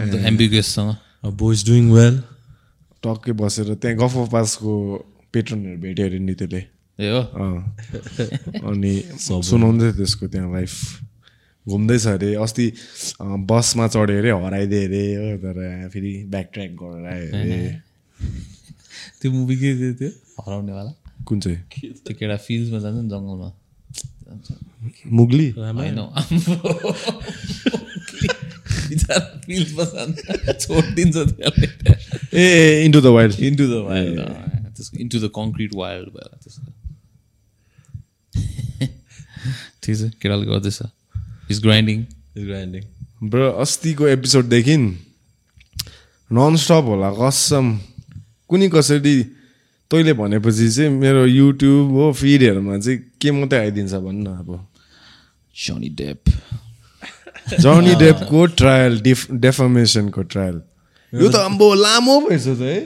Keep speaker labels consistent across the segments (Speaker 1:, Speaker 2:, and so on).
Speaker 1: एम्बिगुससँग
Speaker 2: boys doing well
Speaker 3: टक्कै बसेर त्यहाँ गफ अफ पासको पेट्रनहरू भेट्यो अरे नि त्यसले
Speaker 1: ए हो?
Speaker 3: अँ। अनि सुनाउँदै थियो त्यसको त्यहाँ लाइफ घुम्दैछ अरे अस्ति बसमा चढ्यो अरे हराइदियो अरे हो तर फेरि ब्याक ट्र्याक गरेर आयो अरे।
Speaker 1: त्यो मुभी के थियो त्यो? हराउनेवाला।
Speaker 3: कुन चाहिँ?
Speaker 1: त्यो केटा फिल्डमा जान्छ नि जङ्गलमा।
Speaker 3: मुगली?
Speaker 1: होइन। फिल्डमा जान्छ छोडिदिन्छ त्यसलाई
Speaker 3: ए into the wild
Speaker 1: into the wild त्यसको इन्टु द कङ्क्रिट वाइल्ड भएर त्यसको ठिक छ केटाले गर्दैछ इज ग्राइन्डिङ
Speaker 2: ग्राइन्डिङ
Speaker 3: ब्रो अस्तिको एपिसोडदेखि ननस्टप होला कसम। कुनै कसरी तैँले भनेपछि चाहिँ मेरो युट्युब हो फिडहरूमा चाहिँ के मात्रै आइदिन्छ भन्न अब?
Speaker 1: जनी डेप
Speaker 3: जर्नी डेपको ट्रायल डिफ डेफर्मेसनको ट्रायल यो त अम्बो लामो भएछ त है?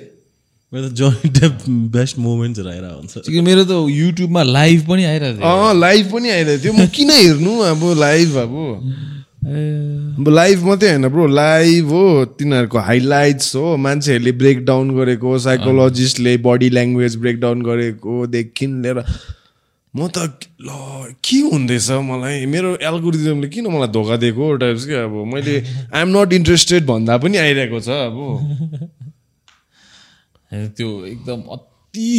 Speaker 2: मेरो त जोनी डेप बेस्ट मोमेन्ट्सहरू आइरहेको हुन्छ।
Speaker 1: मेरो त युट्युबमा लाइभ पनि आइरहेको थियो।
Speaker 3: लाइभ पनि आइरहेको थियो। म किन हेर्नु अब लाइभ अब? अब लाइभ मात्रै होइन ब्रो लाइभ हो। तिनीहरूको हाइलाइट्स हो। मान्छेहरूले ब्रेकडाउन गरेको साइकोलोजिस्टले बडी ल्याङ्ग्वेज ब्रेकडाउन गरेकोदेखि लिएर म त ल के हुँदैछ मलाई? मेरो एल्गोरिजमले किन मलाई धोका दिएको टाइप्स क्या अब मैले आइएम नट इन्ट्रेस्टेड भन्दा पनि आइरहेको छ अब।
Speaker 1: होइन, त्यो एकदम अति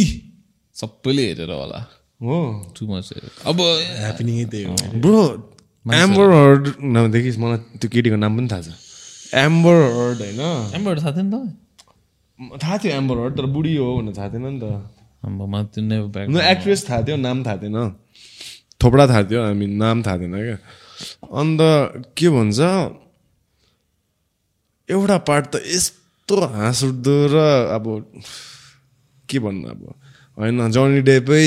Speaker 1: सबैले हेरेर होला।
Speaker 3: हो।
Speaker 1: टु मच अब
Speaker 2: ह्यापनिङै त्यही हो।
Speaker 3: ब्रो एम्बर हर्ड नदेखि मलाई त्यो केटीको नाम पनि थाहा छ। एम्बर हर्ड होइन।
Speaker 1: एम्बर थाहा थियो नि त
Speaker 3: थाहा थियो एम्बर हर्ड तर बुढी हो भनेर थाहा थिएन नि त।
Speaker 1: त्यो नेभर ब्याक
Speaker 3: न एक्ट्रेस थाहा थियो नाम थाहा थिएन थोपडा थाहा थियो हामी नाम थाहा थिएन क्या? अन्त के भन्छ? एउटा पार्ट त यस्तो हाँस उठ्दो र अब के भन्नु अब? होइन जर्नी डेपै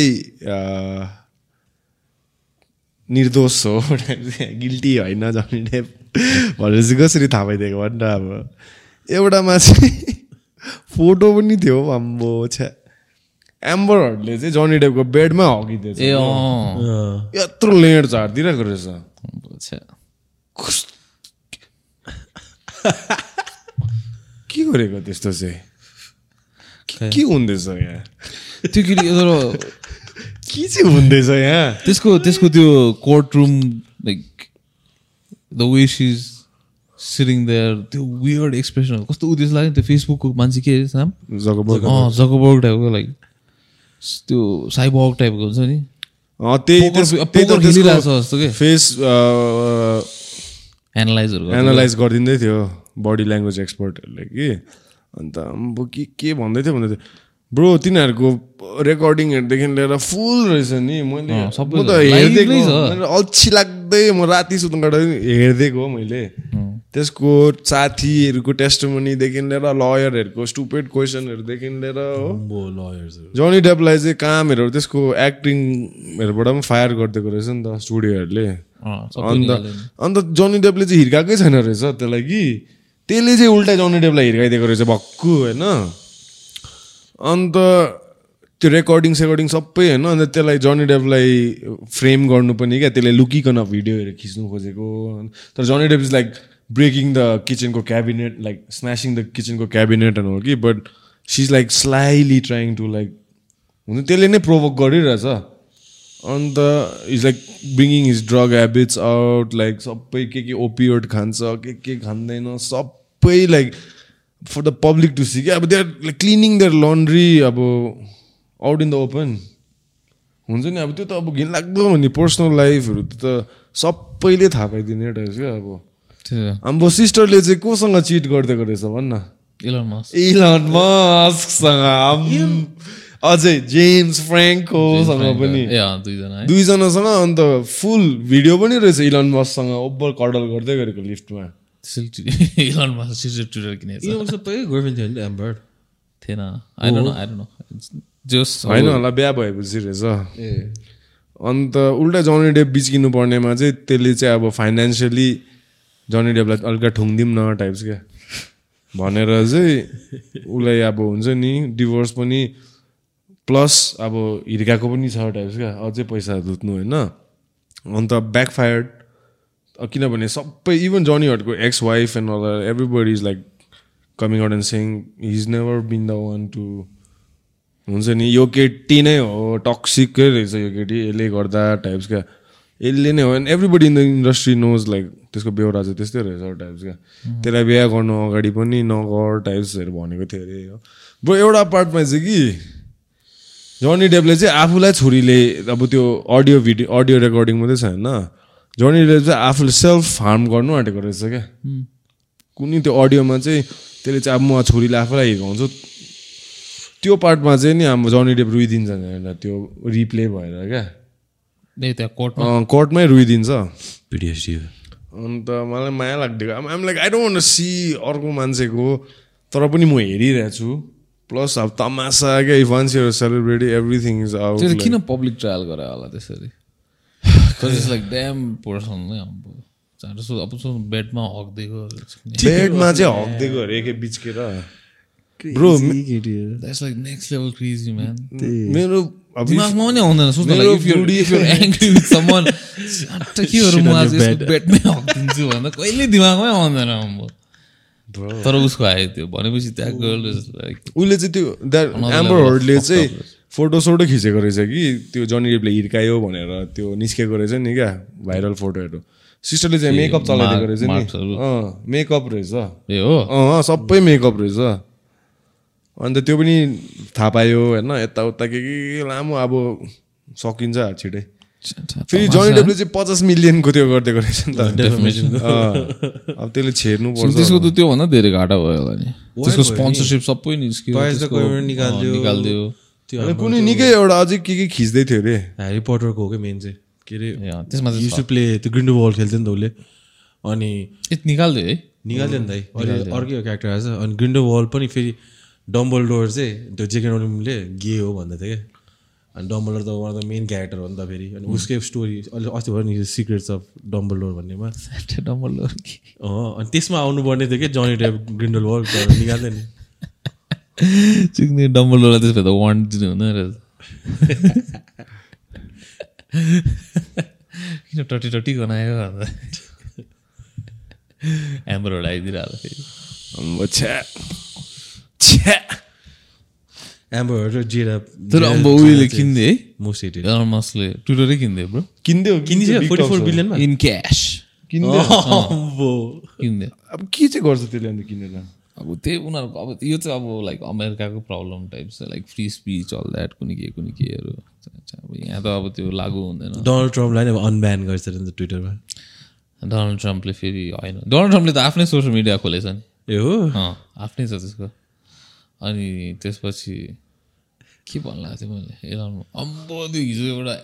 Speaker 3: निर्दोष हो गिल्टी होइन जर्नी डेप भनेर चाहिँ कसरी थाहा पाइदिएको भन् न अब एउटामा चाहिँ फोटो पनि थियो आम्बो छ्या। एम्बरहरूले चाहिँ जर्नी डेपको बेडमा हगिदिएछ
Speaker 1: ए
Speaker 3: यत्रो लेड झारिदिइरहेको रहेछ। के गरेको त्यस्तो चाहिँ? के- हुँदैछ यहाँ?
Speaker 1: त्यो केटी तर
Speaker 3: के चाहिँ हुँदैछ यहाँ?
Speaker 1: त्यसको त्यसको त्यो court room like the way she's sitting there त्यो वियर्ड एक्सप्रेसन कस्तो उद्देश्य लाग्यो नि त्यो फेसबुकको मान्छे के अरे नाम
Speaker 3: जगबर्ग।
Speaker 1: टाइपको लाइक त्यो साइबर्ग टाइपको हुन्छ नि?
Speaker 3: त्यही
Speaker 1: जस्तो के?
Speaker 3: फेस
Speaker 1: एनालाइजहरू
Speaker 3: एनालाइज गरिदिँदै थियो बडी ल्याङ्ग्वेज एक्सपर्टहरूले कि? अन्त अम्बो के के भन्दै थियो भन्दै थियो। ब्रो तिनीहरूको रेकर्डिङहरूदेखि लिएर फुल रहेछ नि। मैले
Speaker 1: सबै
Speaker 3: त हेरिदिएको अल्छी लाग्दै म राति सुत्नु हेरिदिएको हो मैले। त्यसको साथीहरूको टेस्टमनीदेखि लिएर लयरहरूको स्टुपेड क्वेसनहरूदेखि लिएर हो। जनी डेपलाई चाहिँ कामहरू त्यसको एक्टिङहरूबाट पनि फायर गरिदिएको रहेछ नि त स्टुडियोहरूले अन्त अन्त जनी डेपले चाहिँ हिर्काएकै छैन रहेछ त्यसलाई कि त्यसले चाहिँ उल्टा जनी डेपलाई हिर्काइदिएको रहेछ भक्कु होइन। अन्त त्यो रेकर्डिङ सेकर्डिङ सबै होइन। अन्त त्यसलाई जनी डेपलाई फ्रेम गर्नु पनि क्या त्यसले लुकिकन भिडियोहरू खिच्नु खोजेको। तर Johnny Depp is like breaking the किचनको क्याबिनेट लाइक स्म्यासिङ द किचनको क्याबिनेट हो कि but she is like slyly trying to like हुन्छ त्यसले नै प्रोभोक गरिरहेछ। And is like bringing his drug habits out like सबै के के ओपियोड खान्छ के के खाँदैन सबै like for the public to see क्या? अब their like cleaning their laundry अब आउट इन द ओपन हुन्छ नि? अब त्यो त अब घिनलाग्दो हो नि। पर्सनल लाइफहरू त सबैले थाहा पाइदिने रहेछ क्या अब। हाम्रो सिस्टरले चाहिँ कोसँग चिट गरिदिएको रहेछ भन्न
Speaker 1: इलन मस्क
Speaker 3: इलन मस्कसँग आम्- अझै जेम्स फ्रेङ्कोसँग पनि। दुईजनासँग अन्त फुल भिडियो पनि रहेछ इलन मस्कसँग ओभर कडल गर्दै गरेको लिफ्टमा।
Speaker 1: त्यसैले इलन मस्क सिजर ट्विटर किनेको
Speaker 2: यो सबै गर्लफ्रेन्ड थियो नि एम्बर्ड
Speaker 1: थिएन। I don't know I don't know जोस
Speaker 3: होइन होला बिहा भएपछि रहेछ।
Speaker 2: ए।
Speaker 3: अन्त उल्टा जनी डेप बिच्किनु पर्नेमा चाहिँ त्यसले चाहिँ अब फाइनेन्सियली जनी डेपलाई अलिकति ठुङ्दिउँ न टाइप्स क्या भनेर चाहिँ उसलाई अब हुन्छ नि डिभोर्स पनि प्लस अब हिर्काएको पनि छ टाइप्स क्या अझै पैसा धुत्नु होइन। अन्त ब्याकफायर्ड किनभने सबै even जनीहरूको ex wife and all everybody is like coming out and saying is never been the one to हुन्छ नि यो केटी नै हो टक्सिकै रहेछ यो केटी यसले गर्दा टाइप्स क्या यसले नै हो and everybody in the industry knows like त्यसको बेहोरा चाहिँ त्यस्तै रहेछ टाइप्स क्या। त्यसलाई बिहा गर्नु अगाडि पनि नगर टाइप्सहरू भनेको थियो अरे हो। ब्रो एउटा पार्टमा चाहिँ कि जनी डेपले चाहिँ आफूलाई छोरीले अब त्यो अडियो भिडियो अडियो रेकर्डिङ मात्रै छ होइन। जनी डेप चाहिँ आफूले सेल्फ हार्म गर्नु आँटेको रहेछ क्या। कुनै त्यो अडियोमा चाहिँ त्यसले चाहिँ अब म छोरीले आफूलाई हिर्काउँछु। त्यो पार्टमा चाहिँ नि हाम्रो जनी डेप रुइदिन्छ त्यो रिप्ले भएर क्या।
Speaker 1: कोर्टमा।
Speaker 3: रुइदिन्छ।
Speaker 2: पिडिएसडी
Speaker 3: अन्त मलाई माया लाग्दिएको I'm like I don't see अर्को मान्छेको तर पनि म हेरिरहेको छु प्लस अब तमासा क्या if once you're celebrity
Speaker 1: everything is
Speaker 3: out
Speaker 1: किन पब्लिक ट्रायल गरे होला त्यसरी? इट्स लाइक ड्याम पर्सन नै सो अब सो बेडमा
Speaker 3: बेडमा चाहिँ हगिदिएको अरे के बिचकेर। Bro
Speaker 1: that's like next level crazy man
Speaker 3: मेरो अब
Speaker 1: दिमागमा पनि आउँदैन सोच्न
Speaker 3: मेरो
Speaker 1: लाइक इफ यु
Speaker 3: बुढी-
Speaker 1: if you angry with someone के गरौँ म आज यसको बेडमै हगिदिन्छु भन्दा कहिले दिमागमै आउँदैन अब तर उसको आयो त्यो भनेपछि त्यहाँ गर्ल लाइक
Speaker 3: उसले चाहिँ त्यो that
Speaker 1: Another
Speaker 3: Amber
Speaker 1: level of
Speaker 3: हर्डले
Speaker 1: fucked
Speaker 3: चाहिँ। फोटो सोटो खिचेको रहेछ कि त्यो जनी डेपले हिर्कायो भनेर त्यो निस्केको रहेछ नि क्या भाइरल फोटोहरू सिस्टरले चाहिँ मेकअप चलाइदिएको रहेछ। नि। मेकअप रहेछ।
Speaker 1: ए हो?
Speaker 3: अँ सबै मेकअप रहेछ। अन्त त्यो पनि थाहा पायो होइन यताउता के के लामो अब सकिन्छ छिटै। फेरि जनी डेपले चाहिँ पचास मिलियनको त्यो गरिदिएको रहेछ नि त। अब त्यसले छेर्नु पर्छ।
Speaker 1: त्यसको त त्योभन्दा धेरै घाटा भयो होला नि। त्यसको स्पोन्सरसिप सबै निस्क्यो। निकालिदियो
Speaker 3: कुनै निकै एउटा अझै के के खिच्दै थियो अरे।
Speaker 2: ह्यारी पटरको हो क्या मेन चाहिँ। के अरे
Speaker 1: त्यसमा
Speaker 2: टु प्ले त्यो ग्रिन्डो बल खेल्थ्यो नि त उसले। अनि
Speaker 1: निकालिदियो है?
Speaker 2: निकाल्यो नि त अर्कै क्यारेक्टर आएछ। अनि ग्रिन्डो वल पनि फेरि डम्बल डोर चाहिँ त्यो जेके ओलिमले गे हो भन्दै थियो क्या। अनि डम्बल डोर त one of the main character हो नि त फेरि। अनि उसकै स्टोरी अहिले अस्ति भयो नि सिक्रेट्स अफ डम्बल डोर भन्नेमा
Speaker 1: डम्बल
Speaker 2: अँ अनि त्यसमा आउनुपर्ने थियो क्या जनी टाइप ग्रिन्डल तर निकाल्दै नि।
Speaker 1: चिक्ने डम्बललाई त्यसो भए त वान दिनु हुँदैन रहेछ किन टटी टटी गनायो भन्दा? एम्बरहरू आइदिइरहेको फेरि।
Speaker 3: अम्बो, छ्या छ्या
Speaker 2: एम्बर जेरा
Speaker 1: तर अब उयोले किन्दे है
Speaker 2: मोस्ट हेटेड
Speaker 1: एलन मस्कले ट्विटरै किन्दे ब्रो
Speaker 3: किनिदियो
Speaker 2: किनिसक्यो फोर्टी फोर बिलियनमा
Speaker 1: इन क्यास
Speaker 3: किनिदियो
Speaker 1: किन्दे
Speaker 3: अब के चाहिँ गर्छ त्यसले अन्त किनेर
Speaker 1: अब त्यही उनीहरूको अब यो चाहिँ अब लाइक अमेरिकाको प्रब्लम टाइप छ like free speech all that कुनै के कुनै केहरू अब यहाँ त अब त्यो लागु हुँदैन
Speaker 2: डोनाल्ड ट्रम्पलाई नै अब अनब्यान गर्छ ट्विटरमा
Speaker 1: डोनाल्ड ट्रम्पले फेरि होइन डोनाल्ड ट्रम्पले त आफ्नै सोसियल मिडिया खोलेछ नि
Speaker 2: ए हो
Speaker 1: आफ्नै छ त्यसको अनि त्यसपछि के भन्नु थियो मैले? एलाउनु अम्बो त्यो हिजो एउटा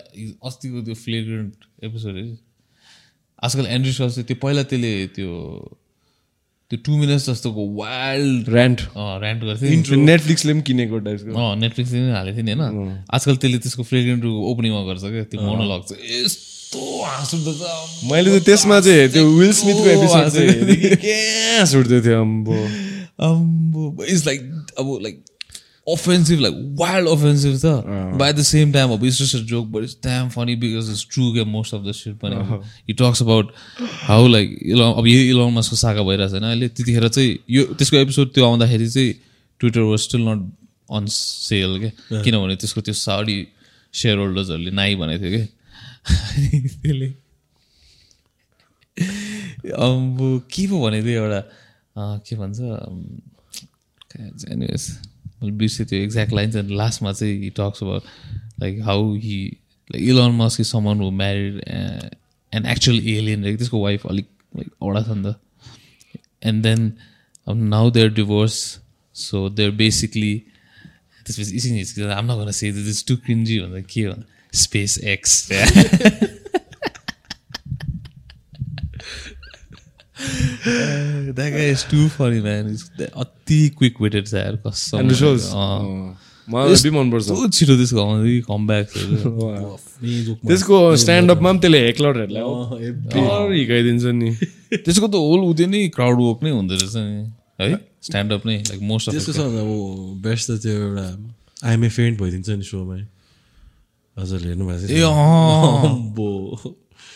Speaker 1: अस्तिको त्यो फ्लेग्रेन्ट एपिसोड है। आजकल एन्ड्री चाहिँ त्यो पहिला त्यसले त्यो त्यो टु मिनट्स जस्तोको वाइल्ड
Speaker 3: ऱ्यान्ट
Speaker 1: ऱ्यान्ट गर्थ्यो
Speaker 3: नेटफ्लिक्सले पनि किनेको टाइपको
Speaker 1: अँ नेटफ्लिक्सले पनि हालेको थियो नि होइन आजकल त्यसले त्यसको फ्लेग्रेन्ट ओपनिङमा गर्छ क्या। त्यो मोनोलग चाहिँ यस्तो हाँस उठ्दो।
Speaker 3: मैले त त्यसमा चाहिँ त्यो विल स्मिथको एपिसोड
Speaker 1: हाँस
Speaker 3: चाहिँ
Speaker 1: उठ्दो।
Speaker 3: कि क्या सुट्दै थियो अम्बो।
Speaker 1: अम्बो इट्स लाइक अब like offensive like wild offensive त but at the same time अब it's just a joke but it's damn funny because it's true क्या most of the shit पनि he talks about how like Elon अब यही Elon मस्कको सागा भइरहेको छैन अहिले त्यतिखेर चाहिँ यो त्यसको एपिसोड त्यो आउँदाखेरि चाहिँ Twitter was still not on sale क्या किनभने त्यसको त्यो साडी सेयर होल्डर्सहरूले नाइ भनेको थियो क्या त्यसले। अब के पो भनेको थियो एउटा अँ, के भन्छ God, anyways, be the exact lines and last month he talks about like how he like Elon Musk is someone who married uh, an actual alien like this wife like like Oda and then um, now they're divorced so they're basically this was easy I'm not gonna say this is too cringy on the key on SpaceX. yeah. That guy is too funny, man. He's अति quick weighted छ यार कसम।
Speaker 3: मलाई मनपर्छ।
Speaker 1: छिटो त्यसको आउँदै comeback
Speaker 3: त्यसको स्ट्यान्डअपमा पनि त्यसले हेक्लरहरूलाई डर हिर्काइदिन्छ नि।
Speaker 1: त्यसको त होल उयो नै क्राउड वर्क नै हुँदो रहेछ नि है? स्ट्यान्डअप नै लाइक मोस्ट
Speaker 2: त्यसको
Speaker 1: अफ
Speaker 2: छ अब बेस्ट त त्यो एउटा आइएमए फेन्ट भइदिन्छ नि सोमा। हजुरले हेर्नु भएको
Speaker 1: ए अँ।
Speaker 2: अम्बो।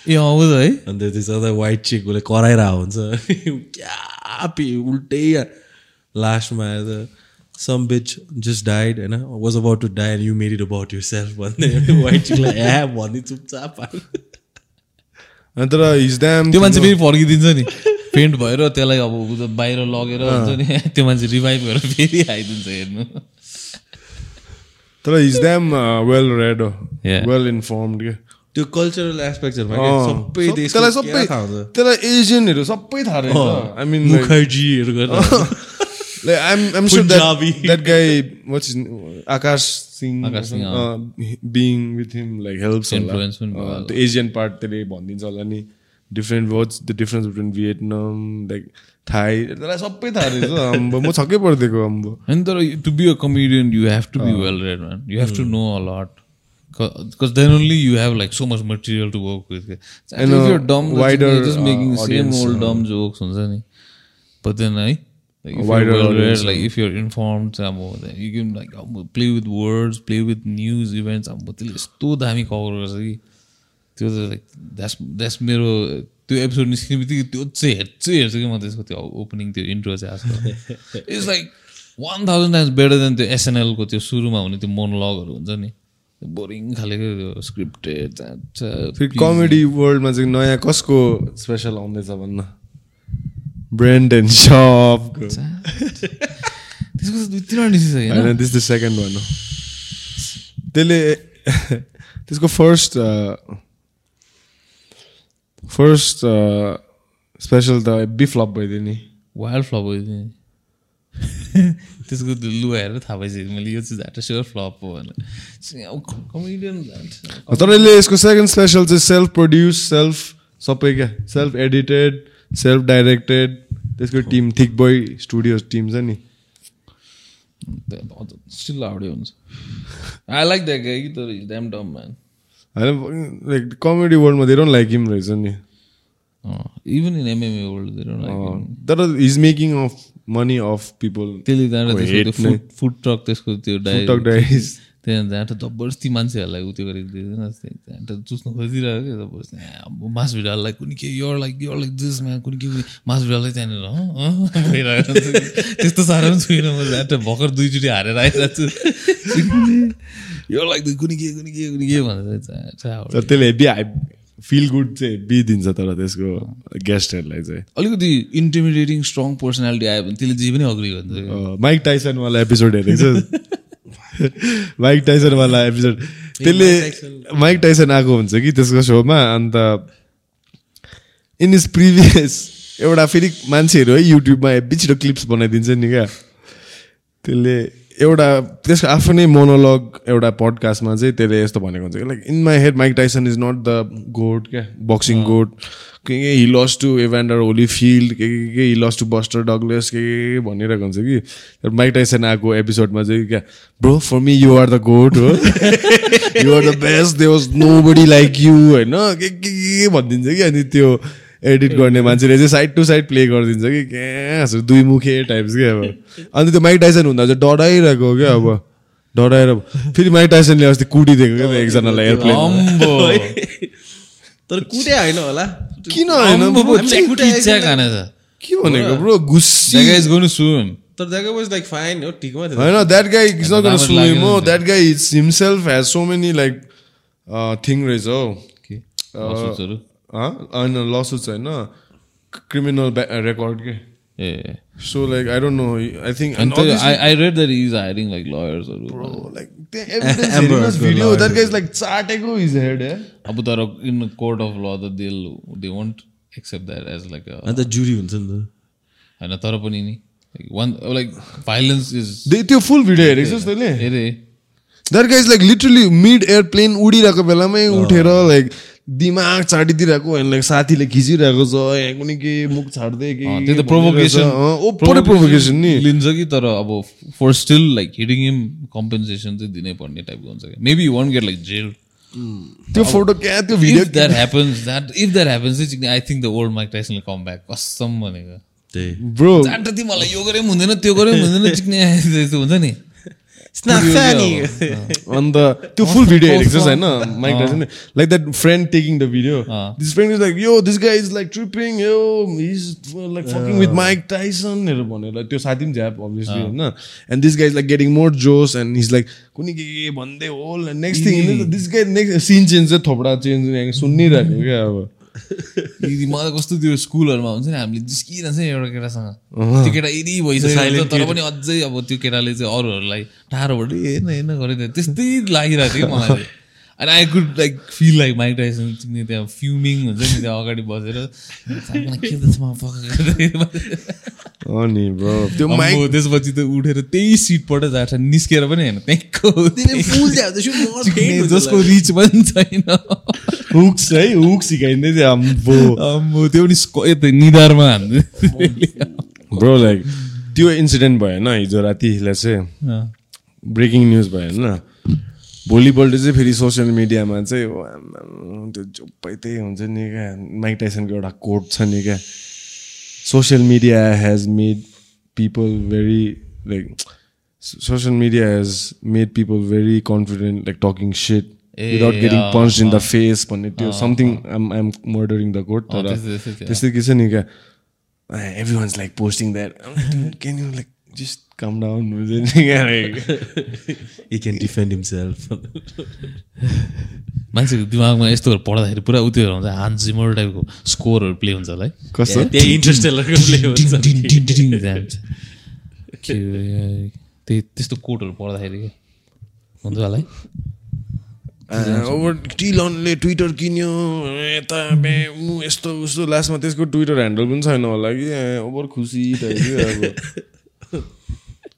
Speaker 1: ए आउँछ है।
Speaker 2: अन्त त्यो सदा वाइट चिक उसले कराइरहेको हुन्छ। क्या पि उल्टै लास्टमा आएर सम बिच जस्ट डाइड होइन? Was about to end you made it about yourself भन्दै वाइट चिकलाई ए भन्ने चुपचाप
Speaker 3: तर हिज ड्याम
Speaker 1: त्यो मान्छे फेरि फर्किदिन्छ नि। पेन्ट भएर त्यसलाई अब बाहिर लगेर हुन्छ नि। त्यो मान्छे रिभाइभ भएर फेरि आइदिन्छ हेर्नु।
Speaker 3: तर he's damn well
Speaker 1: read.
Speaker 3: Well informed के।
Speaker 2: त्यो कल्चरल एस्पेक्टहरूमा सबै
Speaker 3: त्यसलाई सबै
Speaker 2: थाहा हुन्छ
Speaker 3: त्यसलाई एसियनहरू सबै थाहा रहेछ आई मिन
Speaker 2: मुखर्जीहरू गरेर
Speaker 3: Like I'm, I'm sure that that guy, what's his name? Akash Singh,
Speaker 1: Akash Singh,
Speaker 3: uh, being with him like helps a lot.
Speaker 1: Influence पनि भयो
Speaker 3: Uh, the Asian part त्यसले भनिदिन्छ होला नि different what's the difference between Vietnam like Thai त्यसलाई सबै थाहा रहेछ अम्बो म छक्कै परिदिएको अम्बो
Speaker 1: And तर a comedian, you have to be well read, man. You have to know a lot. Because then only you have like so much material to work with. And
Speaker 3: And
Speaker 1: if you're dumb,
Speaker 3: wider,
Speaker 1: you're just making
Speaker 3: uh,
Speaker 1: same old dumb jokes. हुन्छ नि. But then, I like if
Speaker 3: wider
Speaker 1: you're well read, like if you're informed, then you can like play with words, play with news events. अब त्यसले यस्तो दामी cover गर्छ कि त्यो त लाइक द्याट्स द्याट्स मेरो त्यो एपिसोड निस्किने बित्तिकै त्यो चाहिँ हेर्छु हेर्छु कि म त्यसको त्यो ओपनिङ त्यो इन्ट्रो चाहिँ आजकल it's like one thousand times better than त्यो एसएनएलको त्यो सुरुमा हुने त्यो मोनोलगहरू हुन्छ नि बोरिङ खालेको त्यो स्क्रिप्टेड
Speaker 3: फेरि कमेडी वर्ल्डमा चाहिँ नयाँ कसको स्पेसल आउँदैछ भन्न? ब्रेन्ड एन्ड सपको
Speaker 1: त्यसको दुई तिनवटा निस्किसक्यो होइन
Speaker 3: द सेकेन्ड हो। त्यसले त्यसको फर्स्ट फर्स्ट स्पेसल त बी फ्लप भइदियो नि।
Speaker 1: वाइल्ड फ्लप भइदियो त्यसको त्यो लुगा हेरेर थाहा भइसक्यो मैले यो चाहिँ झाटा स्योर फ्लप हो भनेर। कमेडियन
Speaker 3: तर यसले यसको सेकेन्ड स्पेसल चाहिँ सेल्फ प्रड्युस सेल्फ सबै क्या सेल्फ एडिटेड सेल्फ डाइरेक्टेड त्यसको team thick boy studio team छ नि।
Speaker 1: स्टिल आउडे हुन्छ। आई लाइक द्याट गाई तर इज ड्याम डम म्यान
Speaker 3: होइन लाइक कमेडी वर्ल्डमा धेरै लाइक हिम रहेछ नि।
Speaker 1: इभन इन एमएमए वर्ल्ड
Speaker 3: तर is making of money of people
Speaker 1: त्यसले त्यो फुड ट्रक त्यसको त्यो डाइ
Speaker 3: टक डाइज
Speaker 1: त्यहाँ जहाँ त जबरजस्ती मान्छेहरूलाई उ त्यो गरेको दिँदैन जस्तै त्यहाँ त चुस्नु खोजिरहेको क्या जबरजस्ती। अब मास भिडाललाई कुनै के यो लाइक यो लाइक दिस म्यान कुनै के मास भिडाललाई त्यहाँनिर भइरहेको। त्यस्तो साह्रो पनि छुइनँ म त्यहाँ त भर्खर दुईचोटि हारेर आइरहेको छु। यो लाइक कुनै के कुनै के कुनै के भनेर।
Speaker 3: त्यसले हेबी फिल गुड चाहिँ हेबी दिन्छ तर त्यसको गेस्टहरूलाई चाहिँ।
Speaker 1: अलिकति इन्टिमिडिएटिङ स्ट्रङ पर्सनालिटी आयो भने त्यसले जे पनि अग्री।
Speaker 3: अँ, माइक टाइसनवाला एपिसोड हेरेको छ। माइक टाइसनवाला एपिसोड त्यसले माइक टाइसन आएको हुन्छ कि त्यसको सोमा अन्त इन इज प्रिभियस एउटा फेरि मान्छेहरू है युट्युबमा छिटो क्लिप्स बनाइदिन्छ नि क्या। त्यसले एउटा त्यसको आफ्नै मोनोलग एउटा पडकास्टमा चाहिँ त्यसले यस्तो भनेको हुन्छ कि like in my head Mike Tyson is not the god क्या? बक्सिङ गोड के के he lost to Evander Holyfield के के he lost to Buster Douglas के के के भनिरहेको हुन्छ कि। माइक टाइसन आएको एपिसोडमा चाहिँ क्या bro for me you are the god हो। You are the best there was nobody like you होइन के के के भनिदिन्छ कि? अनि त्यो एडिट गर्ने मान्छेले चाहिँ साइड टु साइड प्ले गरिदिन्छ कि क्या दुई मुखे टाइप्स क्या अब? अन्त त्यो माइक टाइसन हुँदा चाहिँ डराइरहेको हो क्या अब। डराएर फेरि माइक टाइसनले अस्ति कुटिदिएको क्या एकजनालाई एयरप्लेन
Speaker 2: तर कुटे होइन होला।
Speaker 3: किन होइन? के भनेको ब्रो? गुस्सी।
Speaker 1: Sue him.
Speaker 2: तर द्याट वाज लाइक फाइन हो ठिकमा थियो
Speaker 3: होइन द्याट गाई इज नट
Speaker 1: राम्रो
Speaker 3: सु
Speaker 1: लागेन
Speaker 3: हिम हो।
Speaker 1: नि त।
Speaker 3: That guy is himself has so many like thing रहेछ हौ।
Speaker 1: के?
Speaker 3: होइन लसुट्स होइन क्रिमिनल रेकर्ड के
Speaker 1: ए
Speaker 3: so like I don't know I think
Speaker 1: And tell you, I, I read that he's hiring like lawyers or
Speaker 3: like the evidence hearing video that guy is like चाटेको his head eh?
Speaker 1: अब तर in a court of law that they'll they won't accept that as like a
Speaker 2: अन्त जुरी हुन्छ नि त
Speaker 1: होइन तर पनि नि like like violence is
Speaker 3: दे- त्यो फुल भिडियो हेरेको छस् तैँले
Speaker 1: अरे
Speaker 3: that guy's like literally mid airplane उडिरहेको बेलामै उठेर लाइक दिमाग चाटिदिरहेको होइन लाइक साथीले खिचिरहेको छ यहाँ कुनै के मुख छाड्दै के
Speaker 1: त्यो त प्रोभोकेसन
Speaker 3: ओपरै प्रोभोकेसन नि।
Speaker 1: लिन्छ कि तर अब for still like hitting him compensation चाहिँ दिनै पर्ने टाइपको हुन्छ क्या। Maybe one get like jail
Speaker 3: त्यो फोटो क्या त्यो
Speaker 1: video that happens that if that happens चाहिँ I think the old Mike टाइसनले come back कसम भनेको।
Speaker 2: त्यही।
Speaker 3: ब्रो
Speaker 1: जान्ट तिमीहरूलाई यो गरे पनि हुँदैन त्यो गरे पनि हुँदैन चिक्ने त्यस्तो हुन्छ नि।
Speaker 3: अन्त त्यो फुल भिडियो हेरेको छ होइन Mike Tyson like that friend taking the video this friend is like यो this guy is like tripping यो is like fucking with Mike टाइसनहरू भनेर त्यो साथी पनि झ्याप अभियसली होइन। And this guy is like getting more जोस एन्ड इज लाइक कुनै के भन्दै whole next thing this guy next scene change चाहिँ थोपडा चेन्ज सुनिरहेको क्या अब।
Speaker 1: मलाई कस्तो त्यो स्कुलहरूमा हुन्छ नि हामीले जिस्किरहन्छ नि एउटा केटासँग। त्यो केटा यदि भइसक्यो तर पनि अझै अब त्यो केटाले चाहिँ अरूहरूलाई टाढोबाट हेर्न हेर्न गरेर त्यस्तै लागिरहेको थियो कि मलाई अनि I could like feel like Mike Tyson त्यहाँ फ्युमिङ हुन्छ नि त्यहाँ अगाडि बसेर।
Speaker 3: अनि ब्रो। त्यो
Speaker 1: माइक त्यसपछि त उठेर त्यही सिटबाट जान्छ निस्केर पनि होइन त्यहीँको जसको रिच पनि छैन।
Speaker 3: हुक्स है हुक्स सिकाइँदै थियो अम्बो।
Speaker 1: अम्बो त्यो पनि निधारमा हान्दै
Speaker 3: ब्रो लाइक त्यो इन्सिडेन्ट भयो होइन हिजो रातिलाई चाहिँ। ब्रेकिङ न्युज भयो होइन भोलिपल्ट चाहिँ फेरि सोसियल मिडियामा चाहिँ त्यो जोप्पै त्यही हुन्छ नि क्या। माइक टाइसनको एउटा कोट छ नि क्या। social media has made people very like social media has made people very confident like talking shit without getting punch in the face भन्ने त्यो something um I'm murdering the quote तर त्यस्तै के छ नि क्या every once like posting that can you like just calm down हुन्छ
Speaker 2: he can defend himself
Speaker 1: मान्छेको दिमागमा यस्तोहरू पढ्दाखेरि पुरा उ त्यो हुन्छ हान जिमर टाइपको स्कोरहरू प्ले हुन्छ होला है।
Speaker 2: त्यही इन्ट्रेस्टेलरको प्ले हुन्छ।
Speaker 1: त्यही त्यस्तो कोडहरू पढ्दाखेरि हुन्छ होला है।
Speaker 3: टिलनले ट्विटर किन्यो यता यस्तो उस्तो लास्टमा त्यसको ट्विटर ह्यान्डल पनि छैन होला कि। ओभर खुसी अब।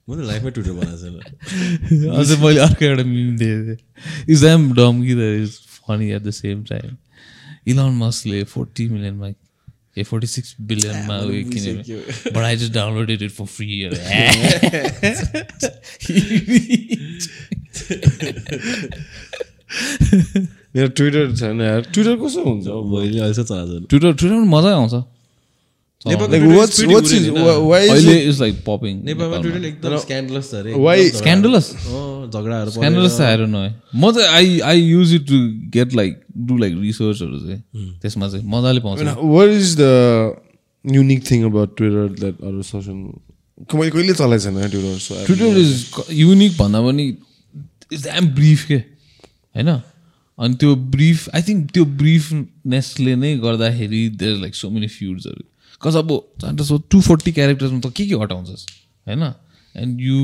Speaker 2: म त लाइफमै ट्विटर बनाएको छैन
Speaker 1: अझै मैले अर्को एउटा मिम दिएँ इज एम डम कि the is funny at the same time Elon मस्कले forty मिलियनमा ए फोर्टी सिक्स बिलियनमा उयो किन्यो but I just downloaded it for free
Speaker 3: मेरो ट्विटर छैन यार ट्विटर कस्तो हुन्छ
Speaker 2: मैले चलाएको
Speaker 1: ट्विटर ट्विटर मजा आउँछ म चाहिँ I I use it to get like do like रिसर्चहरू चाहिँ त्यसमा चाहिँ मजाले पाउँछ
Speaker 3: what is the unique thing about Twitter that अरू सोसियल मैले कहिले चलाएको छैन ट्विटर
Speaker 1: ट्विटर इज युनिक भन्दा पनि इज एम ब्रिफ के होइन? अनि त्यो ब्रिफ आई थिङ्क त्यो ब्रिफनेसले नै गर्दाखेरि देयर लाइक सो मेनी फ्युड्सहरू कस अब सो टु फोर्टी क्यारेक्टर्समा त के के हटाउँछस्? होइन? एन्ड यु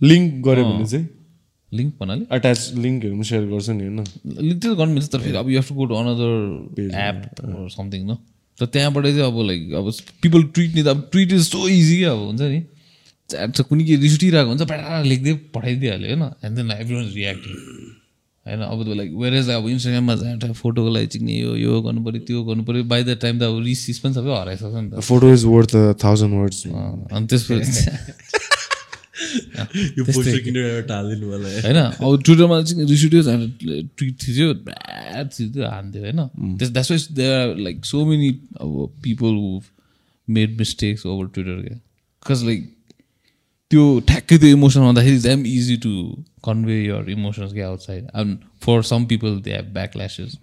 Speaker 3: लिङ्क गऱ्यो भने चाहिँ?
Speaker 1: लिङ्क भन्नाले?
Speaker 3: अट्याच लिङ्कहरू पनि सेयर गर्छ नि होइन?
Speaker 1: लिङ्क चाहिँ गर्नु मिल्छ तर फेरि अब you have to go to another app something न तर त्यहाँबाट चाहिँ अब लाइक अब पिपल ट्विट नि त अब ट्विट इज सो इजी अब हुन्छ नि। च्याट छ कुनै के रिस उठिरहेको हुन्छ प्याडा लेख्दै पठाइदिइहाल्यो होइन? And then everyone reacting होइन अब त लाइक वेयर एज अब इन्स्टाग्राममा जाँदा फोटोको लागि चिक्ने यो यो गर्नु पऱ्यो त्यो गर्नु पऱ्यो बाई द टाइम त अब रिस सिस पनि सबै हराइसक्छ नि त।
Speaker 3: Photo is worth thousand words
Speaker 1: अनि त्यसपछि होइन अब ट्विटरमा चाहिँ रिस उठ्यो ट्विट थिच्यो ब्याड थियो हान्थ्यो होइन। त्यस that's why's they are like so many अब people who made mistakes over Twitter क्या। बिकज लाइक त्यो ठ्याक्कै त्यो इमोसन आउँदाखेरि am easy to convey your emotions के outside and for some people they have backlashes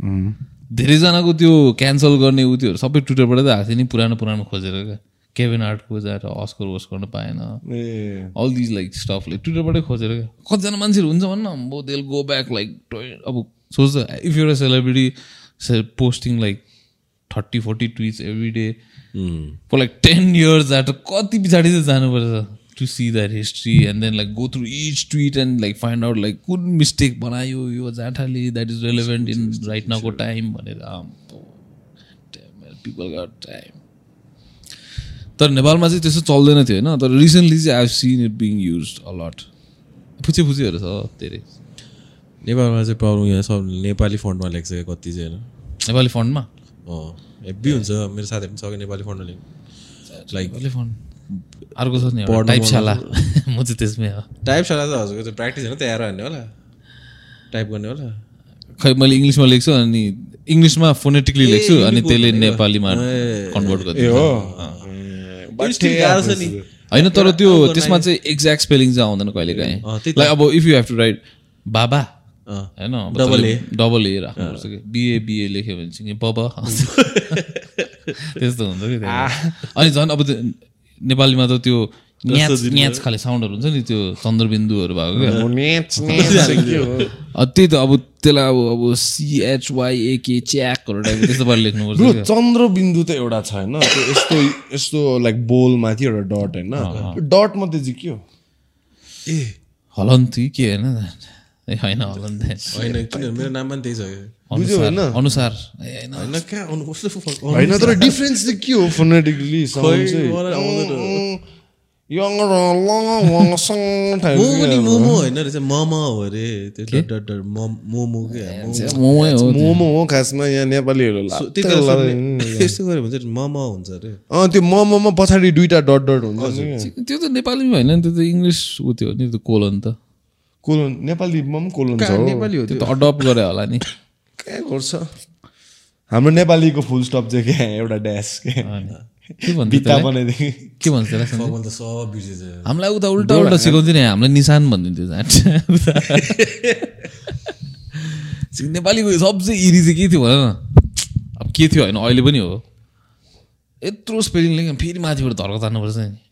Speaker 1: धेरैजनाको त्यो क्यान्सल गर्ने उ त्योहरू सबै ट्विटरबाट त आएको थियो नि पुरानो पुरानो खोजेर। क्या केभिन आर्टको जाएर अस्कर वस गर्न पाएन all these like stuff like ट्विटरबाटै खोजेर। क्या कतिजना मान्छेहरू हुन्छ भन्न म देल गो ब्याक लाइक अब सोच्छ if you're a celebrity posting like thirty forty tweets every day for like ten years आएर कति पछाडि चाहिँ जानुपर्छ? To see that history and then like go through each tweet and like find out like कुन mistake बनायो यो जाठाले that is relevant in right नाउको time भनेर people got time तर नेपालमा चाहिँ त्यस्तो चल्दैन थियो होइन? तर रिसेन्टली चाहिँ I seen it being use a lot फुचे फुचेहरू छ धेरै।
Speaker 2: नेपालमा चाहिँ प्रब्लम यहाँ सब नेपाली फन्डमा लेख्छ कति चाहिँ होइन?
Speaker 1: नेपाली फन्डमा
Speaker 2: अँ हेब्बी हुन्छ मेरो साथीहरू पनि छ नेपाली फन्डमा लेख्नु?
Speaker 1: लाइक नेपाली फन्ड अर्को छ नि टाइपशाला। म चाहिँ त्यसमै हो।
Speaker 2: टाइपशाला त हजुरको त्यो प्र्याक्टिस होइन तयार हान्ने होला। टाइप गर्ने होला।
Speaker 1: खै मैले इङ्ग्लिसमा लेख्छु अनि इङ्ग्लिसमा फोनेटिकली लेख्छु अनि त्यसले नेपालीमा कन्भर्ट गर्छु होइन तर त्यो त्यसमा चाहिँ एक्ज्याक्ट स्पेलिङ चाहिँ आउँदैन कहिले काहीँ
Speaker 2: त्यही।
Speaker 1: लाइक अब if you have to write बाबा। होइन
Speaker 2: Double
Speaker 1: तैँले डबल ए राख्नुपर्छ कि बिए बिए लेख्यो भने चाहिँ बब त्यस्तो हुन्छ कि त्यहाँ। अनि झन् अब नेपालीमा त त्यो न्याच न्याच खाले साउन्डहरू हुन्छ नि त्यो चन्द्रबिन्दुहरू भएको क्या। त्यही त अब त्यसलाई अब अब सिएचवाइएके च्याकहरू टाइपको त्यस्तो पाराले लेख्नुपर्छ।
Speaker 3: चन्द्रबिन्दु त एउटा छ होइन त्यो यस्तो यस्तो लाइक बोल माथि एउटा डट होइन। डट मात्रै चाहिँ के हो?
Speaker 2: ए
Speaker 1: हलन्त कि के होइन? ए होइन
Speaker 2: किन मेरो नाम पनि त्यही छ
Speaker 3: बुझ्यो होइन?
Speaker 1: अनुसार। होइन।
Speaker 2: कहाँ
Speaker 3: होइन तर डिफरेन्स चाहिँ के हो फोनेटिकली
Speaker 2: मोमो होइन रहेछ। हो अरे। त्यो डट डट डट मम- मोमो क्या मोमो।
Speaker 1: मोमो हो
Speaker 3: मोमो हो खासमा यहाँ नेपालीहरू
Speaker 2: गऱ्यो भने चाहिँ मोमो हुन्छ अरे।
Speaker 3: अँ त्यो मोमोमा पछाडि दुइटा डट डट हुन्छ नि।
Speaker 1: त्यो त नेपालीमा होइन नि त्यो त इङ्ग्लिस उ त्यो हो नि त्यो कोलन त।
Speaker 3: कोलोन नेपालीमा पनि कोलोन छ
Speaker 2: नेपाली हो
Speaker 1: त्यो त अडप्ट गरे होला नि।
Speaker 3: के गर्छ? हाम्रो नेपालीको फुल स्टप चाहिँ के एउटा ड्यास के
Speaker 1: के भन्छ हामीलाई उता उल्टा उल्टा सिकाउँथ्यो नि हामीलाई निशान भनिदिन्थ्यो जाँट नेपालीको सबसे इरी चाहिँ के थियो भन न? अब के थियो होइन अहिले पनि हो। यत्रो स्पेलिङ लेख्यो फेरि माथिबाट धर्को तान्नुपर्छ नि।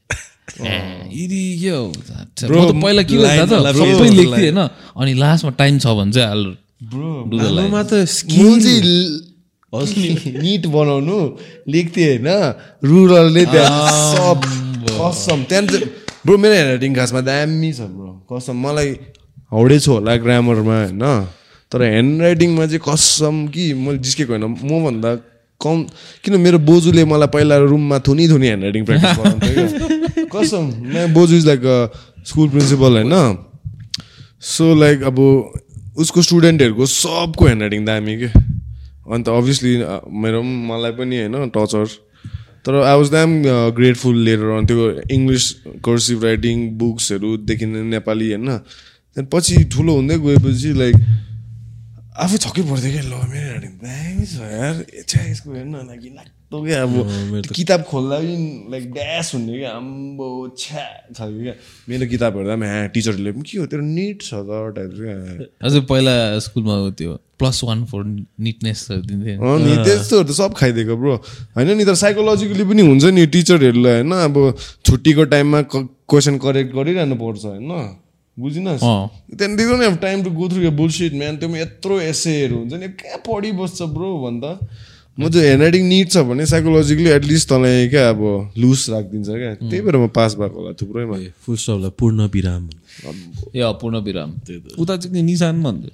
Speaker 1: पहिला के सबै लेख्थेँ होइन? अनि लास्टमा टाइम छ भने चाहिँ
Speaker 3: निट बनाउनु लेख्थेँ होइन? रुरलले त्यहाँ सब कसम। त्यहाँ ब्रो मेरो ह्यान्डराइटिङ खासमा दामी छ ब्रो कसम मलाई हाउडे छु होला ग्रामरमा होइन? तर ह्यान्डराइटिङमा चाहिँ कसम कि मैले जिस्केको होइन। मभन्दा कम किन मेरो बोजूले मलाई पहिला रुममा थुनी थुनी ह्यान्डराइटिङ प्र्याक्टिस गराउँथ्यो कसम मेरो बोजू इज लाइक स्कुल प्रिन्सिपल होइन सो लाइक अब उसको स्टुडेन्टहरूको सबको ह्यान्डराइटिङ दामी के। अन्त अभियसली मेरो पनि मलाई पनि होइन टचर तर आई वाज द्याम ग्रेटफुल लिएर त्यो इङ्ग्लिस कर्सिभ राइटिङ बुक्सहरूदेखि नेपाली होइन। त्यहाँदेखि पछि ठुलो हुँदै गएपछि लाइक आफै छक्कै पर्थ्यो क्या ल मेरो ह्यान्डराइटिङ दामी छ यार यसको हेर्न लागि। लाग्दो क्या अब किताब खोल्दा पनि लाइक ड्यास हुने क्या आम्बो छ्या छ क्या मेरो किताब हेर्दा पनि ह्या टिचरहरूले पनि के हो तेरो निट छ त टाइप क्या
Speaker 1: अझै पहिला स्कुलमा त्यो प्लस वान फोर निटनेस दिन्थ्यो
Speaker 3: नि त्यस्तोहरू त सब खाइदिएको ब्रो होइन नि तर साइकोलोजिकली पनि हुन्छ नि टिचरहरूलाई होइन अब छुट्टीको टाइममा क्वेसन करेक्ट गरिरहनु पर्छ होइन बुझिनस्। त्यहाँदेखि दिँदैन अब टाइम टु गो थ्रु यो बुलसिट म्यान त्योमा यत्रो एसेहरू हुन्छ नि कहाँ पढिबस्छ ब्रो भन्दा म चाहिँ ह्यान्डराइटिङ निट छ भने साइकोलोजिकली एटलिस्ट तँलाई क्या अब लुज राखिदिन्छ क्या। त्यही भएर म पास भएको होला थुप्रैमा
Speaker 2: फुल स्टपलाई पूर्ण विराम।
Speaker 1: ए पूर्ण विराम। उता चाहिँ निशान भन्थ्यो।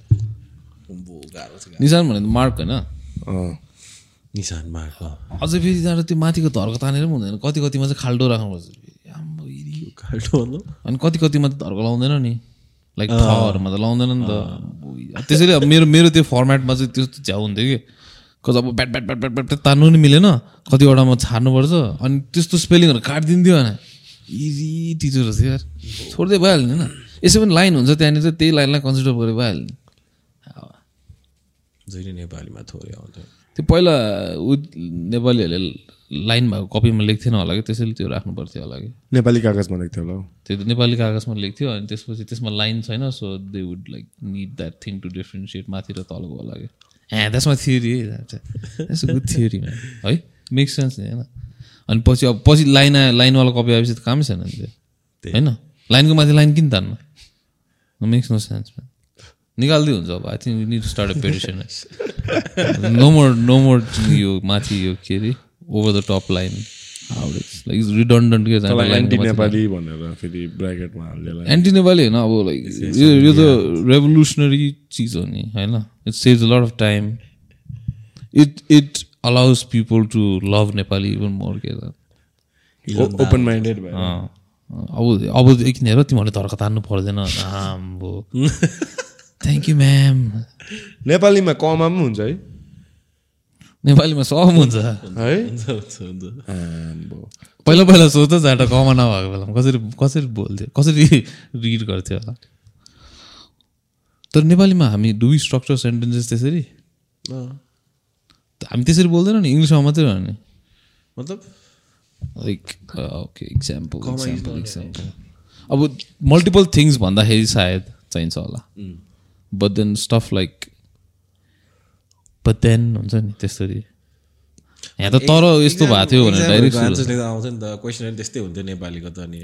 Speaker 1: निशान भने त मार्क होइन?
Speaker 2: निशान मार्क
Speaker 1: अझै फेरि त्यहाँबाट त्यो माथिको धर्को तानेर पनि हुँदैन। कति कतिमा चाहिँ खाल्डो राख्नुपर्छ।
Speaker 2: खाल्टो
Speaker 1: अनि कति कतिमा त धर्को लाउँदैन नि। लाइक थहरूमा त लाउँदैन नि त। त्यसैले अब मेरो मेरो त्यो फर्मेटमा चाहिँ त्यस्तो झ्याउ हुन्थ्यो कि। कज अब bat bat bat bat bat तान्नु नि मिलेन। कतिवटामा छाड्नुपर्छ अनि त्यस्तो स्पेलिङहरू काटिदिन्थ्यो होइन इजी टिचरहरू थियो यार। छोड्दै भइहाल्ने होइन। यसै पनि लाइन हुन्छ त्यहाँनिर त्यही लाइनलाई कन्सिडर गरेर भइहाल्ने।
Speaker 2: जहिले नेपालीमा थोरै आउँथ्यो।
Speaker 1: त्यो पहिला उ नेपालीहरूले लाइन भएको कपीमा लेख्थेन होला कि? त्यसैले त्यो राख्नु पर्थ्यो होला कि?
Speaker 3: नेपाली कागजमा लेख्थ्यो होला हौ।
Speaker 1: त्यो त नेपाली कागजमा लेख्थ्यो अनि त्यसपछि त्यसमा लाइन छैन so they would like need that thing to differentiate माथि र तलको होला कि? ए द्याट्स माई थियोरी है द्याट्स गुड थियोरी है? मेक सेन्स नि? होइन अनि पछि अब पछि लाइन आयो लाइनवाला कपी आएपछि त कामै छैन नि त्यो। होइन? लाइनको माथि लाइन किन तान्नु? मेक्स नो सेन्स निकाल्दै हुन्छ अब I think need start a petition no more no more यो माथि यो के अरे over the top line like redundant के
Speaker 3: एन्टी नेपाली भनेर फेरि ब्राकेटमा हालिदिएला
Speaker 1: एन्टी नेपाली होइन अब लाइक यो यो त रेभोल्युसनरी चिज हो नि होइन? It saves lot of time it it allows people to love Nepali even more के त
Speaker 3: ओपन माइन्डेड भयो
Speaker 1: अब अब एकछिन हेर तिमीहरूले तर्क तान्नु पर्दैन आम्बो थ्याङ्क यू म्याम
Speaker 3: नेपालीमा कमा पनि हुन्छ है
Speaker 1: नेपालीमा सब हुन्छ
Speaker 3: है।
Speaker 1: पहिला पहिला सोच जाँदा कमा नभएको बेलामा कसरी कसरी बोल्थ्यो कसरी रिड गर्थ्यो होला तर नेपालीमा हामी डु स्ट्रक्चर सेन्टेन्सेस त्यसरी। हामी त्यसरी बोल्दैनौँ नि इङ्ग्लिसमा मात्रै हो नि
Speaker 2: मतलब?
Speaker 1: Like okay example example example अब मल्टिपल थिङ्स भन्दाखेरि सायद चाहिन्छ होला। But then stuff like but then हुन्छ नि त्यसरी। यहाँ त तर यस्तो भएको थियो भनेर डाइरेक्ट
Speaker 2: आउँछ नि त क्वेसन त्यस्तै हुन्थ्यो नेपालीको त अनि।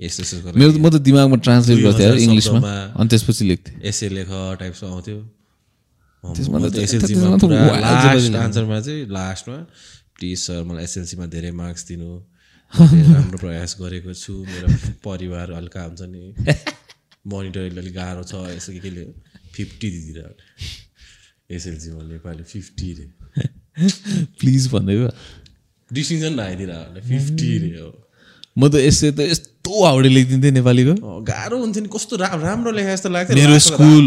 Speaker 2: यस्तो यस्तो
Speaker 1: मेरो म त दिमागमा ट्रान्सलेट गर्थेँ इङ्ग्लिसमा। अनि त्यसपछि लेख्थेँ।
Speaker 2: एसे लेख टाइप्सको आउँथ्यो। आन्सरमा चाहिँ लास्टमा प्लिज सर मलाई एसएलसीमा धेरै मार्क्स दिनु। राम्रो प्रयास गरेको छु। मेरो परिवार हल्का हुन्छ नि। मोनिटर अलिक गाह्रो छ यसो के केले फिफ्टी दिइदिएर एसएलसीमा नेपाली फिफ्टी रे।
Speaker 1: प्लिज भन्दै
Speaker 2: डिस्टिङसन नआइदिएर फिफ्टी रे हो।
Speaker 1: म त यसै त यस्तो हाउडे लेखिदिन्थेँ नेपालीको।
Speaker 2: गाह्रो हुन्थ्यो नि कस्तो राम्रो लेखा जस्तो लाग्थ्यो
Speaker 1: मेरो स्कुल।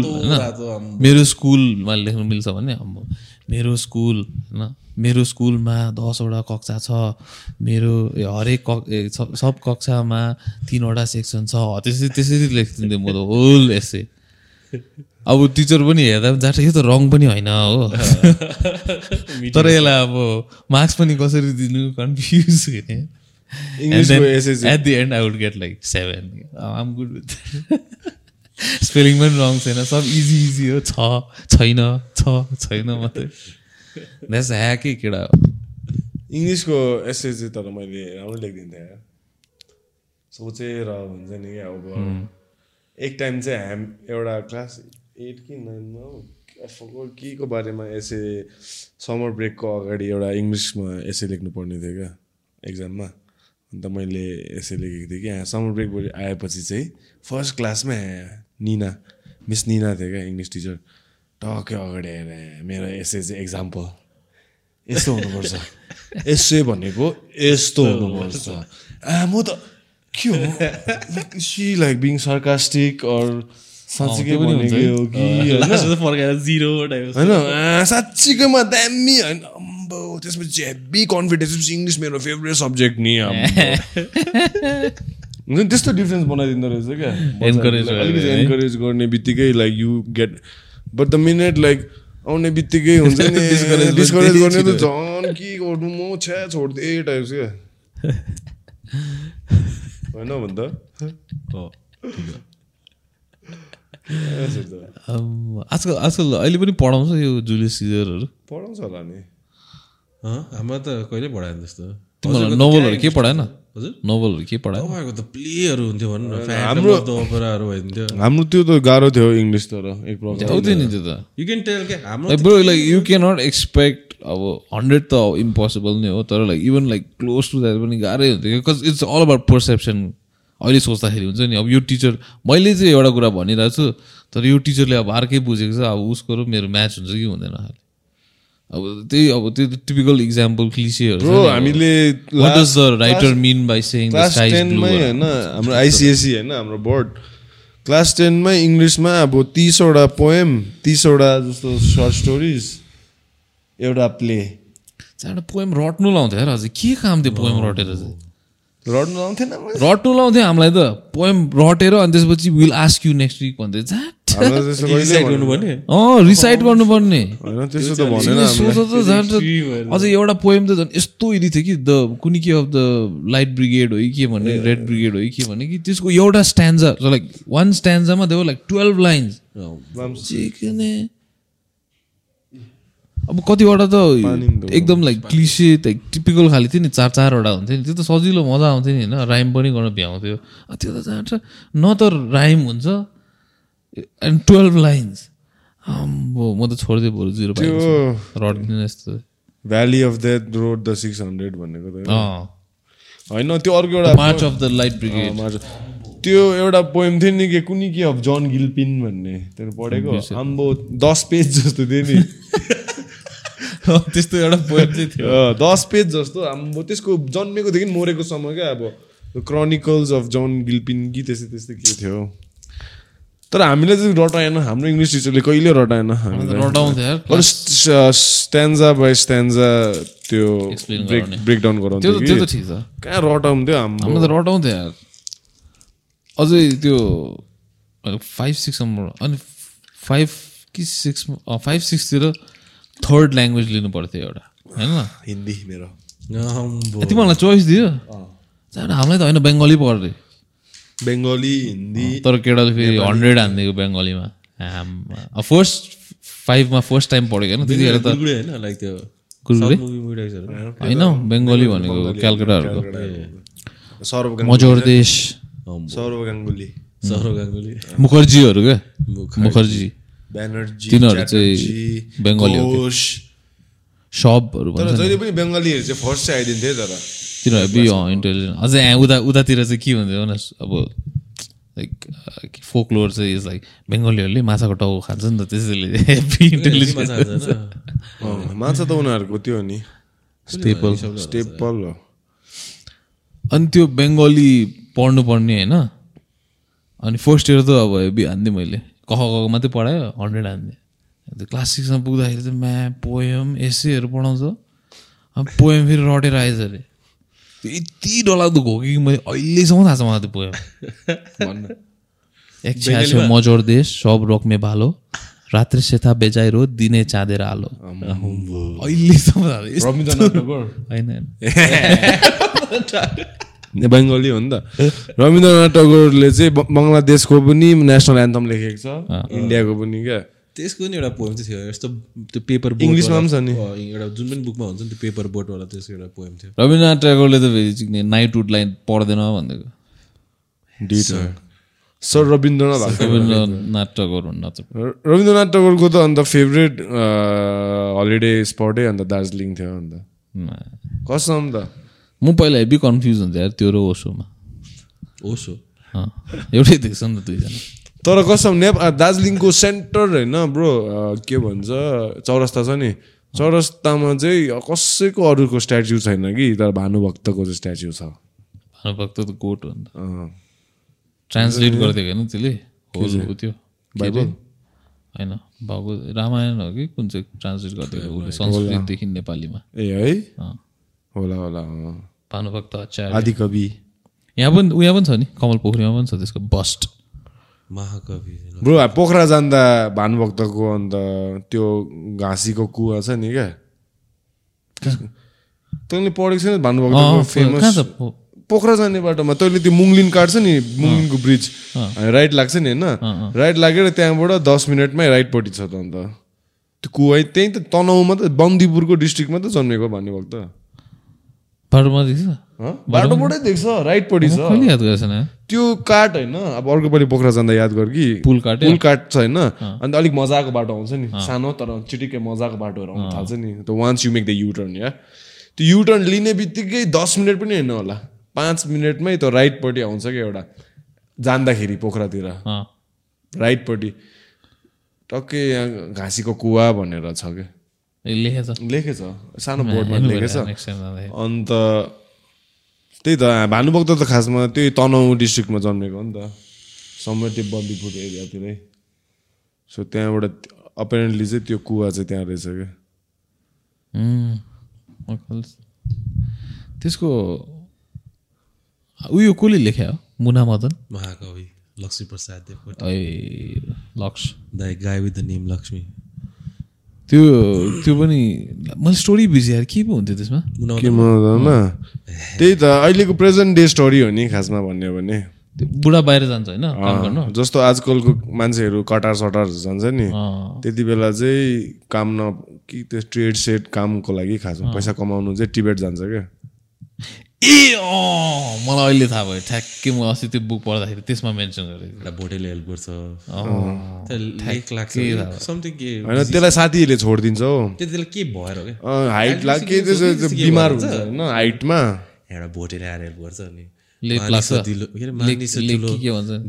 Speaker 1: मेरो स्कुलमा लेख्नु मिल्छ भने मेरो स्कुल होइन। मेरो स्कुलमा दसवटा कक्षा छ। मेरो हरेक कक सब कक्षामा तिनवटा सेक्सन छ। त्यसरी त्यसरी लेखिदिन्थेँ म त होल यसै अब टिचर पनि हेर्दा पनि जान्छ यो त रङ पनि होइन हो। तर यसलाई अब मार्क्स पनि कसरी दिनु कन्फ्युज हुने।
Speaker 3: इङ्ग्लिसको SSC
Speaker 1: at the end I would get like seven um good with spelling पनि रङ छैन सब इजी इजी हो छ छैन छ छैन मात्रै द्याट्स ह्याकै केटा हो
Speaker 3: इङ्ग्लिसको एसएससी तर मैले राम्रो लेखिदिन्थेँ। सोचेर हुन्छ नि क्या अब एक टाइम चाहिँ हाम एउटा क्लास एट कि नाइनमा के को बारेमा एसे समर ब्रेकको अगाडि एउटा इङ्ग्लिसमा एसे लेख्नु पर्ने थियो क्या एक्जाममा अन्त मैले एसे लेखेको थिएँ कि समर ब्रेक आएपछि चाहिँ फर्स्ट क्लासमा निना मिस निना थियो क्या इङ्ग्लिस टिचर। टक्कै अगाडि आएर मेरो एसे चाहिँ एक्जाम्पल यस्तो हुनुपर्छ। यसै भनेको यस्तो हुनुपर्छ। म त के हो? See like being sarcastic or साँच्चीकै
Speaker 1: पनि
Speaker 3: भनेको
Speaker 1: है।
Speaker 3: कि होइन? साँच्चीकैमा दामी होइन। अम्बो त्यसपछि हेभी कन्फिडेन्स इङ्ग्लिस मेरो फेभरेट सब्जेक्ट नि। हुन्छ नि त्यस्तो डिफ्रेन्स बनाइदिँदो रहेछ क्या अलिकति
Speaker 1: है।
Speaker 3: एन्करेज गर्ने बित्तिकै like you get but the minute like आउने बित्तिकै हुन्छ नि डिस्करेज गर्ने त। झन् के गर्नु म छ्या छोडिदिएँ टाइप्स क्या होइन भन् त यसो त।
Speaker 1: Um, आजकल आजकल अहिले पनि पढाउँछ यो जुलियस सिजरहरू
Speaker 3: पढाउँछ होला नि
Speaker 2: हाम्रो त कहिले पढाएन
Speaker 1: तिमीलाई नोभलहरू के पढाएन
Speaker 2: हजुर
Speaker 1: नोभलहरू के
Speaker 2: तपाईँको त प्लेहरू हुन्थ्यो भन्नु न
Speaker 3: हाम्रो-
Speaker 2: ओपेराहरू भइदिन्थ्यो
Speaker 3: हाम्रो त्यो त गाह्रो थियो इङ्ग्लिस तर एक प्रकार
Speaker 1: आउँथ्यो नि त्यो त
Speaker 2: यु क्यान टेल के हाम्रो
Speaker 1: bro like you can not expect अब हन्ड्रेड त इम्पोसिबल नै हो तर like even like close to that पनि गाह्रै हुन्थ्यो because it's all about perception अहिले सोच्दाखेरि हुन्छ नि अब यो टिचर मैले चाहिँ एउटा कुरा भनिरहेको छु तर यो टिचरले अब अर्कै बुझेको छ अब उसको र मेरो म्याच हुन्छ कि हुँदैन खालि। अब त्यही अब त्यो टिपिकल इक्जाम्पल क्लिसियहरू
Speaker 3: हामीले
Speaker 1: writer
Speaker 3: mean
Speaker 1: by saying class
Speaker 3: टेनमै होइन हाम्रो आइसिएससी होइन हाम्रो बोर्ड क्लास टेनमै इङ्ग्लिसमा अब तिसवटा पोएम तिसवटा जस्तो सर्ट स्टोरिज एउटा प्ले
Speaker 1: पोएम रट्नु लाउँथ्यो अझै के काम थियो पोएम रटेर चाहिँ
Speaker 3: रड्नु आउँथेन मैले।
Speaker 1: रट्नु लाउँथ्यो हामीलाई त। पोएम रटेर अनि त्यसपछि will ask you next week भन्दै। रिसाइट गर्नुपर्ने। अझ एउटा पोएम त झन् यस्तो यदि थियो कि द कुनै के अफ द लाइट ब्रिगेड हो कि के भन्ने रेड ब्रिगेड हो कि के भन्ने कि त्यसको एउटा स्ट्यान्जा लाइक वान स्ट्यान्जामा देव लाइक टुवेल्भ लाइन्स चिकने अब कतिवटा त एकदम लाइक क्लिसे लाइक टिपिकल खाले थियो नि चार चारवटा हुन्थ्यो नि। त्यो त सजिलो मजा आउँथ्यो नि होइन? राइम पनि गर्न भ्याउँथ्यो। त्यो त जान्छ न त राइम हुन्छ। एन्ड टुवेल्भ लाइन्स आम्बो म त छोडिदिएँ बरु जिरो
Speaker 3: त्यो
Speaker 1: रटिदिनु यस्तो
Speaker 3: valley of death rode the six hundred भनेको त। होइन त्यो अर्को एउटा
Speaker 1: march of the light brigade
Speaker 3: march त्यो एउटा पोएम थियो नि के कुनै के अफ जन गिल्पिन भन्ने। त्यो पढेको? आम्बो दस पेज जस्तो थियो नि।
Speaker 1: त्यस्तो एउटा पोएम चाहिँ थियो।
Speaker 3: दस पेज जस्तो। आम्बो त्यसको जन्मेकोदेखि मरेकोसम्म क्या अब क्रोनिकल्स अफ जन गिल्पिन कि त्यस्तै त्यस्तै के थियो। तर हामीले चाहिँ रटाएन हाम्रो इङ्ग्लिस टिचरले कहिले रटाएन हामीलाई? स्ट्यान्जा बाई स्ट्यान्जा त्यो ब्रेक। ब्रेकडाउन
Speaker 1: त्यो
Speaker 3: गराउँथ्यो
Speaker 1: त त्यो
Speaker 3: कि?
Speaker 1: त ठिक छ।
Speaker 3: कहाँ रटाउँथ्यो हाम्रो?
Speaker 1: हाम्रो त रटाउँथ्यो यार। अझै त्यो फाइभ सिक्ससम्म अनि फाइभ कि सिक्स फाइभ सिक्सतिर थर्ड ल्याङ्ग्वेज लिनु पर्थ्यो एउटा होइन?
Speaker 3: हिन्दी मेरो।
Speaker 1: तिमीहरूलाई चोइस दियो? हामीलाई त होइन बङ्गाली पढ्दै
Speaker 3: बङ्गाली हिन्दी।
Speaker 1: तर केटाले फेरि हन्ड्रेड हानिदिएको बङ्गालीमा। फर्स्ट फाइभमा फर्स्ट टाइम पढेको होइन? त्यतिखेर त
Speaker 2: होइन
Speaker 1: बङ्गाली भनेको क्यालकाटाहरूको
Speaker 3: सौरभ गाङ्गुली
Speaker 1: मजोर देश
Speaker 3: सौरभ गाङ्गुली
Speaker 2: सौरभ गाङ्गुली
Speaker 1: मुखर्जीहरू क्या मुखर्जी
Speaker 3: ब्यानर्जी
Speaker 1: तिनीहरू चाहिँ बङ्गाली। सबहरू भन्छ
Speaker 3: जहिले पनि बङ्गालीहरू चाहिँ फर्स्ट चाहिँ आइदिन्थे तर।
Speaker 1: तिनीहरू बी इन्टेलिजेन्ट अझै यहाँ उता उतातिर चाहिँ के हुन्छ भने अब लाइक फोकलोर चाहिँ इज लाइक बङ्गालीहरूले माछाको टाउको खान्छ नि त त्यसैले हेभी इन्टेलिजेन्ट
Speaker 2: माछा
Speaker 3: त उनीहरूको त्यो हो नि।
Speaker 1: स्टेपल
Speaker 3: स्टेपल हो।
Speaker 1: अनि त्यो बङ्गाली पढ्नु पर्ने होइन? अनि फर्स्ट इयर त अब हेभी हान्थेँ मैले। कख मात्रै पढायो हन्ड्रेड हान्थेँ अन्त क्लास सिक्समा पुग्दाखेरि चाहिँ म्याप पोएम एसेहरू पढाउँछ पोएम फेरि रटेर आएछ अरे त्यो यति डरलाग्दो हो कि मैले अहिलेसम्म थाहा छ मलाई त्यो पोएम एक छ्यासो मजोर देश सब रोक्मे भालो रात्रि सेता बेजाइरो दिने चाँदेर आलो अहिलेसम्म होइन।
Speaker 3: बङ्गाली हो नि त। रविन्द्रनाथ ठाकुरले चाहिँ बङ्गलादेशको पनि नेसनल एन्थम लेखेको छ। इन्डियाको पनि क्या।
Speaker 2: त्यसको नि एउटा पोएम चाहिँ थियो। यस्तो त्यो पेपर
Speaker 3: इङ्ग्लिसमा पनि छ नि।
Speaker 2: एउटा जुन पनि बुकमा हुन्छ नि त्यो पेपर बोटवाला त्यसको एउटा पोएम थियो।
Speaker 1: रविन्द्रनाथ ट्यागोरले त फेरि चिक्ने नाइटहुड लाइन पढ्दैन
Speaker 3: डिट सर रविन्द्रनाथ
Speaker 1: रविन्द्रनाथ ट्यागोर हुन्न त।
Speaker 3: र- रविन्द्रनाथ ठाकुरको त अन्त फेभरेट हलिडे स्पटै अन्त दार्जिलिङ थियो अन्त। कसम त?
Speaker 1: म पहिला हेभी कन्फ्युज हुन्थेँ यार त्यो र ओसोमा।
Speaker 2: ओसो।
Speaker 1: एउटै देख्छ नि त दुईजना।
Speaker 3: तर कसम नेप अ, दार्जिलिङको सेन्टर होइन ब्रो के भन्छ चौरस्ता छ नि। चौरस्तामा चाहिँ कसैको अरूको स्ट्याच्यु छैन कि तर भानुभक्तको चाहिँ स्ट्याच्यु छ।
Speaker 1: भानुभक्त त कोट हो नि त। ट्रान्सलेट गरिदिएको होइन त्यसले? हो त्यो।
Speaker 3: बाइबल?
Speaker 1: होइन भएको रामायण हो कि कुन चाहिँ ट्रान्सलेट गरिदिएको? उसले संस्कृतदेखि नेपालीमा।
Speaker 3: ए है। होला होला।
Speaker 1: भानुभक्त आचार्य
Speaker 3: आदिकवि।
Speaker 1: यहाँ पनि उहाँ पनि छ नि? कमल पोखरीमा पनि छ त्यसको बस्ट।
Speaker 2: महाकवि।
Speaker 3: ब्रो पोखरा जाँदा भानुभक्तको अन्त त्यो घाँसीको कुवा छ नि क्या? तैँले पढेको छैन भानुभक्तको फेमस पोखरा जाने बाटोमा। तैँले त्यो मुङ्लिन काट्छ नि मुङ्लिनको ब्रिज। राइट लाग्छ नि होइन? राइट लागेर त्यहाँबाट दस मिनटमै राइटपट्टि छ त अन्त। त्यो कुवा त्यहीँ त तनहुमा त बन्दीपुरको डिस्ट्रिक्टमा त जन्मेको भानुभक्त।
Speaker 1: बाटोमा देख्छ?
Speaker 3: बाटोबाटै देख्छ राइटपट्टि छ
Speaker 1: याद गरेछ
Speaker 3: त्यो काट होइन अब अर्को पालि पोखरा जाँदा याद गर कि
Speaker 1: पुल काट्यो?
Speaker 3: पुल काट छ होइन। अन्त अलिक मजाको बाटो आउँछ नि। सानो तर चिटिक्कै मजाको बाटोहरू आउनु थाल्छ नि। त once you make the U turn या? त्यो युटर्न लिने बित्तिकै दस मिनट पनि होइन होला। पाँच मिनटमै त राइटपट्टि आउँछ क्या एउटा। जाँदाखेरि पोखरातिर। राइटपट्टि टक्कै यहाँ घाँसीको कुवा भनेर छ क्या।
Speaker 1: लेखेछ
Speaker 3: लेखेछ सानो बोर्डमा लेखेछ अन्त त्यही त भानुभक्त त खासमा त्यही तनहु डिस्ट्रिक्टमा जन्मेको हो नि त। समर त्यो बन्दीपुर एरियातिरै। सो त्यहाँबाट अपेरेन्टली चाहिँ त्यो कुवा चाहिँ त्यहाँ रहेछ क्या.
Speaker 1: त्यसको उयो कसले लेख्या हो? मुना मदन
Speaker 2: महाकवि लक्ष्मी प्रसाद देवकोटा।
Speaker 1: ए लक्ष
Speaker 2: the guy with the name Lakshmi.
Speaker 1: त्यो त्यो पनि मैले स्टोरी बिर्सेँ यार के पो हुन्थ्यो त्यसमा?
Speaker 3: त्यही त अहिलेको प्रेजेन्ट डे स्टोरी हो नि खासमा भन्यो भने।
Speaker 1: बुढा बाहिर जान्छ होइन काम गर्नु?
Speaker 3: अँ, जस्तो आजकलको मान्छेहरू कटार सटार जान्छ नि। त्यति बेला चाहिँ काम न कि त्यो ट्रेड सेड कामको लागि खासमा पैसा कमाउनु चाहिँ टिबेट जान्छ क्या।
Speaker 1: ए अँ मलाई अहिले थाहा भयो। ठ्याक्कै म अस्ति त्यो बुक पढ्दाखेरि त्यसमा मेन्सन गरेको
Speaker 2: एउटा भोटेले हेल्प गर्छ। लाग्छ समथिङ के
Speaker 3: होइन त्यसलाई साथीहरूले छोडिदिन्छ हो।
Speaker 2: त्यति बेला के भएर हो क्या?
Speaker 3: अँ, हाइट लाग के त्यसो त्यो बिमार हुन्छ होइन हाइटमा
Speaker 2: एउटा भोटेले आएर हेल्प गर्छ अनि।
Speaker 1: लाग्छ।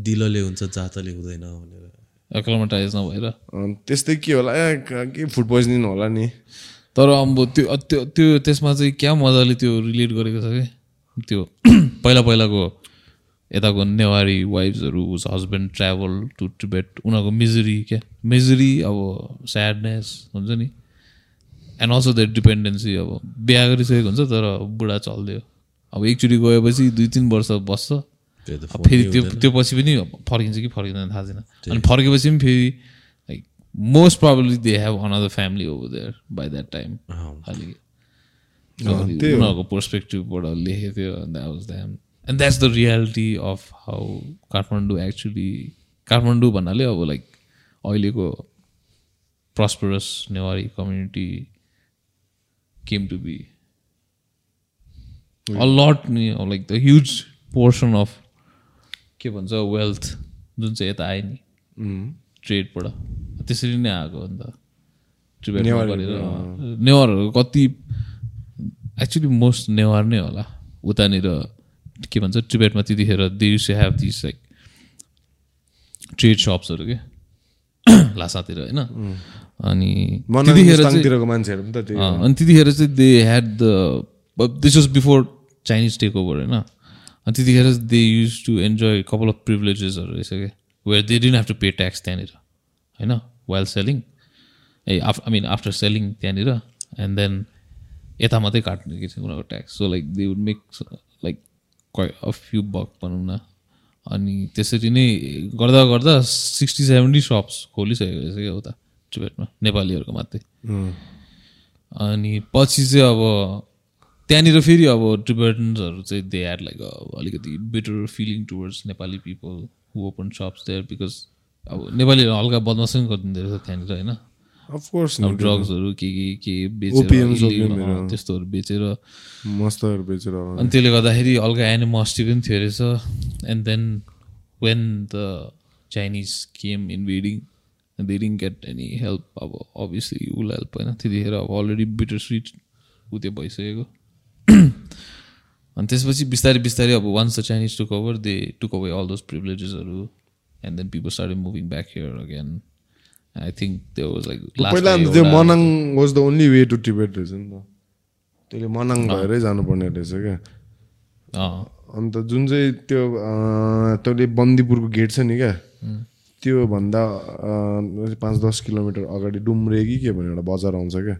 Speaker 2: दिलोले हुन्छ जातले हुँदैन भनेर।
Speaker 1: एक्लोमाटाइज नभएर।
Speaker 3: त्यस्तै के होला? क- फुड पोइजनिङ होला नि?
Speaker 1: तर अब त्यो त्यो त्यो त्यसमा चाहिँ क्या मजाले त्यो रिलेट गरेको छ कि? त्यो पहिला पहिलाको यताको नेवारी वाइफ्सहरू उस हस्बेन्ड ट्राभल टु टिबेट उनीहरूको मिजरी क्या? मिजरी अब स्याडनेस हुन्छ नि। एन्ड अल्सो द डिपेन्डेन्सी अब बिहा गरिसकेको हुन्छ तर बुढा चल्दियो। अब एकचोटि गएपछि दुई तिन वर्ष बस्छ। फेरि त्यो त्यो पछि पनि फर्किन्छ कि फर्किँदैन थाहा छैन। अनि फर्केपछि पनि फेरि like most probably they have another family over there by that time खालि उनीहरूको पर्सपेक्टिभबाट लेखेको थियो was them and that's the reality of how Kathmandu actually Kathmandu भन्नाले अब लाइक अहिलेको prosperous Newari community came to be a lot नि like the huge portion of के भन्छ वेल्थ जुन चाहिँ यता आयो नि ट्रेडबाट त्यसरी नै आएको अन्त नेवारहरू कति एक्चुली मोस्ट नेवार नै होला उतानिर के भन्छ टिबेटमा त्यतिखेर they used to have this like trade सप्सहरू के लासातिर होइन अनि त्यतिखेर अनि त्यतिखेर चाहिँ they had the this was before Chinese take over होइन अनि त्यतिखेर they used to enjoy couple of प्रिभिलेजेसहरू रहेछ क्या where they didn't have to pay tax त्यहाँनिर होइन वाइल सेलिङ ए आफ आई मिन आफ्टर सेलिङ त्यहाँनिर एन्ड देन यता मात्रै काट्ने कि चाहिँ उनीहरूको tax so like they would make like a few buck भनौँ न। अनि त्यसरी नै गर्दा गर्दा सिक्सटी सेभेन्टी सप्स खोलिसकेको रहेछ क्या उता टिबेटमा नेपालीहरूको मात्रै। अनि पछि चाहिँ अब त्यहाँनिर फेरि अब टिबेटन्सहरू चाहिँ दे ह्याड लाइक अलिकति better feeling towards Nepali people who open shops there because अब नेपालीहरू हल्का बदमास पनि गरिदिँदो रहेछ त्यहाँनिर होइन?
Speaker 3: अफकोर्स
Speaker 1: अब ड्रग्सहरू के के के बेचेर त्यस्तोहरू बेचेर
Speaker 3: मस्तहरू बेचेर
Speaker 1: अनि त्यसले गर्दाखेरि हल्का एनिमोसिटी पनि थियो रहेछ। And then when the Chinese came invading they didn't get any help अब अभियसली उसलाई हेल्प होइन। त्यतिखेर अब अलरेडी बिटर स्विट उ त्यो भइसकेको। अनि त्यसपछि बिस्तारै बिस्तारै अब once the Chinese took over they took over all those प्रिभिलेजेसहरू and then people start moving back here again I think त्यो वाज लाइक
Speaker 3: पहिला त्यो Manang was the only way to Tibet रहेछ नि त त्यसले मनाङ भएरै जानुपर्ने रहेछ क्या अन्त जुन चाहिँ त्यो तैँले बन्दीपुरको गेट छ नि क्या त्योभन्दा पाँच दस किलोमिटर अगाडि डुम्रे कि के भन्ने एउटा बजार आउँछ क्या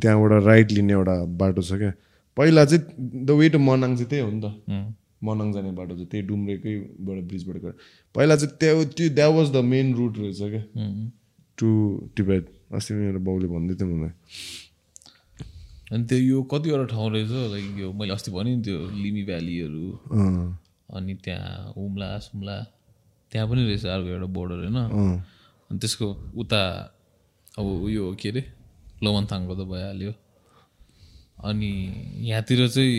Speaker 3: त्यहाँबाट राइट लिने एउटा बाटो छ क्या पहिला चाहिँ द वे टु मनाङ चाहिँ त्यही हो नि त मनाङ जाने बाटो चाहिँ त्यही डुम्रेकैबाट ब्रिजबाट गएर पहिला चाहिँ त्यो त्यो that was the main route रहेछ क्या टु टिबेट अस्ति मेरो बाउले भन्दै थियो मलाई।
Speaker 1: अनि त्यो यो कतिवटा ठाउँ रहेछ लाइक यो मैले अस्ति भने नि त्यो लिमी भ्यालीहरू। अनि त्यहाँ हुम्ला सुम्ला त्यहाँ पनि रहेछ अर्को एउटा बोर्डर होइन। अनि त्यसको उता अब उयो के अरे लोमनथाङको त भइहाल्यो। अनि यहाँतिर चाहिँ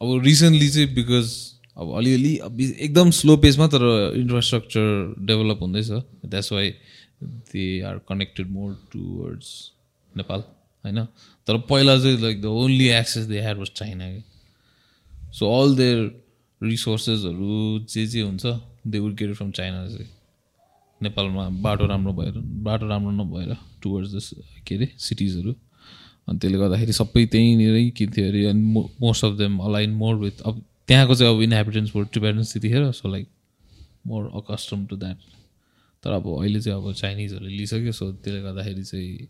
Speaker 1: अब रिसेन्टली चाहिँ बिकज अब अलिअलि एकदम स्लो पेसमा तर इन्फ्रास्ट्रक्चर डेभलप हुँदैछ। That's why they are connected more towards Nepal होइन तर पहिला चाहिँ like the only access they had was China कि सो अल देयर रिसोर्सेसहरू जे जे हुन्छ they would get from China चाहिँ। नेपालमा बाटो राम्रो भएर बाटो राम्रो नभएर टुवर्ड्स द के अरे सिटिजहरू अनि त्यसले गर्दाखेरि सबै त्यहीँनिरै किन्थ्यो अरे अनि most of them align more with अब त्यहाँको चाहिँ अब इन्हेबिटेन्स फोर टिबेटन्स त्यतिखेर so like more accustom to that तर अब अहिले चाहिँ अब चाइनिजहरूले लिइसक्यो सो त्यसले गर्दाखेरि चाहिँ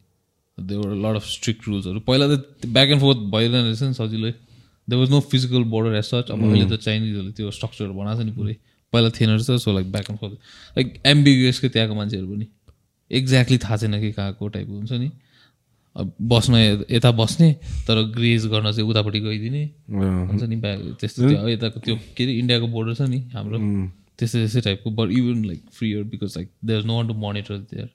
Speaker 1: there were lot of strict रुल्सहरू पहिला त ब्याक एन्ड फोर्थ भइरहेको रहेछ नि सजिलै। There was no physical border as such अब अहिले त चाइनिजहरूले त्यो स्ट्रक्चर बनाएको छ नि पुरै। पहिला थिएन रहेछ so like back and forth like एम्बिगुएसकै त्यहाँको मान्छेहरू पनि। एक्ज्याक्टली थाहा छैन कि कहाँको टाइपको हुन्छ नि। अब बस्न यता बस्ने तर ग्रेज गर्न चाहिँ उतापट्टि गइदिने। हुन्छ नि ब्याक त्यस्तो त्यो यताको त्यो के अरे इन्डियाको बोर्डर छ नि हाम्रो। त्यस्तै त्यस्तै टाइपको but even like freer because like there is no one to monitor there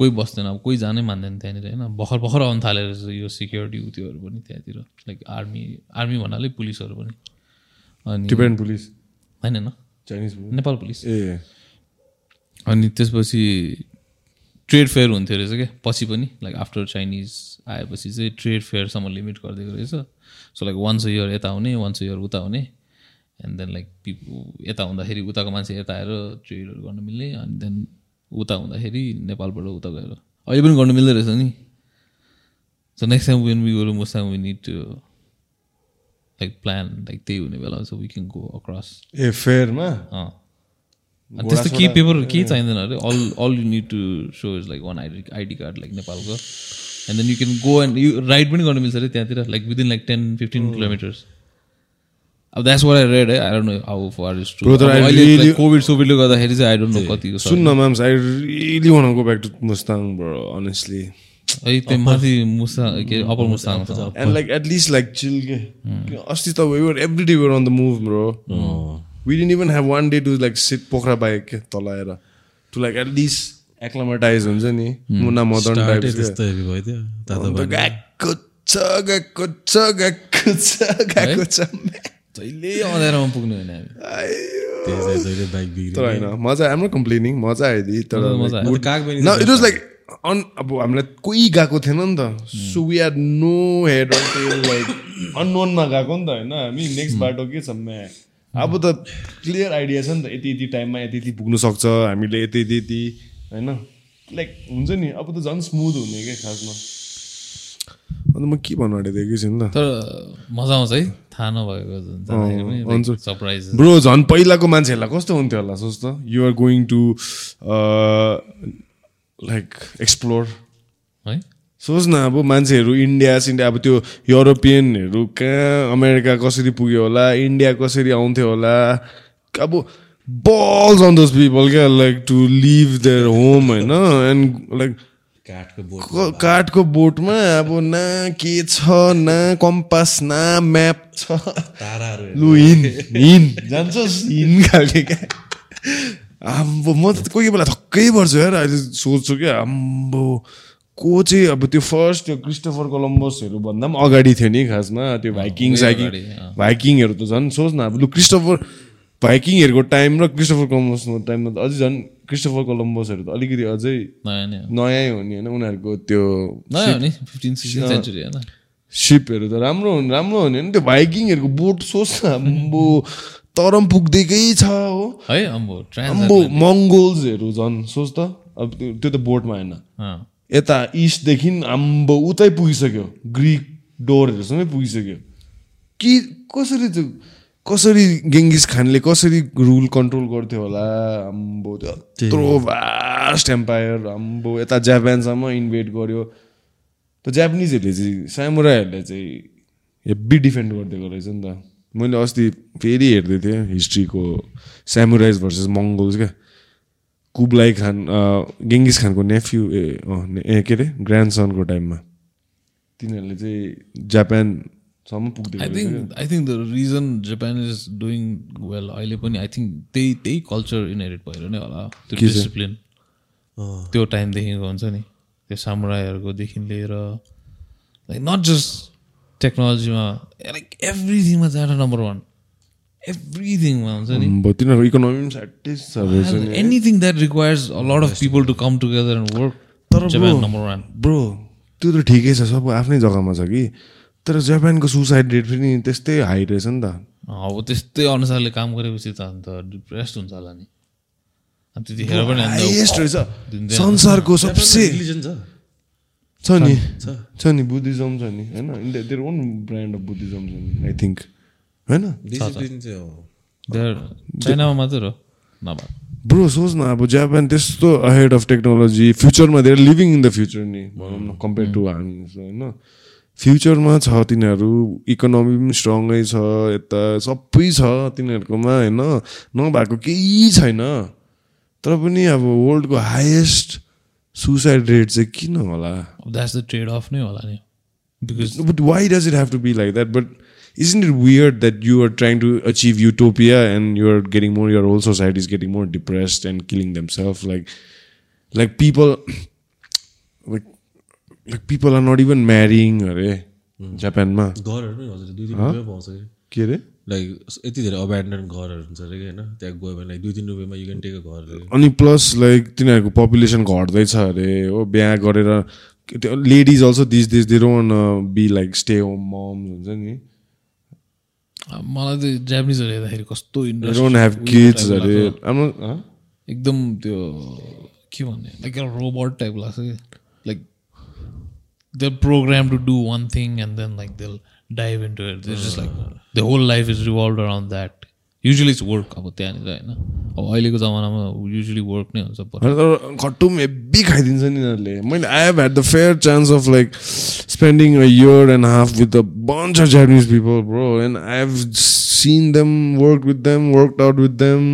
Speaker 1: कोही बस्दैन अब कोही जानै मान्दैन त्यहाँनिर होइन भर्खर भर्खर आउनु थालेर रहेछ यो सिक्योरिटी उत्योहरू पनि त्यहाँतिर लाइक आर्मी आर्मी भन्नाले पुलिसहरू पनि। अनि
Speaker 3: पुलिस
Speaker 1: होइन होइन
Speaker 3: चाइनिज पुलिस
Speaker 1: नेपाल पुलिस
Speaker 3: ए
Speaker 1: अनि त्यसपछि ट्रेड फेयर हुन्थ्यो रहेछ क्या पछि पनि लाइक आफ्टर चाइनिज आएपछि चाहिँ ट्रेड फेयरसम्म लिमिट गरिदिएको रहेछ। सो लाइक वान्स इयर यता हुने वान्स अ इयर उता हुने। एन्ड देन लाइक पिपल यता हुँदाखेरि उताको मान्छे यता आएर ट्रेडहरू गर्न मिल्ने अनि देन उता हुँदाखेरि नेपालबाट उता गएर अहिले पनि गर्नु मिल्दो रहेछ नि। So next time when we गरौँ Mustang we need to like plan like त्यही हुने बेला so we can go across
Speaker 3: a फेयरमा
Speaker 1: अँ। अनि त्यस्तो केही पेपर केही चाहिँदैन अरे। All all you need to show is like one ID ID card like नेपालको। And then you can go and you ride पनि गर्नु मिल्छ अरे त्यहाँतिर like within like ten fifteen kilometres अब द्याट्स वाट आई रेड है I don't know how far is
Speaker 3: true I
Speaker 1: अहिले
Speaker 3: really-
Speaker 1: COVID सोभिडले गर्दाखेरि चाहिँ आई डोन्ट नो कतिको छ
Speaker 3: सुन्न म्याम्स I really want go back to Mustang bro honestly
Speaker 1: है त्यो माथि मुसा के अप्पर मुस्ताङ छ।
Speaker 3: And like at least like chill के अस्ति त we're every day we're on the move bro we didn't even have one day to like sit Pokhara bike के तल आएर to like at least acclimatise हुन्छ नि Muna Madan type
Speaker 2: त्यस्तो heavy भयो त्यो तातो
Speaker 3: गएको छ गएको छ गएको छ गएको छ
Speaker 1: जहिले अँध्यारोमा पुग्ने होइन हामी
Speaker 3: आयो। तर होइन मजा आम्रो कम्प्लेनिङ मजा आयो दि तर
Speaker 1: आयो।
Speaker 3: इट वाज लाइक अन अब हामीलाई कोही गएको थिएन नि त so we are no head like अननोनमा गएको नि त होइन हामी नेक्स्ट बाटो के छ अब त क्लियर आइडिया छ नि त यति यति टाइममा यति यति पुग्नु सक्छ हामीले यति यति यति होइन लाइक हुन्छ नि अब त झन् स्मुथ हुने क्या खासमा अन्त म के भन्नु आँटेको एकैछिन ल
Speaker 1: तर मजा आउँछ है। थाहा नभएको सरप्राइज
Speaker 3: ब्रो झन् पहिलाको मान्छेहरूलाई कस्तो हुन्थ्यो होला सोच त you're going to like explore
Speaker 1: है?
Speaker 3: सोच न अब मान्छेहरू इन्डिया सिन्डिया अब त्यो युरोपियनहरू कहाँ अमेरिका कसरी पुग्यो होला इन्डिया कसरी आउँथ्यो होला। अब बल्स अन दोज पिपल क्या like to leave their home होइन? एन्ड लाइक
Speaker 2: काठको
Speaker 3: बोटमा अब न के छ न कम्पास न म्याप छ।
Speaker 2: ताराहरू
Speaker 3: लु हिँड हिँड। जान्छस् हिँड खालके क्या। आम्बो म त कोही कोही बेला थक्कै पर्छु यार अहिले सोध्छु क्या। आम्बो को चाहिँ अब त्यो फर्स्ट त्यो क्रिस्टोफर कोलम्बसहरू भन्दा पनि अगाडि थियो नि खासमा। त्यो भाइकिङ साइकिङ। भाइकिङहरू त झन् सोच न अब लु क्रिस्टोफर भाइकिङहरूको टाइम र क्रिस्टोफर कोलम्बसको टाइममा त अझै झन् क्रिस्टोफर कोलम्बसहरू त अलिकति अझै
Speaker 1: नयाँ नै हो।
Speaker 3: नि होइन उनीहरूको त्यो सिपहरू त राम्रो हुने राम्रो हो नि होइन। त्यो भाइकिङहरूको बोट सोच न आम्बो तर पनि पुग्दैकै छ हो।
Speaker 1: है अम्बो
Speaker 3: मङ्गोल्सहरू झन् सोच त। अब त्यो त्यो त बोटमा होइन। यता इस्टदेखि आम्बो उतै पुगिसक्यो। ग्रिक डोरहरूसँगै पुगिसक्यो। कि कसरी त्यो कसरी गेङ्गिस खानले कसरी रुल कन्ट्रोल गर्थ्यो होला? आम्बो त्यो यत्रो भास्ट एम्पायर आम्बो यता जापानसम्म इन्भेट गर्यो। त जापानिजहरूले चाहिँ सामुराईहरूले चाहिँ हेब्बी डिफेन्ड गरिदिएको रहेछ नि त। मैले अस्ति फेरि हेर्दै थिएँ हिस्ट्रीको स्यामुराइज भर्सेस मङ्गोल्स क्या। कुबलाई खान गेङ्गिस खानको नेफ्यु ए अँ, ने- ए के अरे ग्रान्ड सनको टाइममा तिनीहरूले चाहिँ जापानसम्म
Speaker 1: I
Speaker 3: पुग्दै
Speaker 1: think I think the reason Japan is doing well अहिले पनि आई थिङ्क त्यही त्यही कल्चर इनहेरिट भएर नै होला। त्यो डिसिप्लिन त्यो टाइमदेखिको हुन्छ नि। त्यो सामुराईहरूकोदेखि लिएर लाइक नट जस्ट टेक्नोलोजीमा लाइक एभ्रिथिङमा जाँदा नम्बर वान एभ्रिथिङमा हुन्छ नि।
Speaker 3: अब तिनीहरूको इकोनोमी पनि
Speaker 1: anything that requires a lot of people to come together and work
Speaker 3: तर
Speaker 1: नम्बर वान
Speaker 3: ब्रो त्यो त ठिकै छ सब आफ्नै जग्गामा छ कि। तर जापानको सुसाइड रेट पनि त्यस्तै हाई रहेछ नि त।
Speaker 1: अब त्यस्तै अनुसारले काम गरेपछि त अन्त डिप्रेस्ड हुन्छ होला नि। अनि त्यतिखेर पनि
Speaker 3: हाइएस्ट रहेछ। संसारको सबसे
Speaker 2: रिलिजन छ।
Speaker 3: नि। छ। नि बुद्धिज्म छ नि होइन? India their own brand of Buddhism छ नि आई थिङ्क होइन?
Speaker 1: चाइनामा मात्र हो नभए।
Speaker 3: ब्रो सोच न अब जापान त्यस्तो अहेड अफ टेक्नोलोजी फ्युचरमा they're living in the future नि भनौँ न कम्पेयर टु हामी होइन? फ्युचरमा छ तिनीहरू इकोनोमी पनि स्ट्रङै छ यता सबै छ तिनीहरूकोमा होइन नभएको केही छैन तर पनि अब वर्ल्डको हाइएस्ट सुसाइड रेट चाहिँ किन होला
Speaker 1: द्याट्स द ट्रेड अफ नै होला नि because
Speaker 3: But why does it have to be like that? But isn't it weird that you are trying to achieve utopia and you are getting more, your whole society is getting more depressed and killing themselves? Like, like people, like, like people are not even marrying, अरे जापानमा
Speaker 2: घरहरू हजुर दुई तिन रुपियाँ पाउँछ कि?
Speaker 3: के अरे?
Speaker 2: लाइक यति धेरै अब्यान्डन घरहरू हुन्छ अरे कि होइन? त्यहाँ गयो भने लाइक दुई तिन रुपियाँमा यु क्यान टेक अ घर
Speaker 3: अनि प्लस लाइक तिनीहरूको पपुलेसन घट्दैछ अरे। हो बिहा गरेर त्यो ladies also this this they don't be like stay home moms हुन्छ नि।
Speaker 1: मलाई चाहिँ जापानिजहरू हेर्दाखेरि कस्तो
Speaker 3: डोन्ट ह्याभ किड्स अरे?
Speaker 1: एकदम त्यो के भन्ने? लाइक रोबोट टाइप लाग्छ कि? Like they program to do one thing and then like they dive into it just like the whole life is revolve around that usually it's work अब त्यहाँनिर होइन अब अहिलेको जमानामा युजली वर्क नै हुन्छ but
Speaker 3: होइन, तर खट्टुम हेब्बी खाइदिन्छ नि यिनीहरूले मैले I have had the fair chance of like spending a year and half with the bunch of Japanese people bro and I have seen them work with them work out with them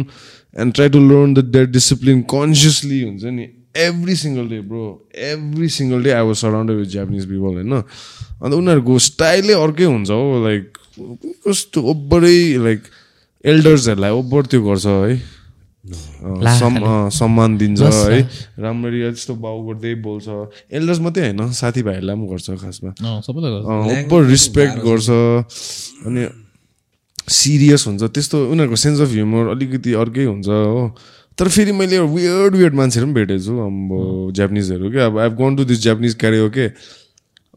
Speaker 3: and try to learn the their discipline consciously हुन्छ नि every single day bro every single day I was surrounded with Japanese people होइन अन्त उनीहरूको स्टाइलै अर्कै हुन्छ हो like कस्तो ओभरै like एल्डर्सहरूलाई over त्यो गर्छ है। सम्मान दिन्छ है। राम्ररी त्यस्तो बाउ गर्दै बोल्छ। एल्डर्स मात्रै होइन साथीभाइहरूलाई पनि गर्छ खासमा। ओभर रिस्पेक्ट गर्छ। अनि सिरियस हुन्छ। त्यस्तो उनीहरूको सेन्स अफ ह्युमर अलिकति अर्कै हुन्छ हो। तर फेरि मैले वियर्ड वियर्ड मान्छेहरू पनि भेटेको छु अब जापानिजहरू क्या अब I gone to this Japanese karaoke हो के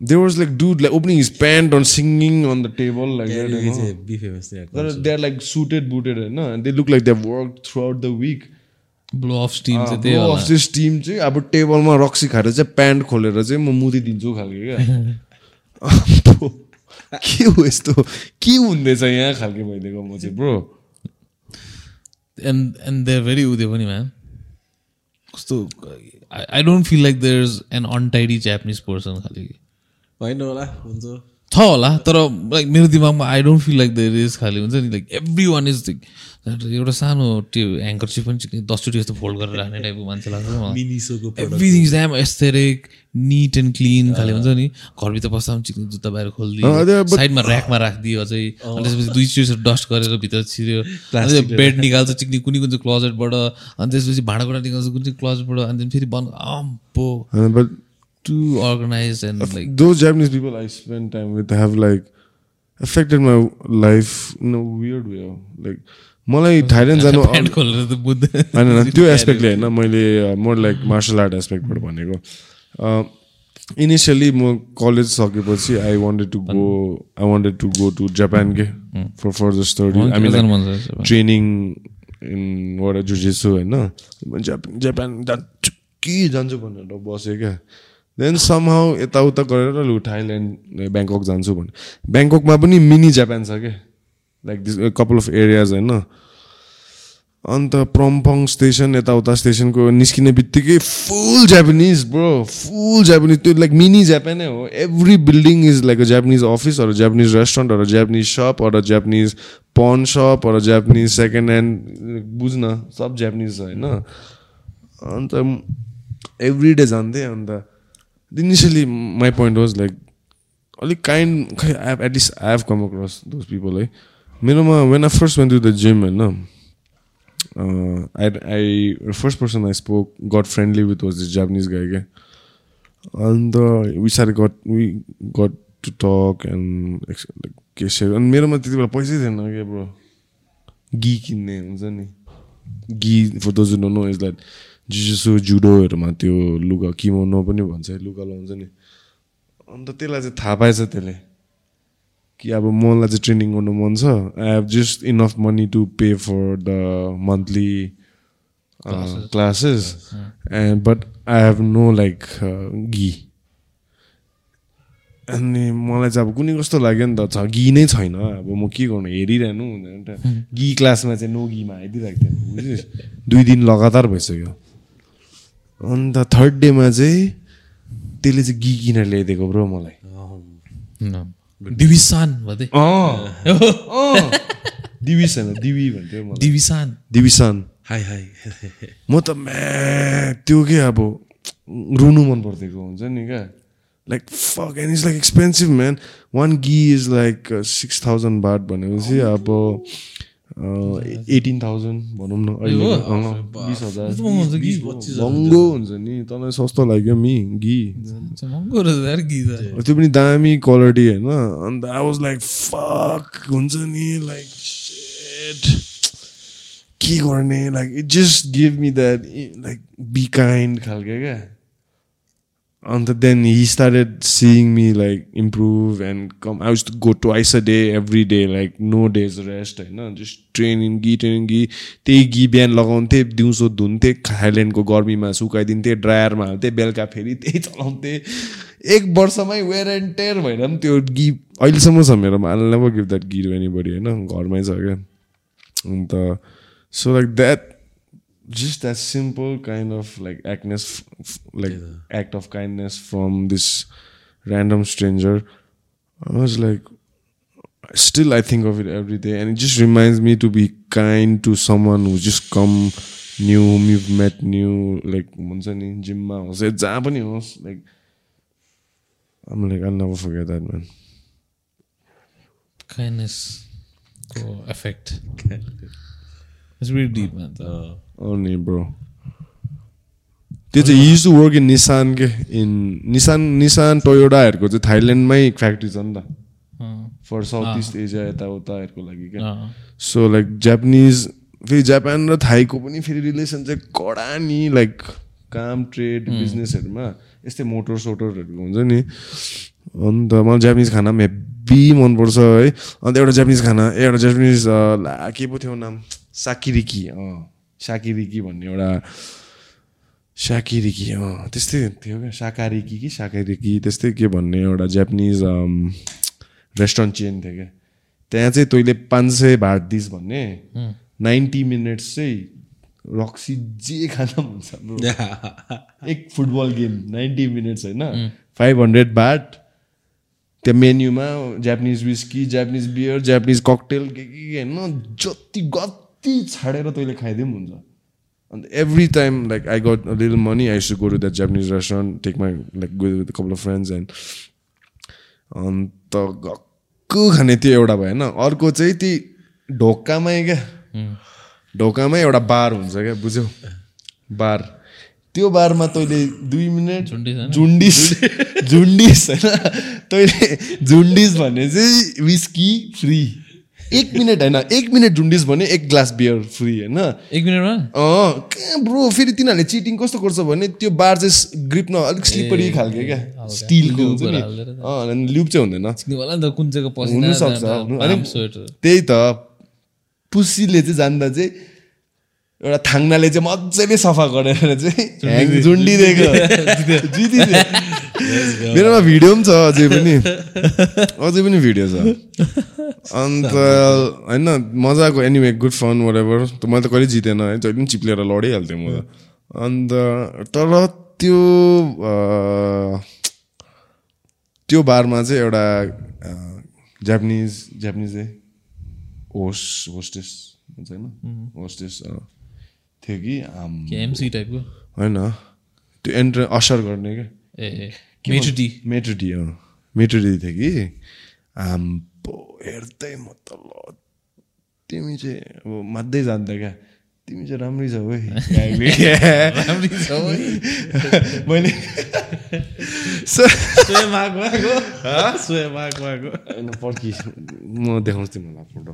Speaker 3: they was like dude like opening his pant on singing on the
Speaker 2: table like
Speaker 3: तर they are like suited booted होइन they look like they work throughout the week
Speaker 1: blow off steam चाहिँ त्यही होला।
Speaker 3: Of team चाहिँ अब टेबलमा रक्सी खाएर चाहिँ प्यान्ट खोलेर चाहिँ म मुदी दिन्छु खालके क्या के हो यस्तो? के हुँदैछ यहाँ खालके भइदिएको म चाहिँ bro
Speaker 1: and and they're very उयो पनि म्याम कस्तो I don't feel like there is an untidy Japanese person खालि।
Speaker 2: होइन होला हुन्छ
Speaker 1: छ होला तर लाइक मेरो दिमागमा I don't feel like there is खालि हुन्छ नि like every one is like एउटा सानो त्यो ह्याङ्कर चिप पनि चिक्ने दसचोटि जस्तो फोल्ड गरेर राख्ने टाइपको मान्छे लाग्छ everything is damn aesthetic neat and clean खाले हुन्छ नि। घरभित्र बस्दा पनि चिक्ने जुत्ता बाहिर खोलिदियो साइडमा ऱ्याकमा राखिदियो अझै। अनि त्यसपछि दुई चिज डस्ट गरेर भित्र छिर्यो अनि बेड निकाल्छ चिक्ने कुनै कुन चाहिँ क्लोजेटबाट अनि त्यसपछि भाँडाकुँडा निकाल्छ कुन चाहिँ क्लोजेटबाट अनि फेरि बन्द। अम्पो। To organise and like
Speaker 3: those Japanese people I spend time with have like affected my life in a weird way. Like मलाई थाइल्यान्ड जानु होइन त्यो एस्पेक्टले होइन मैले मोर लाइक मार्सल आर्ट एस्पेक्टबाट भनेको। इनिसियली म कलेज सकेपछि I wanted to go I wanted to go to Japan के for further study I mean training in what जुजिसु होइन? जापान जान्छु कि जान्छु भनेर बसेँ क्या। देन समहाउ यताउता गरेर लु थाइल्यान्ड ब्याङ्कक जान्छु भने। ब्याङ्ककमा पनि मिनी जापान छ क्या like this couple of areas होइन? अन्त प्रम्पङ स्टेसन यताउता स्टेसनको निस्किने बित्तिकै full Japanese bro full Japanese त्यो लाइक मिनी जापानै हो। Every building is like a Japanese office or Japanese restaurant or Japanese shop or Japanese pawn shop or Japanese second hand बुझ्न सब जापानिज छ होइन? अन्त एभ्री डे जान्थेँ and initially my point was like अलिक kind खै I have at least I have come across those people है मेरोमा when I first went to the gym होइन I I first person I spoke got friendly with was this Japanese guy क्या and we sort got we got to talk and के share अनि मेरोमा त्यति बेला पैसै थिएन क्या ब्रो गी किन्ने हुन्छ नि gi for those know is like जिजसु जुडोहरूमा त्यो लुगा किमोनो पनि भन्छ लुगा लाउँछ नि। अन्त त्यसलाई चाहिँ थाहा पाएछ त्यसले कि अब मलाई चाहिँ ट्रेनिङ गर्नु मन छ। I have just enough money to pay for the monthly classes and but I have no like gi अनि मलाई चाहिँ अब कुनै कस्तो लाग्यो नि त छ गी नै छैन। अब म के गर्नु? हेरिरहनु। गी क्लासमा चाहिँ नो गीमा आइदिइरहेको थिएँ बुझिस्? दुई दिन लगातार भइसक्यो। अन्त थर्ड डेमा चाहिँ त्यसले चाहिँ गी किनेर ल्याइदिएको ब्रो मलाई।
Speaker 1: दिविसान भन्दै
Speaker 3: दिविस होइन दिवी भन्थ्यो मलाई।
Speaker 1: दिविसान।
Speaker 3: दिविसान।
Speaker 2: हाई हाई
Speaker 3: म त म्या त्यो के अब रुनु मन पर्थेको हुन्छ नि क्या। Like fuck and is like expensive man one gi is like six thousand बाट भनेपछि अब एटिन थाउजन्ड भनौँ न अहिले अँ, बिस हजार। महँगो हुन्छ नि तँलाई सस्तो लाग्यो मि
Speaker 1: गीत
Speaker 3: त्यो पनि दामी क्वालिटी होइन अन्त आई वाज लाइक फक हुन्छ नि लाइक के गर्ने like it just give me that like B kind खालके क्या। And then he started seeing me like improve and come I to go twice a day every day like no days rest होइन just training gi training gi त्यही गी बिहान लगाउँथेँ दिउँसो धुन्थेँ थाइल्यान्डको गर्मीमा सुकाइदिन्थेँ ड्रायरमा हाल्थेँ बेलुका फेरि त्यही चलाउँथेँ। एक वर्षमै वेयर एन्ड टेयर भएर पनि त्यो गी अहिलेसम्म छ मेरोमा। Give that gi anybody होइन घरमै छ क्या। And so like that just that simple kind of like actness like act of kindness from this random stranger i was like still i think of it every day and it just reminds me to be kind to someone who just come new you met new like हुन्छ नि जिममा होस् या जहाँ पनि होस् like I'm like, I'll never forget that, man.
Speaker 1: kindness को effect it's really deep man
Speaker 3: Only, bro. त्यो चाहिँ use to work in Nissan के इन निसान निसान टोयोडाहरूको चाहिँ थाइल्यान्डमै फ्याक्ट्री छ नि त। फर साउथ इस्ट एसिया यताउताहरूको लागि क्या सो लाइक जापानिज फेरि जापान र थाईको पनि फेरि रिलेसन चाहिँ कडा नि लाइक काम ट्रेड बिजनेसहरूमा यस्तै मोटर सोटरहरूको हुन्छ नि। अन्त मलाई जापानिज खाना पनि हेब्बी मनपर्छ है। अन्त एउटा जापानिज खाना एउटा जापानिज के पो थियो नाम? साकिरिकी अँ। साकिरिकी भन्ने एउटा साकिरिकी अँ त्यस्तै थियो क्या। साकारिकी कि साकारिकी त्यस्तै के भन्ने एउटा जापानिज रेस्टुरेन्ट चेन थियो क्या। त्यहाँ चाहिँ तैँले पाँच सय भाट दिस भन्ने। नाइन्टी मिनट्स चाहिँ रक्सी जे खान हुन्छ। एक फुटबल गेम नाइन्टी मिनट्स होइन। फाइभ हन्ड्रेड बाट त्यहाँ मेन्युमा Japanese whisky Japanese beer Japanese cocktail के के होइन। जति गति छाडेर तैँले खाइदिए पनि हुन्छ। And every time like I got little money I should go to that Japanese restaurant take my like go with couple of friends and and गक्कु खाने त्यो एउटा भयो होइन? अर्को चाहिँ ती ढोकामै क्या। ढोकामै एउटा बार हुन्छ क्या बुझ्यौ? बार। त्यो बारमा तैँले दुई मिनट?
Speaker 1: झुन्डिस
Speaker 3: झुन्डिस होइन? तैँले झुन्डिस भने चाहिँ विस्की फ्री एक मिनट होइन एक मिनट झुन्डिस भने एक ग्लास बियर फ्री होइन।
Speaker 1: एक मिनटमा?
Speaker 3: अँ कहाँ ब्रो फेरि तिनीहरूले चिटिङ कस्तो गर्छ भने त्यो बार चाहिँ ग्रिप न अलिक स्लिपरी खालको क्या स्टिलको हुन्छ नि। अनि ल्युब चाहिँ हुँदैन। हुनुसक्छ। त्यही त पुसीले चाहिँ जान्दा चाहिँ एउटा थाङ्नाले चाहिँ मजाले सफा गरेर चाहिँ झुन्डिदिएको जितिदियो मेरोमा भिडियो पनि छ अझै पनि। अझै पनि भिडियो छ। अन्त होइन मजाको एनिवे गुड फन वरेभर मैले त कहिले जितेन है जहिले पनि चिप्लेर लडिहाल्थेँ म त। अन्त तर त्यो त्यो बारमा चाहिँ एउटा जापानिज जापानिज है होस होस्टेस हुन्छ होइन होस्टेस थियो कि आम
Speaker 1: के एमसी टाइपको
Speaker 3: होइन। त्यो एन्ट्र असर गर्ने क्या
Speaker 1: ए मेटुटी
Speaker 3: मेट्रोडी अँ। मेट्रोडी थियो कि? आम्पो हेर्दै म त ल तिमी चाहिँ अब मात्दै जान्दा क्या? तिमी चाहिँ राम्रै छ है। मैले स- होइन पर्खी। म देखाउँछु तिमीलाई फोटो।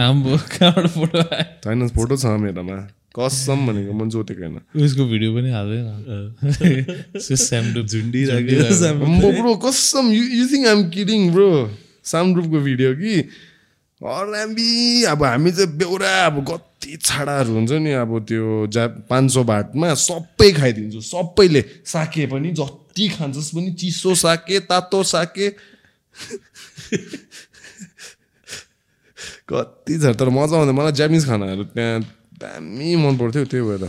Speaker 1: आम्बो कहाँबाट फोटो आयो?
Speaker 3: होइन फोटो छ मेरोमा। कसम भनेको म जोतेको होइन
Speaker 1: उसको भिडियो पनि हाल्दैन स्यामडुप झुन्डी
Speaker 3: म ब्रो कसम you you think I'm kidding bro सामड्रुपको video कि हरामी अब हामी चाहिँ बेहोरा अब कति छाडाहरू हुन्छ नि अब त्यो जा पाँच सौ भाटमा सबै खाइदिन्छु। सबैले साके पनि जति खान्छस् पनि चिसो साके तातो साके। कति छ तर मजा आउँदैन। मलाई जापानिज खानाहरू त्यहाँ दामी मन पर्थ्यो त्यही भएर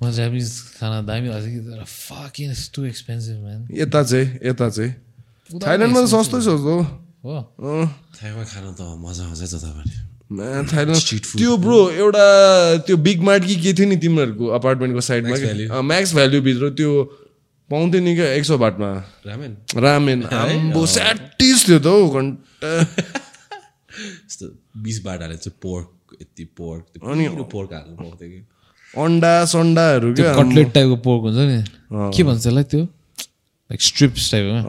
Speaker 1: म जापानिज खाना दामी फकिङ टु एक्सपेन्सिभ म्यान
Speaker 3: यता चाहिँ यता चाहिँ थाइल्यान्डमा त सस्तै सस्तो
Speaker 1: हो
Speaker 3: अँ
Speaker 2: थाइमा खानु त मजा आउँछ जताबाट
Speaker 3: थाइल्यान्ड त्यो ब्रो एउटा त्यो बिग मार्ट कि के थियो नि तिमीहरूको अपार्टमेन्टको साइडमा. म्याक्स भ्याल्युभित्र त्यो पाउँथ्यो नि क्या एक सौ भाटमा
Speaker 2: रामेन
Speaker 3: रामेन आम्बो स्याटिस थियो त हौ घन्टा
Speaker 2: बिस बाट हालेर चाहिँ पोर्क यति पोर्क
Speaker 3: अनि-
Speaker 2: पोर्क हाल्नु पाउँथ्यो कि?
Speaker 3: अन्डा सन्डाहरू क्या?
Speaker 1: कटलेट टाइपको पोर्क हुन्छ नि। के भन्छ त्यसलाई त्यो? लाइक स्ट्रिप्स टाइपमा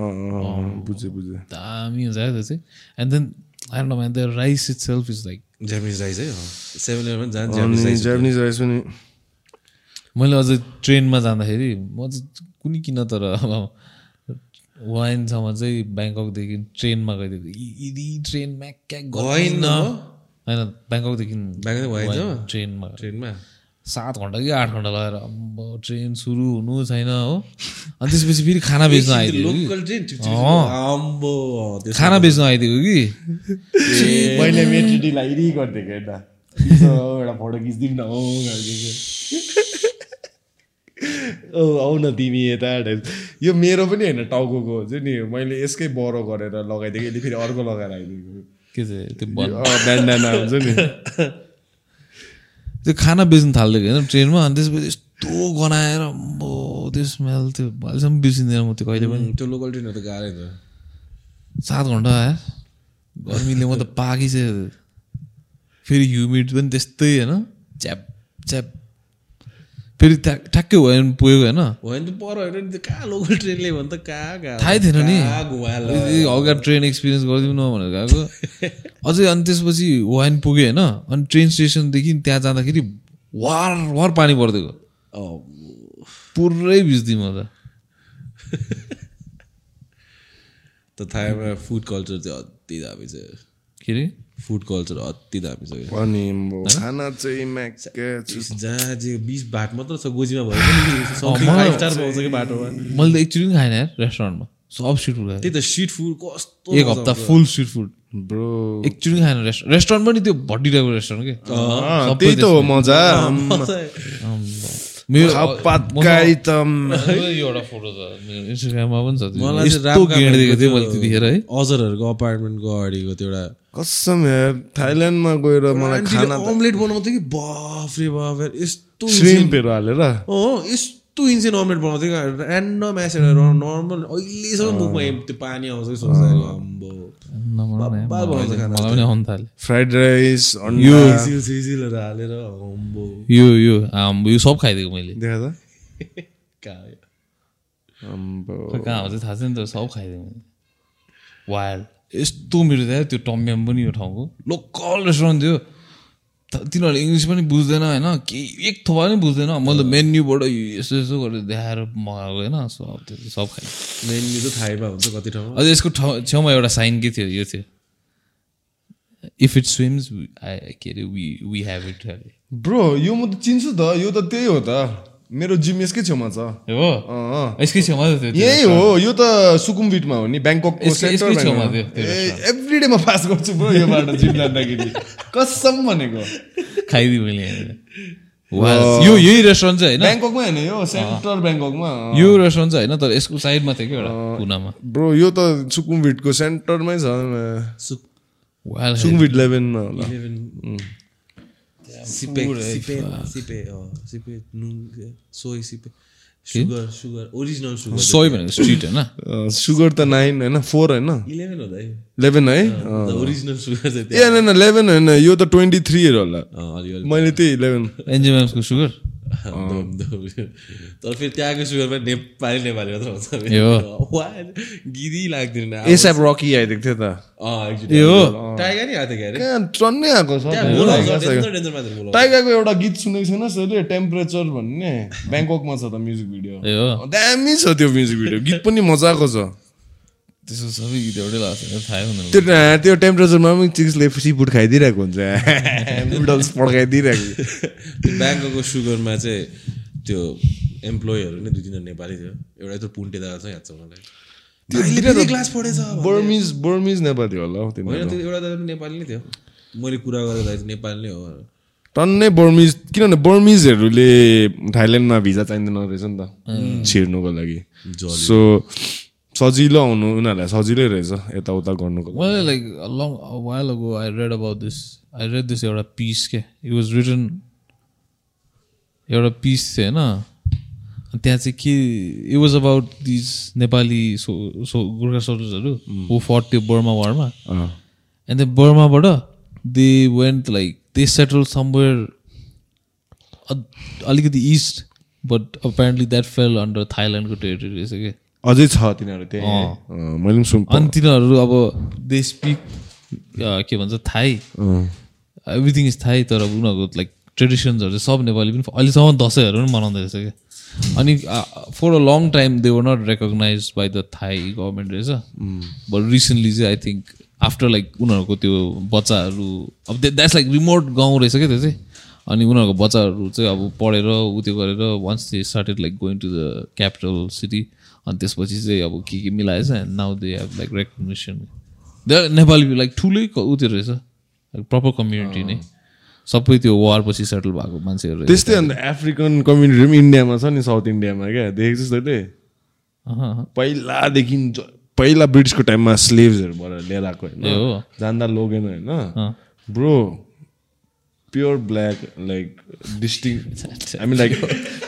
Speaker 3: बुझेँ बुझेँ
Speaker 1: दामी हुन्छ त्यो चाहिँ। And then I know man the rice itself is like
Speaker 2: Japanese rice है? सेभेन इलेभेन जान्छ जापानिज राइस
Speaker 3: पनि।
Speaker 1: मैले अझै ट्रेनमा जाँदाखेरि म चाहिँ कुनै किन तर अब वाइनसम्म चाहिँ ब्याङ्ककदेखि ट्रेनमा गइदिएको। यदि ट्रेन म्याक्याक
Speaker 2: वाइन
Speaker 1: गर्दैन
Speaker 2: हो?
Speaker 1: होइन ब्याङ्ककदेखि? ट्रेनमा।
Speaker 2: ट्रेनमा?
Speaker 1: सात घन्टा कि आठ घन्टा लगाएर अम्बो ट्रेन सुरु हुनु छैन हो। अनि त्यसपछि फेरि खाना बेच्न आइदिएको कि? खाना बेच्न आइदिएको कि?
Speaker 3: मैले मेट्रिडीलाई इरि गरिदिएको एउटा एउटा फोटो खिचिदिउँ न हो आउ न तिमी यता यो मेरो पनि होइन टाउको हुन्छ नि मैले यसकै बरो गरेर लगाइदिएको यसले फेरि अर्को लगाएर आइदिएको।
Speaker 1: के चाहिँ त्यो बन
Speaker 3: ब्यान्डाना हुन्छ नि।
Speaker 1: त्यो खाना बेच्नु थालिदिएको होइन ट्रेनमा अनि त्यसपछि यस्तो गनाएर अम्बो त्यो स्मेल त्यो अहिलेसम्म बिर्सिँदैन म त्यो कहिले पनि।
Speaker 2: त्यो लोकल ट्रेनहरू त गाह्रै त
Speaker 1: सात घन्टा आयो। गर्मीले म त पाकिसक्यो फेरि ह्युमिड पनि त्यस्तै होइन? च्याप च्याप। फेरि ठ्याक्कै भयो भने पुगेको होइन?
Speaker 2: होइन त पर होइन नि कहाँ लोकल ट्रेनले भने त कहाँ कहाँ
Speaker 1: थाहै थिएन नि। हल्का ट्रेन एक्सपिरियन्स गरिदिउँ न भनेर गएको। अझै अनि त्यसपछि वाइन पुगेँ होइन? अनि ट्रेन स्टेसनदेखि त्यहाँ जाँदाखेरि वार वार पानी परिदिएको पुरै भिज्दै म त।
Speaker 2: त थाइमा फुड कल्चर चाहिँ अति दामी छ।
Speaker 1: के अरे
Speaker 2: फुड कल्चर अति दामी छ।
Speaker 3: अनि खाना चाहिँ म्याक्के
Speaker 2: जहाँ चाहिँ बिस भाट मात्र छ गोजीमा भयो पनि something
Speaker 1: मलाई-
Speaker 2: फाइभ स्टार पाउँछ कि बाटोमा
Speaker 1: मैले त एकचोटि पनि खाएन यार रेस्टुरेन्टमा सब स्ट्रिट फुड
Speaker 2: त्यही त स्ट्रिट फुड कस्तो
Speaker 1: एक हप्ता। Full street food
Speaker 3: bro.
Speaker 1: एकचोटि खाएन रेस्टुरेन्ट रेस्टुरेन्ट पनि त्यो भट्टी टाइपको रेस्टुरेन्ट के?
Speaker 3: त्यही त हो मजा।
Speaker 2: मजा आयो।
Speaker 1: मेरो
Speaker 3: पातकाई त
Speaker 1: यो एउटा फोटो छ। मेरो इन्स्टाग्राममा पनि छ त्यो।
Speaker 2: मलाई चाहिँ
Speaker 1: यस्तो
Speaker 2: रामका
Speaker 1: गेड देखेको थिएँ
Speaker 2: भनेको
Speaker 1: मैले त्यतिखेर है।
Speaker 2: त्यो अजरहरूको अपार्टमेन्टको अगाडिको त्यो एउटा
Speaker 3: कसम यार थाइल्यान्डमा गएर मलाई खाना त
Speaker 2: अमलेट बनाउँथ्यो कि? बाफ रे बाफ यार, यस्तो
Speaker 3: श्रिम्पहरू हालेर।
Speaker 2: अँ यस्तो इन्सेन अमलेट बनाउँथ्यो कि ऱ्यान्डम एसेर नर्मल अहिलेसम्म मुखमा त्यो पानी आउँछ कि सोच्दाखेरि अम्बो।
Speaker 1: है,
Speaker 3: फ्राइड राइस
Speaker 2: हालेर अम्बो।
Speaker 1: यो यो आम्बो यो सब खाइदिएको मैले।
Speaker 3: देखा त।
Speaker 2: कहाँ
Speaker 3: अम्बो।
Speaker 1: हो? चाहिँ थाहा छैन त सब खाइदिएको मैले। वाइल्ड यस्तो मिठो थियो त्यो टम्याम पनि यो ठाउँको। लोकल रेस्टुरेन्ट थियो। तिनीहरूले इङ्ग्लिस पनि बुझ्दैन होइन? केही एक थोपा पनि बुझ्दैन। मैले मेन्यूबाट यसो यसो गरेर देखाएर मगाएको होइन? सब त्यो सब खाएँ
Speaker 2: मेन्यु त थाहैमा हुन्छ कति ठाउँमा?
Speaker 1: अझ यसको ठाउँ छेउमा एउटा साइन के थियो यो थियो। इफ इट स्विम्स के अरे we we have it
Speaker 3: bro यो म त चिन्छु त यो त त्यही हो त। मेरो जिम यसकै छेउमा छ।
Speaker 1: हो? यसकै छेउमा
Speaker 3: यही हो यो त सुकुमबिटमा हो नि
Speaker 1: त्यो
Speaker 3: एभ्री डेमा पास गर्छु ब्रो यो बाटो जिम जाँदाखेरि। कसम भनेको।
Speaker 1: खाइदिएँ मैले. यो यही रेस्टुरेन्ट चाहिँ होइन?
Speaker 3: ब्याङ्ककमा होइन यो सेन्ट्रल ब्याङ्ककमा
Speaker 1: यो रेस्टुरेन्ट चाहिँ होइन तर यसको साइडमा थियो कि एउटा कुनामा।
Speaker 3: ब्रो यो त सुकुमबिटको सेन्टरमै छ।
Speaker 2: सुक
Speaker 1: Wow,
Speaker 3: सुकुमबिट इलेभेनमा होला।
Speaker 2: सिपे सिपे सिपे सिपे नुन soy सिपे sugar sugar original sugar
Speaker 1: soy भनेको स्ट्रिट होइन
Speaker 3: अँ, सुगर त नाइन होइन फोर होइन
Speaker 2: इलेभेन होला है
Speaker 3: इलेभेन है अँ।
Speaker 2: ओरिजिनल सुगर चाहिँ
Speaker 3: ए होइन इलेभेन होइन यो त ट्वेन्टी थ्रीहरू होला मैले त्यही इलेभेन
Speaker 1: एन्जिमेम्सको सुगर।
Speaker 2: तर फेरि त्यहाँको सुगरमा नेपाली नेपाली मात्र हुन्छ गिरी लाग्दैन
Speaker 3: एसएप रकी आइदिएको थियो त
Speaker 2: टाइगर नि। आएको
Speaker 3: छ। टाइगरको एउटा गीत सुनेको छैन सर टेम्परेचर भन्ने। ब्याङ्ककमा छ त म्युजिक भिडियो दामी छ त्यो म्युजिक भिडियो गीत पनि मजाको छ।
Speaker 1: त्यसो सबै गीत एउटै लाग्छ थाहै हुँदैन।
Speaker 3: त्यो त्यो टेम्परेचरमा पनि चिक्सले सिफुड खाइदिइरहेको हुन्छ। नुडल्स पड्काइदिइरहेको
Speaker 2: ब्याङ्कको सुगरमा चाहिँ त्यो एम्प्लोइहरू नै दुई तिनजना नेपाली थियो। एउटा यत्रो पुन्टे दादा छ याद छ मलाई। क्लास पढेछ।
Speaker 3: बर्मिज बर्मिज नेपाली होला हौ
Speaker 2: त्यो एउटा दादा पनि नेपाली नै थियो। मैले कुरा चाहिँ नेपाली नै हो।
Speaker 3: टन्नै बर्मिज किनभने बर्मिजहरूले थाइल्यान्डमा भिजा चाहिँदैन रहेछ नि त। छिर्नुको लागि। सो सजिलो आउनु उनीहरूलाई सजिलै रहेछ यताउता गर्नुको
Speaker 1: उहाँले like long while ago I read about this I read this एउटा पिस के इट वाज रिटन एउटा पिस थियो होइन? त्यहाँ चाहिँ के it was about this Nepali so so Gorkha सोल्जर्सहरू who fought त्यो बर्मा वारमा and बर्माबाट they went like they settle somewhere अलिकति इस्ट बट अपेरली द्याट फेल अन्डर थाइल्यान्डको टेरिटरी रहेछ क्या
Speaker 3: अझै छ तिनीहरू त्यही। मैले पनि सुन
Speaker 1: अनि तिनीहरू अब दे स्पिक के भन्छ थाई। एभ्रिथिङ इज थाई तर अब उनीहरूको लाइक ट्रेडिसन्सहरू चाहिँ सब नेपाली पनि अहिलेसम्म दसैँहरू पनि मनाउँदै रहेछ क्या। अनि for a long time they were not recognise by the Thai government रहेछ। बट रिसेन्टली चाहिँ आई थिङ्क आफ्टर लाइक उनीहरूको त्यो बच्चाहरू अब द्याट्स लाइक रिमोट गाउँ रहेछ क्या त्यो चाहिँ। अनि उनीहरूको बच्चाहरू चाहिँ अब पढेर उ त्यो गरेर once they started like going to the capital city अनि त्यसपछि चाहिँ अब के के मिलाएछ and now they have like recognition Nepali like ठुलै क- उ त्यो रहेछ प्रपर कम्युनिटी नै। सबै त्यो वार पछि सेटल भएको मान्छेहरू
Speaker 3: त्यस्तै अन्त अफ्रिकन कम्युनिटी पनि इन्डियामा छ नि साउथ इन्डियामा क्या? देखेको छस् तैँले। पहिलादेखि पहिला ब्रिटिसको टाइममा स्लेभ्सहरूबाट लिएर आएको होइन। जान्दा लोगेन होइन। Pure black like distinct I mean like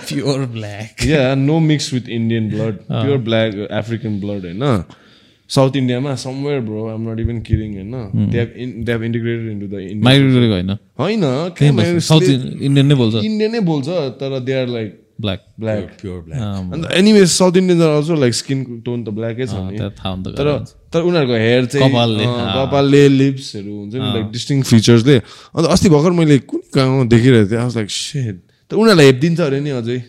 Speaker 1: pure black
Speaker 3: yeah no mix with Indian blood pure black African blood होइन साउथ इन्डियामा somewhere bro um not even किरिङ होइन they have integrated into the Indian
Speaker 1: migrate गरेको होइन
Speaker 3: होइन
Speaker 1: south Indian नै बोल्छ
Speaker 3: Indian नै बोल्छ तर they are like
Speaker 1: black
Speaker 3: black
Speaker 2: pure black
Speaker 3: and anyway South Indians are also like skin tone त ब्ल्याकै छ तर तर उनीहरूको हेयर चाहिँ
Speaker 1: कपालले,
Speaker 3: लिप्सहरू हुन्छ नि लाइक डिस्टिङ फिचर्सले अन्त अस्ति भर्खर मैले कुन गाउँमा देखिरहेको थिएँ लाइक सेड त उनीहरूलाई हेपिदिन्छ अरे नि अझै।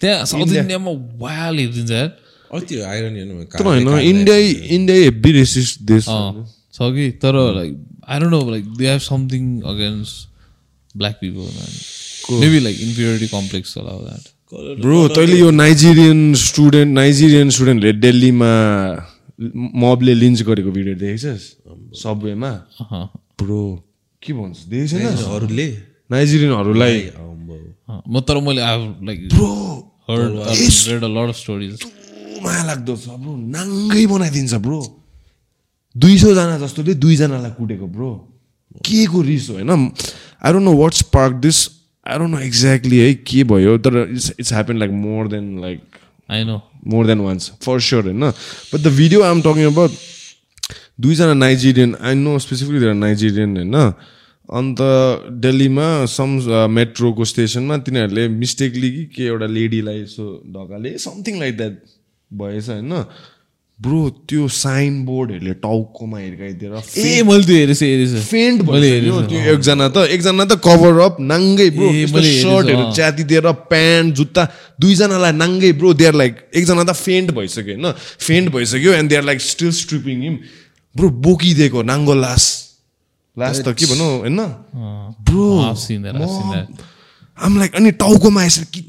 Speaker 1: त्यहाँ साउथ इन्डियामा वाल हेरिदिन्छ यार।
Speaker 2: अँ त्यो आइरन हेर्नु
Speaker 3: तर होइन इन्डिया इन्डिया हेभी रेसिस्ट देश
Speaker 1: छ कि? तर like I don't know like they have something against black people maybe like inferiority complex होला द्याट
Speaker 3: ब्रो तैँले यो नाइजेरियन स्टुडेन्ट नाइजेरियन स्टुडेन्टले दिल्लीमा मबले लिन्च गरेको भिडियो देखेछस् सबवेमा? ब्रो के भन्छ? देखेको छैन
Speaker 2: अरूले
Speaker 3: नाइजेरियनहरूलाई।
Speaker 1: म तर मैले लाइक
Speaker 3: माया लाग्दो छ ब्रो। नाङ्गै बनाइदिन्छ ब्रो। दुई सौजना जस्तोले दुईजनालाई कुटेको ब्रो। के को रिस हो होइन? I don't know what's park this I don't know exactly है के भयो तर it's it's happen like more than like
Speaker 1: I know
Speaker 3: more than once for sure होइन but the video I am talking about दुईजना Nigerian I know specifically there Nigerian होइन अन्त दिल्लीमा some मेट्रोको स्टेसनमा तिनीहरूले मिस्टेकली कि के एउटा लेडीलाई यसो ढकाले समथिङ लाइक द्याट भएछ होइन ब्रो त्यो साइन बोर्डहरूले टाउकोमा हिर्काइदिएर
Speaker 1: ए मैले त्यो हेरेछु हेरेछु।
Speaker 3: फेन्ट
Speaker 1: मैले
Speaker 3: भइसक्यो। त्यो एकजना त एकजना त कभर अप नाङ्गै ब्रो सर्टहरू। च्यातिदिएर प्यान्ट जुत्ता दुईजनालाई नाङ्गै ब्रो दे आर लाइक एकजना त फेन्ट भइसक्यो होइन? फेन्ट भइसक्यो and they are like still stripping him bro बोकिदिएको नाङ्गो लास। लास त के भनौँ होइन? ब्रो
Speaker 1: I've seen that, I've seen that.
Speaker 3: Um like अनि टाउकोमा यसरी कि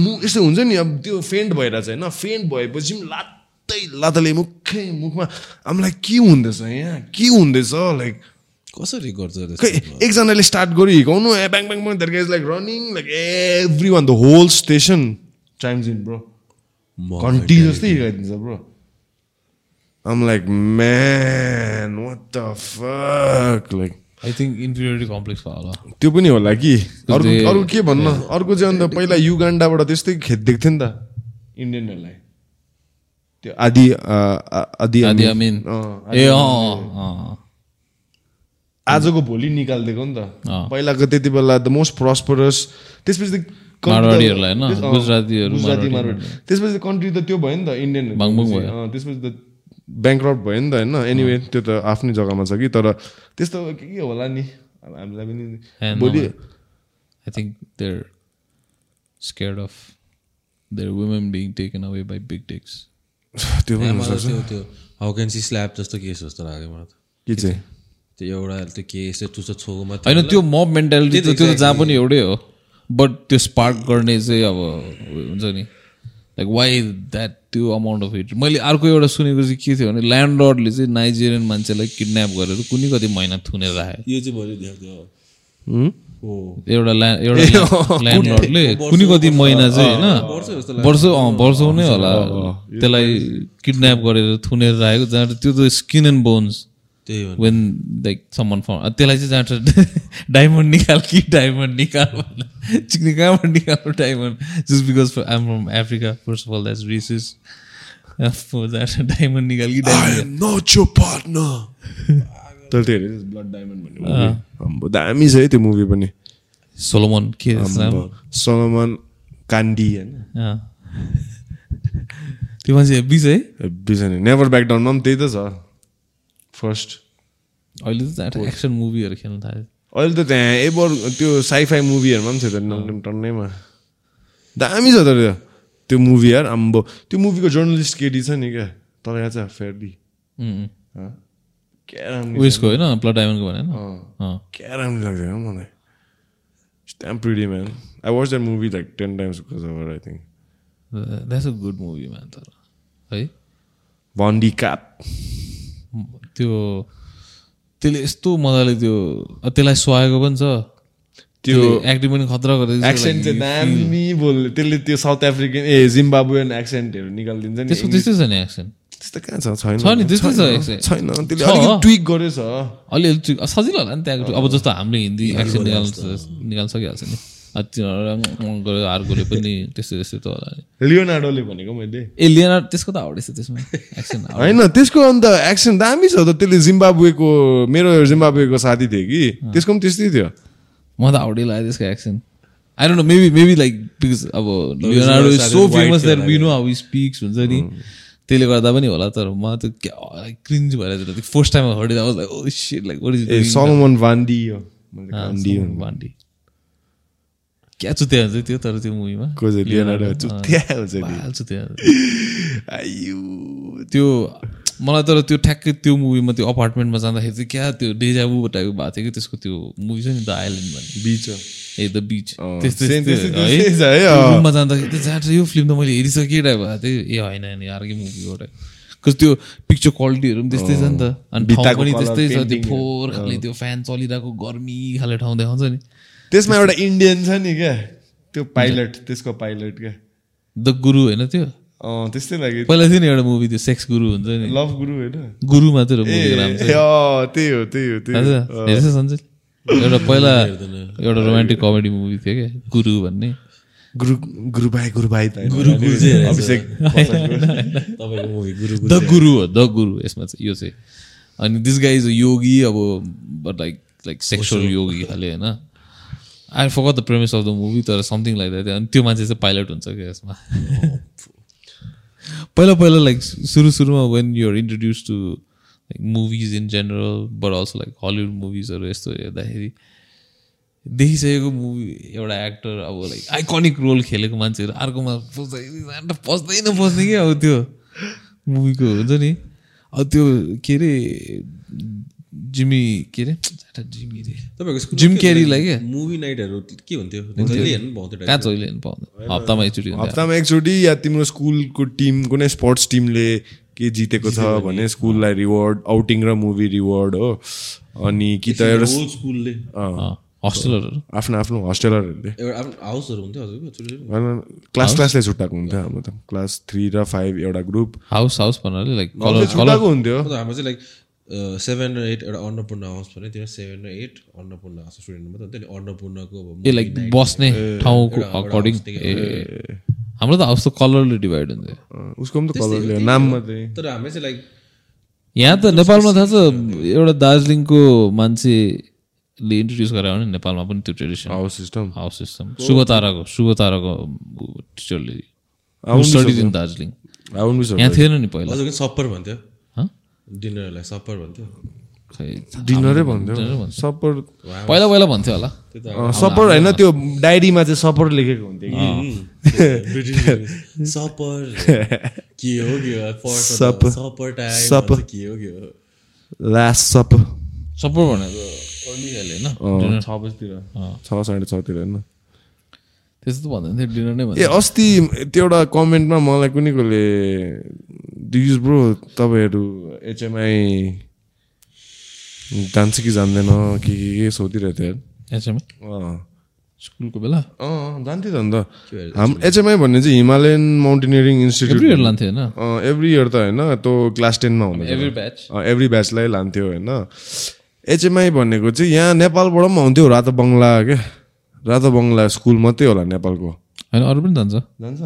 Speaker 3: मु यस्तो हुन्छ नि अब त्यो फेन्ट चाहिँ होइन? फेन्ट भएपछि पनि लात्तै लातले मुखै मुखमा लाइक के हुँदैछ यहाँ? के हुँदैछ? लाइक
Speaker 2: कसरी गर्छ
Speaker 3: खै एकजनाले स्टार्ट गर्यो हिर्काउनु ए bang bang bang is like running like every one the whole station times in bro घन्टी जस्तै हिर्काइदिन्छ bro um like man what the fuck like
Speaker 1: I think inferiority complex भयो होला।
Speaker 3: त्यो पनि होला कि? अर्को
Speaker 1: दे-
Speaker 3: अरू के भन्न? अर्को चाहिँ अन्त पहिला युगान्डाबाट त्यस्तै खेद्दिएको थियो नि त इन्डियनहरूलाई त्यो आदि आदि
Speaker 1: आदि
Speaker 3: अमिन।
Speaker 1: ए
Speaker 3: आजको भोलि निकालिदिएको नि त। पहिलाको त्यति बेला द मोस्ट प्रस्परस त्यसपछि
Speaker 1: मारवाडीहरूलाई होइन? गुजरातीहरू,
Speaker 3: गुजराती
Speaker 1: मारवाडी।
Speaker 3: मारवाडी त्यसपछि त कन्ट्री त त्यो भयो नि त इन्डियन। त्यसपछि त ब्याङ्क्रप्ट भयो नि त होइन एनिवे त्यो त आफ्नै जग्गामा छ कि तर त्यस्तो के के होला नि अब हामीलाई पनि भोलि.
Speaker 1: I think they're scared of their women being taken away by big dicks.
Speaker 3: त्यो पनि
Speaker 2: त्यो त्यो हाउकेन्सी स्ल्याब जस्तो केस जस्तो लाग्यो मलाई त।
Speaker 3: के चाहिँ?
Speaker 2: त्यो एउटा त्यो केस त्यो चुच्चो छोको मात्रै
Speaker 1: होइन त्यो मब मेन्टालिटी
Speaker 2: त्यो
Speaker 1: त
Speaker 2: त
Speaker 1: त्यो त जहाँ. पनि एउटै हो। बट त्यो स्पार्क गर्ने चाहिँ अब हुन्छ नि। लाइक वाइ द्याट त्यो अमाउन्ट अफ हिट मैले अर्को एउटा सुनेको चाहिँ के थियो भने ल्यान्डलर्डले चाहिँ नाइजेरियन मान्छेलाई किडन्याप गरेर कुनै कति महिना थुनेर राखे।
Speaker 2: यो चाहिँ
Speaker 1: एउटा ल्या एउटा ल्यान्डलर्डले कुनै कति महिना चाहिँ होइन? वर्ष वर्ष नै होला। त्यसलाई किडन्याप गरेर थुनेर राखेको जहाँ त्यो त
Speaker 2: skin and
Speaker 1: bones when like firm त्यसलाई चाहिँ जहाँ डायमन्ड निकाल कि डायमन्ड निकाल चिक्ने कहाँबाट निकाल्नु diamond just because I'm from Africa first of all that's racist diamond निकाल कि डायमन्ड.
Speaker 3: तर त्यो हेरेँ ब्लड डायमन्ड भन्ने. आम्बो, दामी छ है त्यो मुभी पनि।
Speaker 1: सोलोमन के?
Speaker 3: सलमान कान्डी होइन?
Speaker 1: अँ। त्यो मान्छे हेब्बी छ है?
Speaker 3: हेब्बी छ नि नेभर ब्याक डाउनमा पनि त्यही त छ। फर्स्ट
Speaker 1: अहिले त त्यहाँ एक्सन मुभीहरू खेल्नु थाल्यो।
Speaker 3: अहिले त त्यहाँ एबर त्यो साइफाई मुभीहरूमा पनि छ त नङ टन्नैमा। दामी छ तर त्यो। त्यो मुभी यार आम्बो त्यो मुभीको जर्नलिस्ट केटी छ नि क्या? तर यहाँ चाहिँ फेयरली
Speaker 1: उयसको होइन प्लट डायमन्डको भने होइन
Speaker 3: अँ,
Speaker 1: अँ।
Speaker 3: क्या राम्रो लाग्दैन मलाई Damn pretty man. I watched that movie like ten times because of her, I think.
Speaker 1: That's a good movie man तर है
Speaker 3: Bondi Cap.
Speaker 1: त्यो त्यसले यस्तो मजाले त्यो त्यसलाई सुहाएको पनि छ।
Speaker 3: त्यो
Speaker 1: एक्टिङ पनि खतरा गरेको
Speaker 3: एक्सेन्ट चाहिँ दामी बोल्ने त्यसले त्यो साउथ अफ्रिकन ए जिम्बाबुएन एक्सेन्टहरू निकालिदिन्छ नि
Speaker 1: त्यसको त्यस्तै छ नि एक्सन
Speaker 3: त्यस्तो कहाँ छ छैन
Speaker 1: छ नि, त्यस्तै छ
Speaker 3: छैन, त्यसले। अलिकति ट्विक गरेछ
Speaker 1: अलिअलि चाहिँ सजिलो होला नि त्यहाँको अब जस्तो हामीले हिन्दी एक्सन निकाल्नु निकाल्न सकिहाल्छ नि तिनीहरू अर्कोले पनि त्यस्तो त्यस्तै त होला नि
Speaker 3: लियोनार्डोले भनेको मैले
Speaker 1: ए लिएन त्यसको त हाउडेछ त्यसमा एक्सन
Speaker 3: होइन त्यसको अन्त एक्सन दामी छ त त्यसले जिम्बाब्वेको मेरो जिम्बाब्वेको साथी थियो कि त्यसको पनि त्यस्तै थियो
Speaker 1: म त हाउडे लाग्यो त्यसको action I don't know maybe maybe like because अब Leonardo is so famous that we know how speaks हुन्छ नि त्यसले गर्दा पनि होला तर म त क्या क्रिन्ज भएर first time heard was like oh
Speaker 3: like
Speaker 1: is
Speaker 3: Salman भान्डी हो
Speaker 1: क्या चुत्या हुन्छ त्यो तर त्यो मुभीमा
Speaker 3: चुत्या हुन्छ
Speaker 1: त्यो मलाई तर त्यो ठ्याक्कै त्यो मुभीमा त्यो अपार्टमेन्टमा जाँदाखेरि चाहिँ क्या त्यो डेजाबु टाइपको भएको थियो कि त्यसको त्यो मुभी छ नि द आइल्यान्ड भन्ने।
Speaker 3: बिच
Speaker 1: ए द बिच त्यस्तै। रुममा जाँदाखेरि त्यो यो फिल्म त मैले हेरिसकेँ टाइप भएको थियो ए होइन नि अर्कै मुभी हो कस त्यो पिक्चर क्वालिटीहरू पनि त्यस्तै छ नि त। अनि ठाउँ पनि त्यस्तै छ त्यो फोहोर खाले त्यो फ्यान चलिरहेको गर्मी खाले ठाउँ देखाउँछ नि।
Speaker 3: त्यसमा एउटा इन्डियन छ नि क्या त्यो पाइलट त्यसको पाइलट क्या।
Speaker 1: द गुरु होइन त्यो?
Speaker 3: त्यस्तै लाग्यो।
Speaker 1: पहिला थियो नि एउटा मुभी त्यो सेक्स गुरु हुन्छ नि?
Speaker 3: लभ गुरु होइन?
Speaker 1: गुरु मात्रै
Speaker 3: अँ, त्यही हो त्यही हो त्यही हो।
Speaker 1: हेरेछ सन्जय एउटा पहिला एउटा रोमान्टिक कमेडी मुभी थियो क्या गुरु भन्ने।
Speaker 3: गुरु गुरु भाइ गुरु भाइ
Speaker 2: गुरु गुरु चाहिँ
Speaker 3: अभिषेक
Speaker 2: तपाईँको मुभी गुरु गुरु
Speaker 1: द गुरु हो द गुरु यसमा चाहिँ यो चाहिँ। अनि दिस गाई इज योगी अब but like like sexual yogi खाले होइन। I fuck the premise of the movie तर समथिङ लाइक द्याट अनि त्यो मान्छे चाहिँ पाइलट हुन्छ क्या यसमा। पहिला पहिला लाइक सुरु सुरुमा when you're introduce to like movies in general but also like Hollywood मुभिजहरू यस्तो हेर्दाखेरि देखिसकेको मुभी एउटा एक्टर अब लाइक आइकनिक रोल खेलेको मान्छेहरू अर्कोमा पस्दै पस्दै नपस्ने कि अब त्यो मुभीको हुन्छ नि? अब त्यो के अरे जिमी के अरे? जिमी रे जिम क्यारीलाई क्या
Speaker 2: मुभी नाइटहरू के हुन्थ्यो? जहिले हेर्नु पाउँथ्यो
Speaker 1: कहाँ जहिले हेर्नु पाउँदैन हप्तामा एकचोटि
Speaker 3: हप्तामा एकचोटि या तिम्रो स्कुलको टिम कुनै स्पोर्ट्स टिमले के जितेको छ भने स्कुललाई रिवार्ड आउटिङ र मुभी रिवार्ड हो। अनि कि त एउटा
Speaker 2: स्कुलले
Speaker 1: हस्टेलरहरू
Speaker 3: आफ्नो आफ्नो हस्टेलरहरूले
Speaker 2: हाउसहरू हुन्थ्यो
Speaker 3: क्लास क्लासले छुट्टाएको हुन्थ्यो हाम्रो त। क्लास थ्री र फाइभ एउटा ग्रुप
Speaker 1: हाउस हाउस भन्नाले लाइक
Speaker 3: हुन्थ्यो।
Speaker 2: हाम्रो चाहिँ लाइक सेभेन र एट एउटा अन्नपूर्ण हाउस भने त्यो सेभेन र एट अन्नपूर्ण हाउस स्टुडेन्ट मात्रै नि। अन्नपूर्णको अब
Speaker 1: ए लाइक बस्ने ठाउँको अकर्डिङ हाम्रो त हाउस त कलरले डिभाइड हुन्थ्यो।
Speaker 3: अँ, उसको पनि त कलरले नाम मात्रै।
Speaker 2: तर हामी चाहिँ लाइक
Speaker 1: यहाँ त नेपालमा थाहा छ एउटा दार्जिलिङको मान्छेले इन्ट्रोड्युस गरायो भने नेपालमा पनि त्यो tradition
Speaker 3: house system
Speaker 1: house system शुभ ताराको शुभ ताराको टिचरले स्टडिज इन दार्जिलिङ। यहाँ थिएन नि पहिला।
Speaker 2: सप्पर भन्थ्यो।
Speaker 1: हँ?
Speaker 2: डिनरलाई सप्पर भन्थ्यो।
Speaker 3: डिनरै भन्थ्यो। सपर
Speaker 1: पहिला पहिला भन्थ्यो होला।
Speaker 3: सपर होइन त्यो डायरीमा चाहिँ सपर लेखेको हुन्थ्यो कि।
Speaker 2: सपर। के हो के सपर टाइम
Speaker 3: सप-
Speaker 2: के हो के हो?
Speaker 3: Last shop.
Speaker 1: सपोर्ट भनेको होइन?
Speaker 3: छ बजीतिर। छ साढे छतिर होइन।
Speaker 1: त्यस्तो त भन्दैन थियो डिनर नै
Speaker 3: ए अस्ति त्यो एउटा कमेन्टमा मलाई कुनै कोले दिज ब्रो तपाईँहरू एचएमआई जान्छ कि जान्दैन के के के सोधिरहेको थियो
Speaker 1: एचएमआई? स्कुलको बेला?
Speaker 3: अँ जान्थ्यो त अन्त। हाम एचएमआई भन्ने चाहिँ हिमालयन माउन्टेनियरिङ इन्स्टिट्युट।
Speaker 1: इयर लान्थ्यो होइन?
Speaker 3: एभ्री इयर त होइन त्यो क्लास टेनमा हुँदैन।
Speaker 1: एभ्री ब्याच
Speaker 3: एभ्री ब्याचलाई लान्थ्यो होइन। एचएमआई भनेको चाहिँ यहाँ नेपालबाट पनि आउँथ्यो रातो बङ्गला क्या। रातो बङ्गला स्कुल मात्रै होला नेपालको।
Speaker 1: होइन अरू पनि जान्छ।
Speaker 3: जान्छ।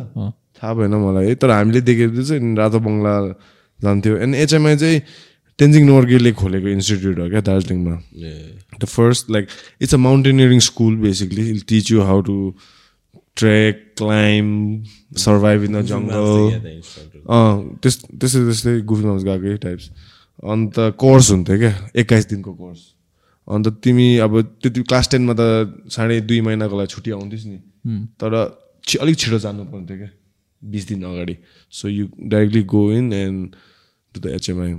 Speaker 3: थाहा भएन मलाई। है तर हामीले देखेको चाहिँ रातो बङ्गला जान्थ्यो। एन्ड एचएमआई चाहिँ तेन्जिङ नोर्गेले खोलेको इन्स्टिट्युट हो क्या दार्जिलिङमा। The first like it's a mountaineering school basically it'll teach you how to trek climb survive in the jungle अँ त्यस त्यस्तै त्यस्तै गुफी माउस गएकै टाइप्स अन्त कोर्स हुन्थ्यो क्या एक्काइस दिनको कोर्स अन्त तिमी अब त्यति क्लास टेनमा त साढे दुई महिनाको लागि छुट्टी आउँथिस् नि। तर छि- अलिक छिटो जानु पर्थ्यो क्या बिस दिन अगाडि। So you directly go in and to the HMI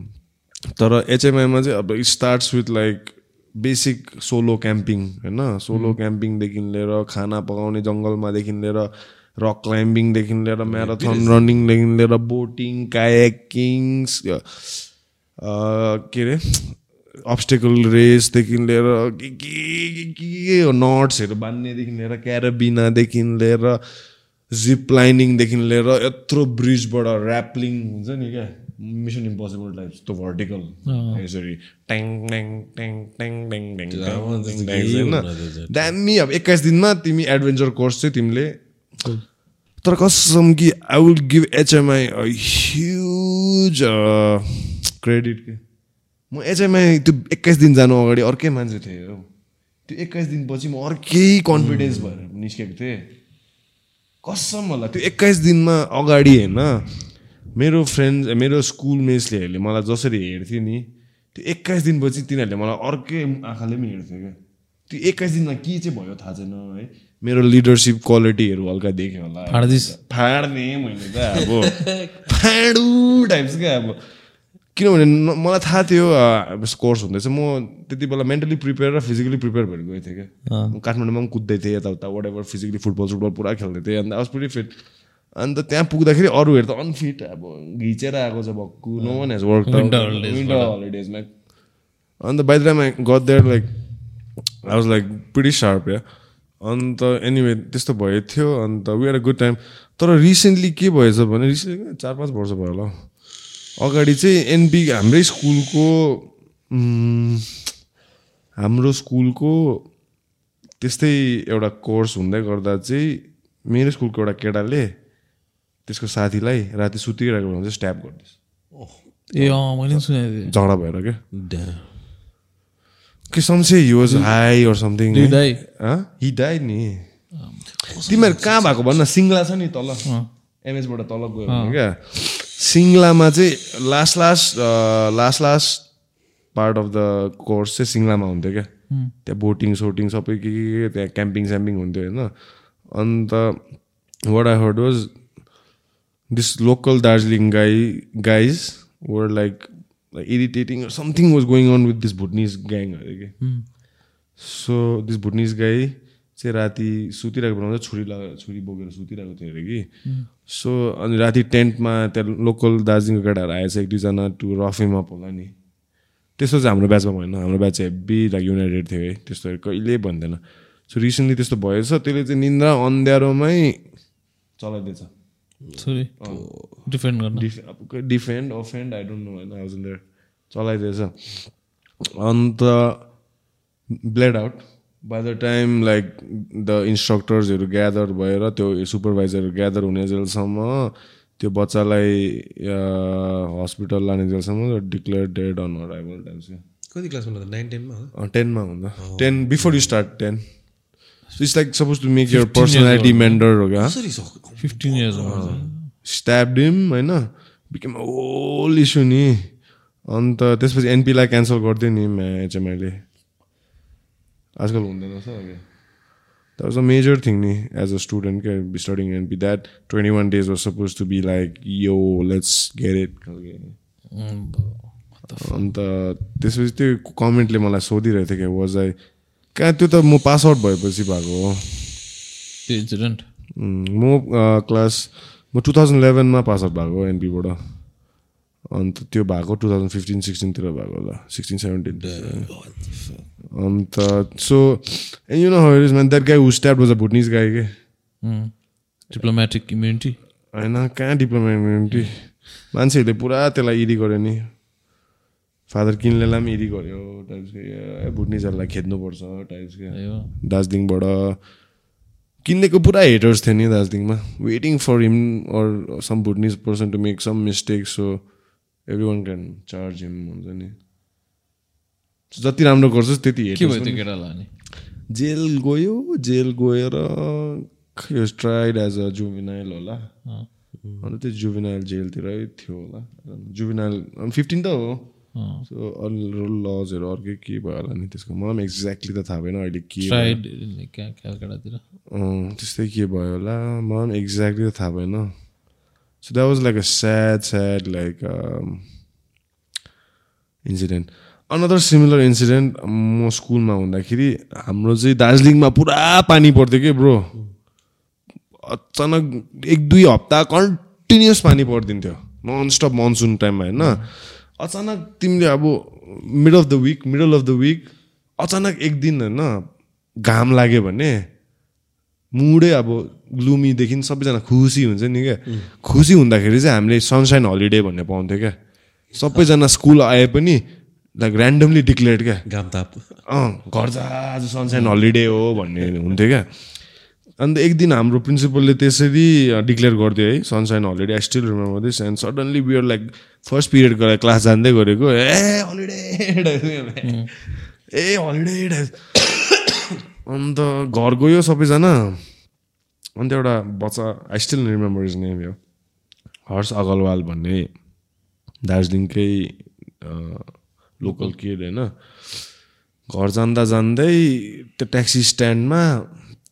Speaker 3: तर एचएमआईमा चाहिँ अब it starts with like basic solo camping होइन? सोलो क्याम्पिङदेखि लिएर खाना पकाउने जङ्गलमादेखि लिएर रक क्लाइम्बिङदेखि लिएर म्याराथन रनिङदेखि लिएर बोटिङ कायाकिङ के अरे? अब्स्टेकल रेसदेखि लिएर के के के नट्सहरू बाँध्नेदेखि लिएर क्याराबिनादेखि लिएर जिप लाइनिङदेखि लिएर यत्रो ब्रिजबाट ऱ्यापलिङ हुन्छ नि क्या। मिसन इम्पोसिबल टाइप त्यो भर्टिकल यसरी ट्याङ ट्याङ ट्याङ ट्याङ ट्याङ ट्याङ होइन। दामी अब एक्काइस दिनमा तिमी एडभेन्चर कोर्स चाहिँ तिमीले तर कसम कि I will give HMI huge credit के? म एचएमआई त्यो एक्काइस दिन जानु अगाडि अर्कै मान्छे थिएँ हो। त्यो एक्काइस दिनपछि म अर्कै कन्फिडेन्स भएर निस्केको थिएँ। कसम होला त्यो एक्काइस दिनमा अगाडि होइन मेरो फ्रेन्ड मेरो स्कुल मेट्सलेहरूले मलाई जसरी हेर्थ्यो नि त्यो एक्काइस दिनपछि तिनीहरूले मलाई अर्कै आँखाले पनि हेर्थ्यो क्या। त्यो एक्काइस दिनमा के चाहिँ भयो थाहा छैन है? मेरो लिडरसिप क्वालिटीहरू हल्का देखेँ होला। फाड्ने मैले त अब। फाडु टाइप्स क्या अब। किनभने न- मलाई थाहा थियो कोर्स हुँदैछ म त्यति बेला मेन्टली प्रिपेयर र फिजिकली प्रिपेयर भएर गएको थिएँ क्या काठमाडौँमा पनि कुद्दै थिएँ यताउता वाट एभर फिजिकली फुटबल सुटबल पुरा खेल्दै थिएँ अन्त वाज प्रिटी फिट अन्त त्यहाँ पुग्दाखेरि अरूहरू त अनफिट अब घिचेर आएको छ भक्कु no one has work
Speaker 1: winter
Speaker 3: हलिडेजमा and I got there like I was like pretty sharp yeah and anyway त्यस्तो भएको थियो and we are a good time तर रिसेन्टली के भएछ भने रिसेन्टली चार पाँच वर्ष भयो होला। अगाडि चाहिँ एनपी हाम्रै स्कुलको हाम्रो स्कुलको त्यस्तै एउटा कोर्स हुँदै गर्दा चाहिँ मेरो स्कुलको एउटा केटाले त्यसको साथीलाई राति सुतिरहेको बेलामा चाहिँ स्ट्याप गरिदिएछ
Speaker 1: ए अँ मैले सुनेको थिएँ।
Speaker 3: झगडा भएर क्या. कि some say he was high or
Speaker 1: something? He die
Speaker 3: नि। तिमीहरू कहाँ भएको भन्न? सिङ्ला छ नि तल। एमएचबाट तल गयो क्या? सिङ्लामा चाहिँ last last last last part of the course चाहिँ सिङ्लामा हुन्थ्यो क्या। त्यहाँ बोटिङ सोटिङ सबै के के त्यहाँ क्याम्पिङ स्याम्पिङ हुन्थ्यो होइन। And what I heard was this local Darjeeling guy guys were like irritating something was going on with this Bhutanese gang अरे कि सो दिस भुटनिज गाई चाहिँ राति सुतिरहेको बेलामा चाहिँ छुरी लगा छुरी बोकेर सुतिरहेको थियो अरे कि। सो अनि राति टेन्टमा त्यहाँ लोकल दार्जिलिङको केटाहरू आएछ एक दुईजना टु रफिम अप होला नि। त्यस्तो चाहिँ हाम्रो ब्याचमा भएन। हाम्रो ब्याच चाहिँ हेब्बी लाइक युनाइटेड थियो है। त्यस्तोहरू कहिले भन्दैन। सो रिसेन्टली त्यस्तो भएछ। त्यसले चाहिँ निन्द्रा अन्ध्यारोमै चलाइदिएछ।
Speaker 1: डिफेन्ड गर्न।
Speaker 3: Defend offend I don't know होइन। चलाइदिएछ। And blade out. By the time like the इन्स्ट्रक्टर्सहरू gather भएर त्यो सुपरभाइजरहरू ग्यादर हुने जेलसम्म त्यो बच्चालाई हस्पिटल लाने जेलसम्म declare dead on arrival times
Speaker 2: कति क्लासमा होला नाइन टेनमा
Speaker 3: टेनमा हुँदा। Ten before you start ten it's like suppose to make your personality mender हो क्या
Speaker 1: फिफ्टिन इयर्स
Speaker 3: स्ट्याब डिम होइन? बिकेम होल इस्यु नि। अन्त त्यसपछि एनपीलाई क्यान्सल गरिदियो नि एचएमआईले आजकल हुँदैन रहेछ अघि that was a major thing नि एज अ स्टुडेन्ट क्या studying NP that twenty one days was suppose to be like yo let's get it खालके अन्त त्यसपछि त्यो कमेन्टले मलाई सोधिरहेको थियो क्या वाज आई कहाँ त्यो त म पास आउट भएपछि भएको हो
Speaker 1: इन्सिडेन्ट
Speaker 3: म क्लास म टु थाउजन्ड इलेभेनमा पास आउट भएको एनपीबाट अन्त त्यो भएको टु थाउजन्ड फिफ्टिन सिक्सटिनतिर भएको होला। Sixteen seventeen and so you know हरिज man that guy who stab was a Bhutanese guy के
Speaker 1: डिप्लोमेटिक इम्युनिटी
Speaker 3: होइन कहाँ डिप्लोमा इम्युनिटी मान्छेहरूले पुरा त्यसलाई इडी गर्यो नि फादर किनलेलाई पनि इडी गर्यो टाइप्सको ए भुटनिजहरूलाई खेद्नुपर्छ टाइप्सको दार्जिलिङबाट किन्नेको पुरा हेटर्स थियो नि दार्जिलिङमा waiting for him or some Bhutanese person to make some mistake so every one can charge him हुन्छ नि। जति राम्रो गर्छस् त्यति
Speaker 1: के भयो त्यो
Speaker 3: जेल गयो जेल गएर ट्राइड एज अ जुभिनाइल होला। अन्त त्यो जुभिनाइल जेलतिरै थियो होला। जुभिनाइल फिफ्टिन त हो। सो अरू लजहरू अर्कै के भयो होला नि त्यसको? मलाई पनि एक्ज्याक्टली त थाहा भएन अहिले के त्यस्तै के भयो होला? मलाई पनि एक्ज्याक्टली त थाहा भएन। So that was like a sad sad like incident another similar incident म स्कुलमा हुँदाखेरि हाम्रो चाहिँ दार्जिलिङमा पुरा पानी पर्थ्यो कि ब्रो अचानक एक दुई हप्ता कन्टिन्युस पानी परिदिन्थ्यो नन स्टप मनसुन टाइममा होइन अचानक तिमीले अब middle of the week middle of the week अचानक एक दिन होइन घाम लाग्यो भने मुडै अब ग्लुमीदेखि सबैजना खुसी हुन्छ नि क्या। खुसी हुँदाखेरि चाहिँ हामीले सनसाइन हलिडे भन्ने पाउँथ्यो क्या। सबैजना स्कुल आए पनि लाइक ऱ्यान्डमली डिक्लेयर्ड क्या।
Speaker 2: घाम ताप
Speaker 3: अँ घर जा आज सनसाइन हलिडे हो भन्ने हुन्थ्यो क्या। अन्त एक दिन हाम्रो प्रिन्सिपलले त्यसरी डिक्लेयर गरिदियो है sunshine holiday I still remember this and suddenly we're like first पिरियडको class जाँदै गरेको ए हलिडे ए हलिडे। अन्त घर गयो सबैजना। अन्त एउटा बच्चा I still remember his name यो हर्ष अगरवाल भन्ने दार्जिलिङकै लोकल किड होइन। घर जाँदा जाँदै त्यो ट्याक्सी स्ट्यान्डमा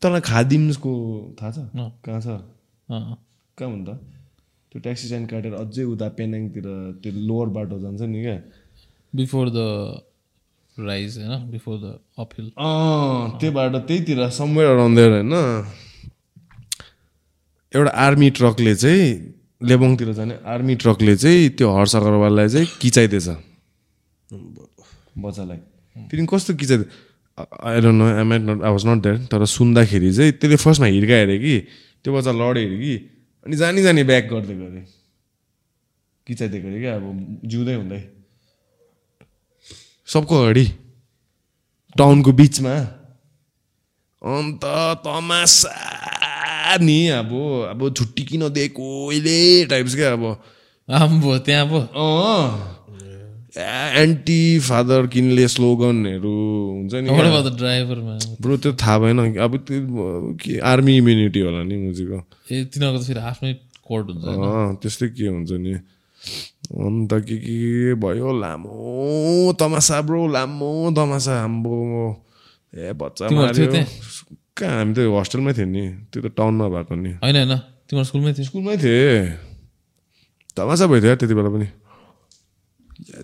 Speaker 3: तँलाई खादिम्सको थाहा छ? कहाँ छ?
Speaker 1: अँ।
Speaker 3: कहाँ भन्दा त्यो ट्याक्सी स्ट्यान्ड काटेर अझै उता पेनाङतिर त्यो लोवर बाटो जान्छ नि क्या।
Speaker 1: बिफोर द राइज होइन? बिफोर द अपहिल
Speaker 3: अँ त्यो बाटो त्यहीतिर समवेयर अराउन्ड देयर होइन? एउटा आर्मी ट्रकले चाहिँ लेबोङतिर जाने आर्मी ट्रकले चाहिँ त्यो हर्ष अग्रवाललाई चाहिँ किचाइदिएछ। बच्चालाई। फेरि कस्तो किचाइदियो I don't know I might not I was not there तर सुन्दाखेरि चाहिँ त्यसले फर्स्टमा हिर्कायो अरे कि त्यो बच्चा लड्यो अरे कि अनि जानी जानी ब्याक गर्दै गरे। किचाइदिएको अरे क्या अब जिउँदै हुँदै। सबको अगाडि टाउनको बिचमा। अन्त तमासा। नि अब अब छुट्टी किन दिएको अहिले टाइप्स क्या अब।
Speaker 1: आम्बो त्यहाँ पो
Speaker 3: अँ। एन्टी फादर किनले स्लोगनहरू हुन्छ नि
Speaker 1: man?
Speaker 3: ब्रो त्यो थाहा भएन अब त्यो के आर्मी इम्युनिटी होला नि मुजीको।
Speaker 1: ए तिनीहरूको त फेरि आफ्नै कोर्ट हुन्छ
Speaker 3: त्यस्तै के हुन्छ नि। अन्त के के भयो? लामो तमासा ब्रो लामो तमासा। हाम्रो ए बच्चा मार्यो। कहाँ हामी त होस्टेलमै थियो नि। त्यो त टाउनमा भएको नि।
Speaker 1: होइन होइन। तिम्रो स्कुलमै थियो।
Speaker 3: स्कुलमै थिएँ। तमासा भयो थियो यार त्यति बेला पनि।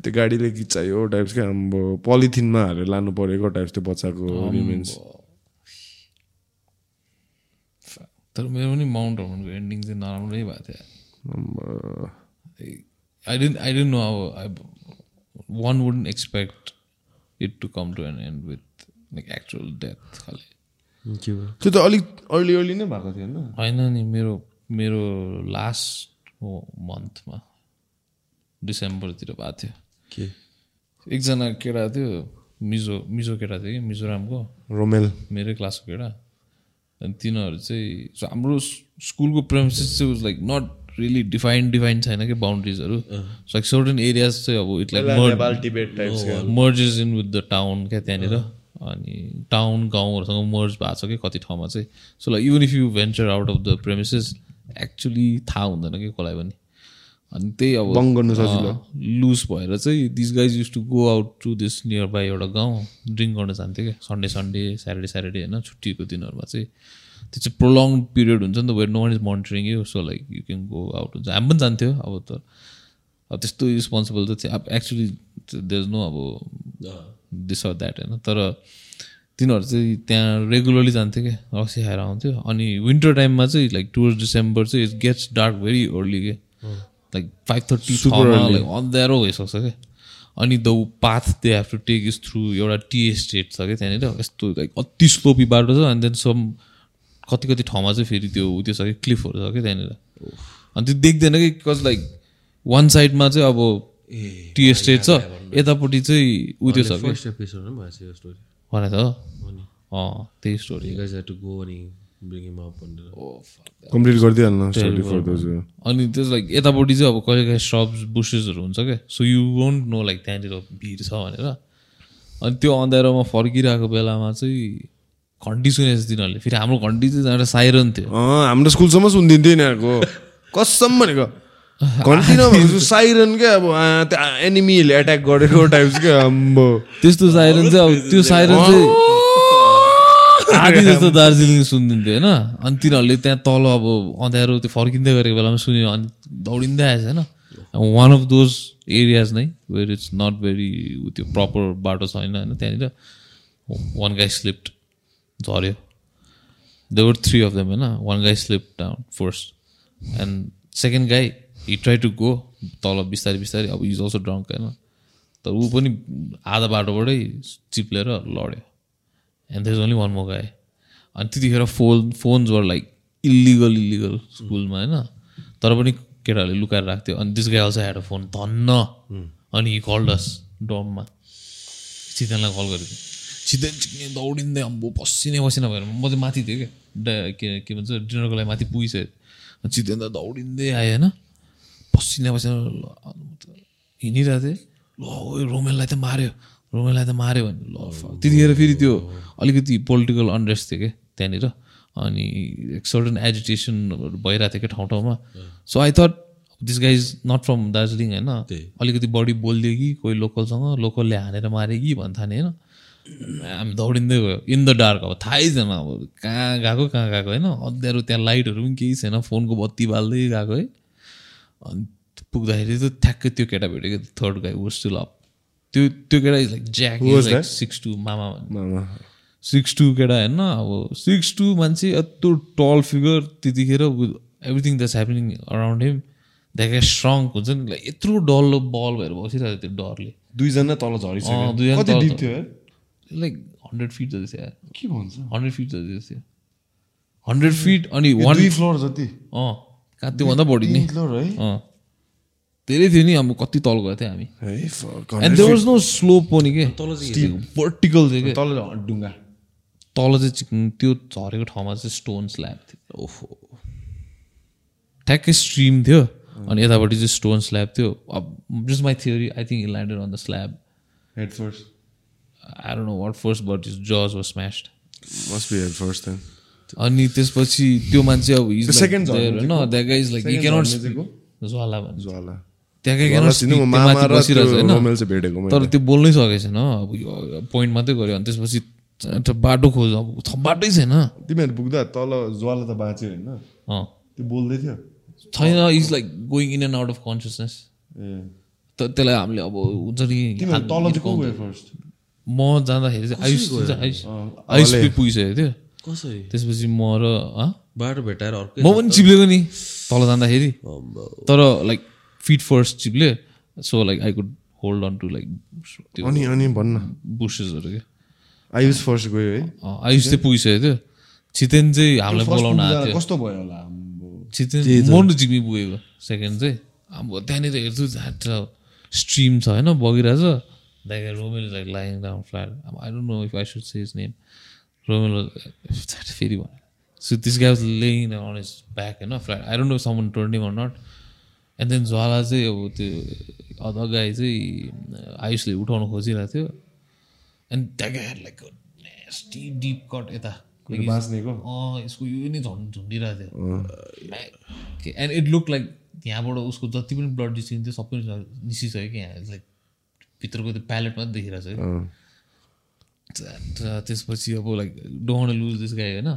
Speaker 3: त्यो गाडीले किचायो टाइप्स क्या आम्बो पोलिथिनमा हालेर लानु परेको टाइप्स त्यो बच्चाको रिमेन्स
Speaker 1: तर मेरो पनि माउन्ट हर्मनको एन्डिङ चाहिँ नराम्रै भएको थियो। I don't I don't know अब I one wouldn't expect it to come to an end with like actual death खाले।
Speaker 2: के भयो?
Speaker 3: त्यो त अलिक अर्ली अर्ली नै भएको थियो होइन?
Speaker 1: होइन नि मेरो मेरो लास्ट मन्थमा डिसेम्बरतिर भएको थियो।
Speaker 2: के?
Speaker 1: एकजना केटा थियो मिजो मिजो केटा थियो कि मिजोरामको।
Speaker 3: रोमेल।
Speaker 1: मेरै क्लासको केटा। अनि तिनीहरू चाहिँ हाम्रो स्कुलको प्रेमिसेस चाहिँ was like not really defined defined छैन कि बााउन्ड्रिजहरू सो लाइक सर्टन एरियाज चाहिँ अब
Speaker 3: it like
Speaker 1: merges in with the town क्या त्यहाँनिर। अनि टाउन गाउँहरूसँग मर्ज भएको छ कि कति ठाउँमा चाहिँ। So like even if you venture out of the premises actually थाहा हुँदैन कि कसलाई पनि। अनि त्यही अब
Speaker 3: बङ गर्नु सजिलो।
Speaker 1: लुज भएर चाहिँ this guys use to go out to this nearby एउटा गाउँ ड्रिङ्क गर्न जान्थ्यो क्या। सन्डे सन्डे स्याटरडे स्याटरडे होइन छुट्टीको दिनहरूमा चाहिँ। त्यो चाहिँ प्रोलङ पिरियड हुन्छ नि त where no one is monitoring you so like you can go out हुन्छ। हामी पनि जान्थ्यो अब त। अब त्यस्तो रिस्पोन्सिबल त चाहिँ अब एक्चुली देयर इज नो अब दिस अर द्याट होइन? तर तिनीहरू चाहिँ त्यहाँ रेगुलरली जान्थ्यो क्या रक्सी खाएर आउँथ्यो। अनि विन्टर टाइममा चाहिँ लाइक टुवर्स डिसेम्बर चाहिँ it gets dark very early के? लाइक फाइभ थर्टी लाइक अँध्यारो भइसक्छ क्या अनि the path they have to take is through एउटा टी एस्टेट छ क्या त्यहाँनिर। यस्तो लाइक अति स्लोपी बाटो छ। अनि देन सम कति कति ठाउँमा चाहिँ फेरि त्यो त्यो छ कि? क्लिफहरू छ क्या त्यहाँनिर। अनि त्यो देख्दैन कि? कज लाइक वान साइडमा चाहिँ अब टी एस्टेट छ। यतापट्टि चाहिँ उ त्यो छ कि
Speaker 2: फर्स्ट एपिसोडमा पनि भएको छ यो स्टोरी
Speaker 1: भने त अँ त्यही story
Speaker 2: You guys had to go अनि
Speaker 3: कम्प्लिट गरिदिइहाल्नु स्टोरी फर दोज
Speaker 1: अनि त्यो लाइक यतापट्टि चाहिँ अब कहिले काहीँ श्रब्स बुसेसहरू हुन्छ क्या? So you won't know like त्यहाँनिर भिड छ भनेर। अनि त्यो अँध्यारोमा फर्किरहेको बेलामा चाहिँ घन्टी सुनेको छ तिनीहरूले फेरि हाम्रो घन्टी चाहिँ एउटा साइरन थियो
Speaker 3: हाम्रो स्कुलसम्म सुनिदिन्थ्यो यिनीहरूको कसम भनेको? घन्टी नभएको साइरन क्या अब एनिमीहरूले एट्याक गरेको टाइप्स क्या आम्बो
Speaker 1: त्यस्तो साइरन चाहिँ अब त्यो साइरन चाहिँ आधी जस्तो दार्जिलिङ सुनिदिन्थ्यो होइन? अनि तिनीहरूले त्यहाँ तल अब अँध्यारो त्यो फर्किँदै गरेको बेलामा सुन्यो अनि दौडिँदै आएछ होइन? वान अफ दोज एरियाज नै वेयर इट्स नट भेरी त्यो प्रपर बाटो छैन होइन? त्यहाँनिर वान गाई स्लिप्ड झऱ्यो। There were three of them होइन? One guy slip down first and second guy he try to go तल बिस्तारै बिस्तारै अब इज अल्सो ड्रङ्क होइन? तर ऊ पनि आधा बाटोबाटै चिप्लेर लड्यो। एन्ड देयर ओन्ली वान मो गाई अनि त्यतिखेर phone phones were like illegal illegal स्कुलमा होइन? तर पनि केटाहरूले लुकाएर राख्थ्यो। अनि दिस गाई अल्सो फोन धन्न। अनि हि कल डस डममा। चितनलाई कल गरेको चितन चिक्ने दौडिँदै अम्बो पसिनै पसिना भएर म चाहिँ माथि थिएँ क्या। के के भन्छ डिनरको लागि माथि पुगिसक्यो चितन त दौडिँदै आयो होइन? पसिना पसिना हिँडिरहेको थिएँ। ल रोमेललाई त माऱ्यो रोमेललाई त माऱ्यो भने ल। त्यतिखेर फेरि त्यो अलिकति पोलिटिकल अनरेस्ट थियो क्या त्यहाँनिर। अनि सर्टन एजुटेसनहरू भइरहेको थियो क्या ठाउँ ठाउँमा। So I thought this guy is not from Darjeeling होइन। अलिकति बढी बोलिदियो कि कोही लोकलसँग लोकलले हानेर मारे कि भन्न थाने होइन। हामी दौडिँदै गयो। इन द डार्क अब थाहै छैन। अब कहाँ गएको कहाँ गएको होइन। अँध्यारो त्यहाँ लाइटहरू पनि केही छैन। फोनको बत्ती बाल्दै गएको है। अनि पुग्दाखेरि त ठ्याक्कै त्यो केटा भेटेको थर्ड गाई वस टु लभ त्यो त्यो केटा is like jack like six two मामा सिक्स टू केटा होइन अब सिक्स टू मान्छे यत्रो टल फिगर त्यतिखेर everything that's happening around him that strong हुन्छ नि लाइक यत्रो डल्लो बल भएर बसिरहेको त्यो डरले।
Speaker 3: दुईजना तल झरिसक्यो।
Speaker 1: दुईजना? लाइक हन्ड्रेड फिट जति थियो
Speaker 3: के भन्छ?
Speaker 1: हन्ड्रेड फिट जति थियो। हन्ड्रेड फिट अनि वान
Speaker 3: फ्लोर जति।
Speaker 1: अँ। कहाँ त्योभन्दा बढी नि। धेरै थियो नि अब कति तल गएको थियो हामी। And there was no slope पनि के?
Speaker 2: तल चाहिँ
Speaker 1: भर्टिकल थियो क्या
Speaker 3: तल डुङ्गा।
Speaker 1: तल चाहिँ त्यो झरेको ठाउँमा चाहिँ स्टोन स्ल्याब थियो। ओहो। ठ्याक्कै स्ट्रिम थियो। अनि यतापट्टि चाहिँ स्टोन स्ल्याब थियो। अब just my theory I think landed on the slab
Speaker 3: head first
Speaker 1: I don't know what first but his jaw was smashed
Speaker 3: must be head first then
Speaker 1: अनि त्यसपछि त्यो मान्छे अब
Speaker 3: झर्ने
Speaker 1: होइन that guy
Speaker 3: is
Speaker 1: like
Speaker 3: you cannot
Speaker 1: Jwala भन्छ
Speaker 3: ज्वाला
Speaker 1: तर त्यो बोल्नै सकेको छैन अब यो पोइन्ट मात्रै गऱ्यो अनि त्यसपछि बाटो खोज अब बाटै छैन।
Speaker 3: तिमीहरू पुग्दा तल ज्वाला त बाँच्यो होइन? त्यो बोल्दै थियो।
Speaker 1: छैन is like going in and out of
Speaker 3: consciousness
Speaker 1: त त्यसलाई हामीले अब हुन्छ नि
Speaker 3: तल चाहिँ को गयो फर्स्ट
Speaker 1: म जाँदाखेरि चाहिँ आयुष आयुष पुगिसकेको थियो।
Speaker 2: कसरी?
Speaker 1: त्यसपछि म र?
Speaker 2: बाटो भेटाएर अर्कै
Speaker 1: म पनि चिप्लेको नि तल जाँदाखेरि। तर like feet first Chiple so like I could hold on to like
Speaker 3: अनि अनि भन्न।
Speaker 1: बुसेसहरू क्या
Speaker 3: आयुष फर्स्ट गयो है?
Speaker 1: आयुष चाहिँ पुगिसकेको थियो। छितेन चाहिँ हामीलाई बोलाउन आएको थियो।
Speaker 3: कस्तो भयो होला।
Speaker 1: छितेन म र जिग्मी पुगेको। सेकेन्ड चाहिँ अब त्यहाँनिर हेर्छु झाट स्ट्रिम छ होइन? बगिरहेछ। That Romel like lying down flat अब I don't know if I should say his name Romel झाट फेरि this guy was laying on his back होइन flat I don't know someone turning or not and then Jwala चाहिँ अब त्यो other गाई चाहिँ आयुषले उठाउन खोजिरहेको थियो and that guy like nasty deep cut यता यसको यो नै झन् झुन्डिरहेको थियो एन्ड इट लुक लाइक यहाँबाट उसको जति पनि ब्लड निस्किन्थ्यो सबै निस्किसक्यो कि यहाँ लाइक भित्रको त्यो प्यालेट मात्रै देखिरहेको छ त्यसपछि अब like don't loose this guy होइन?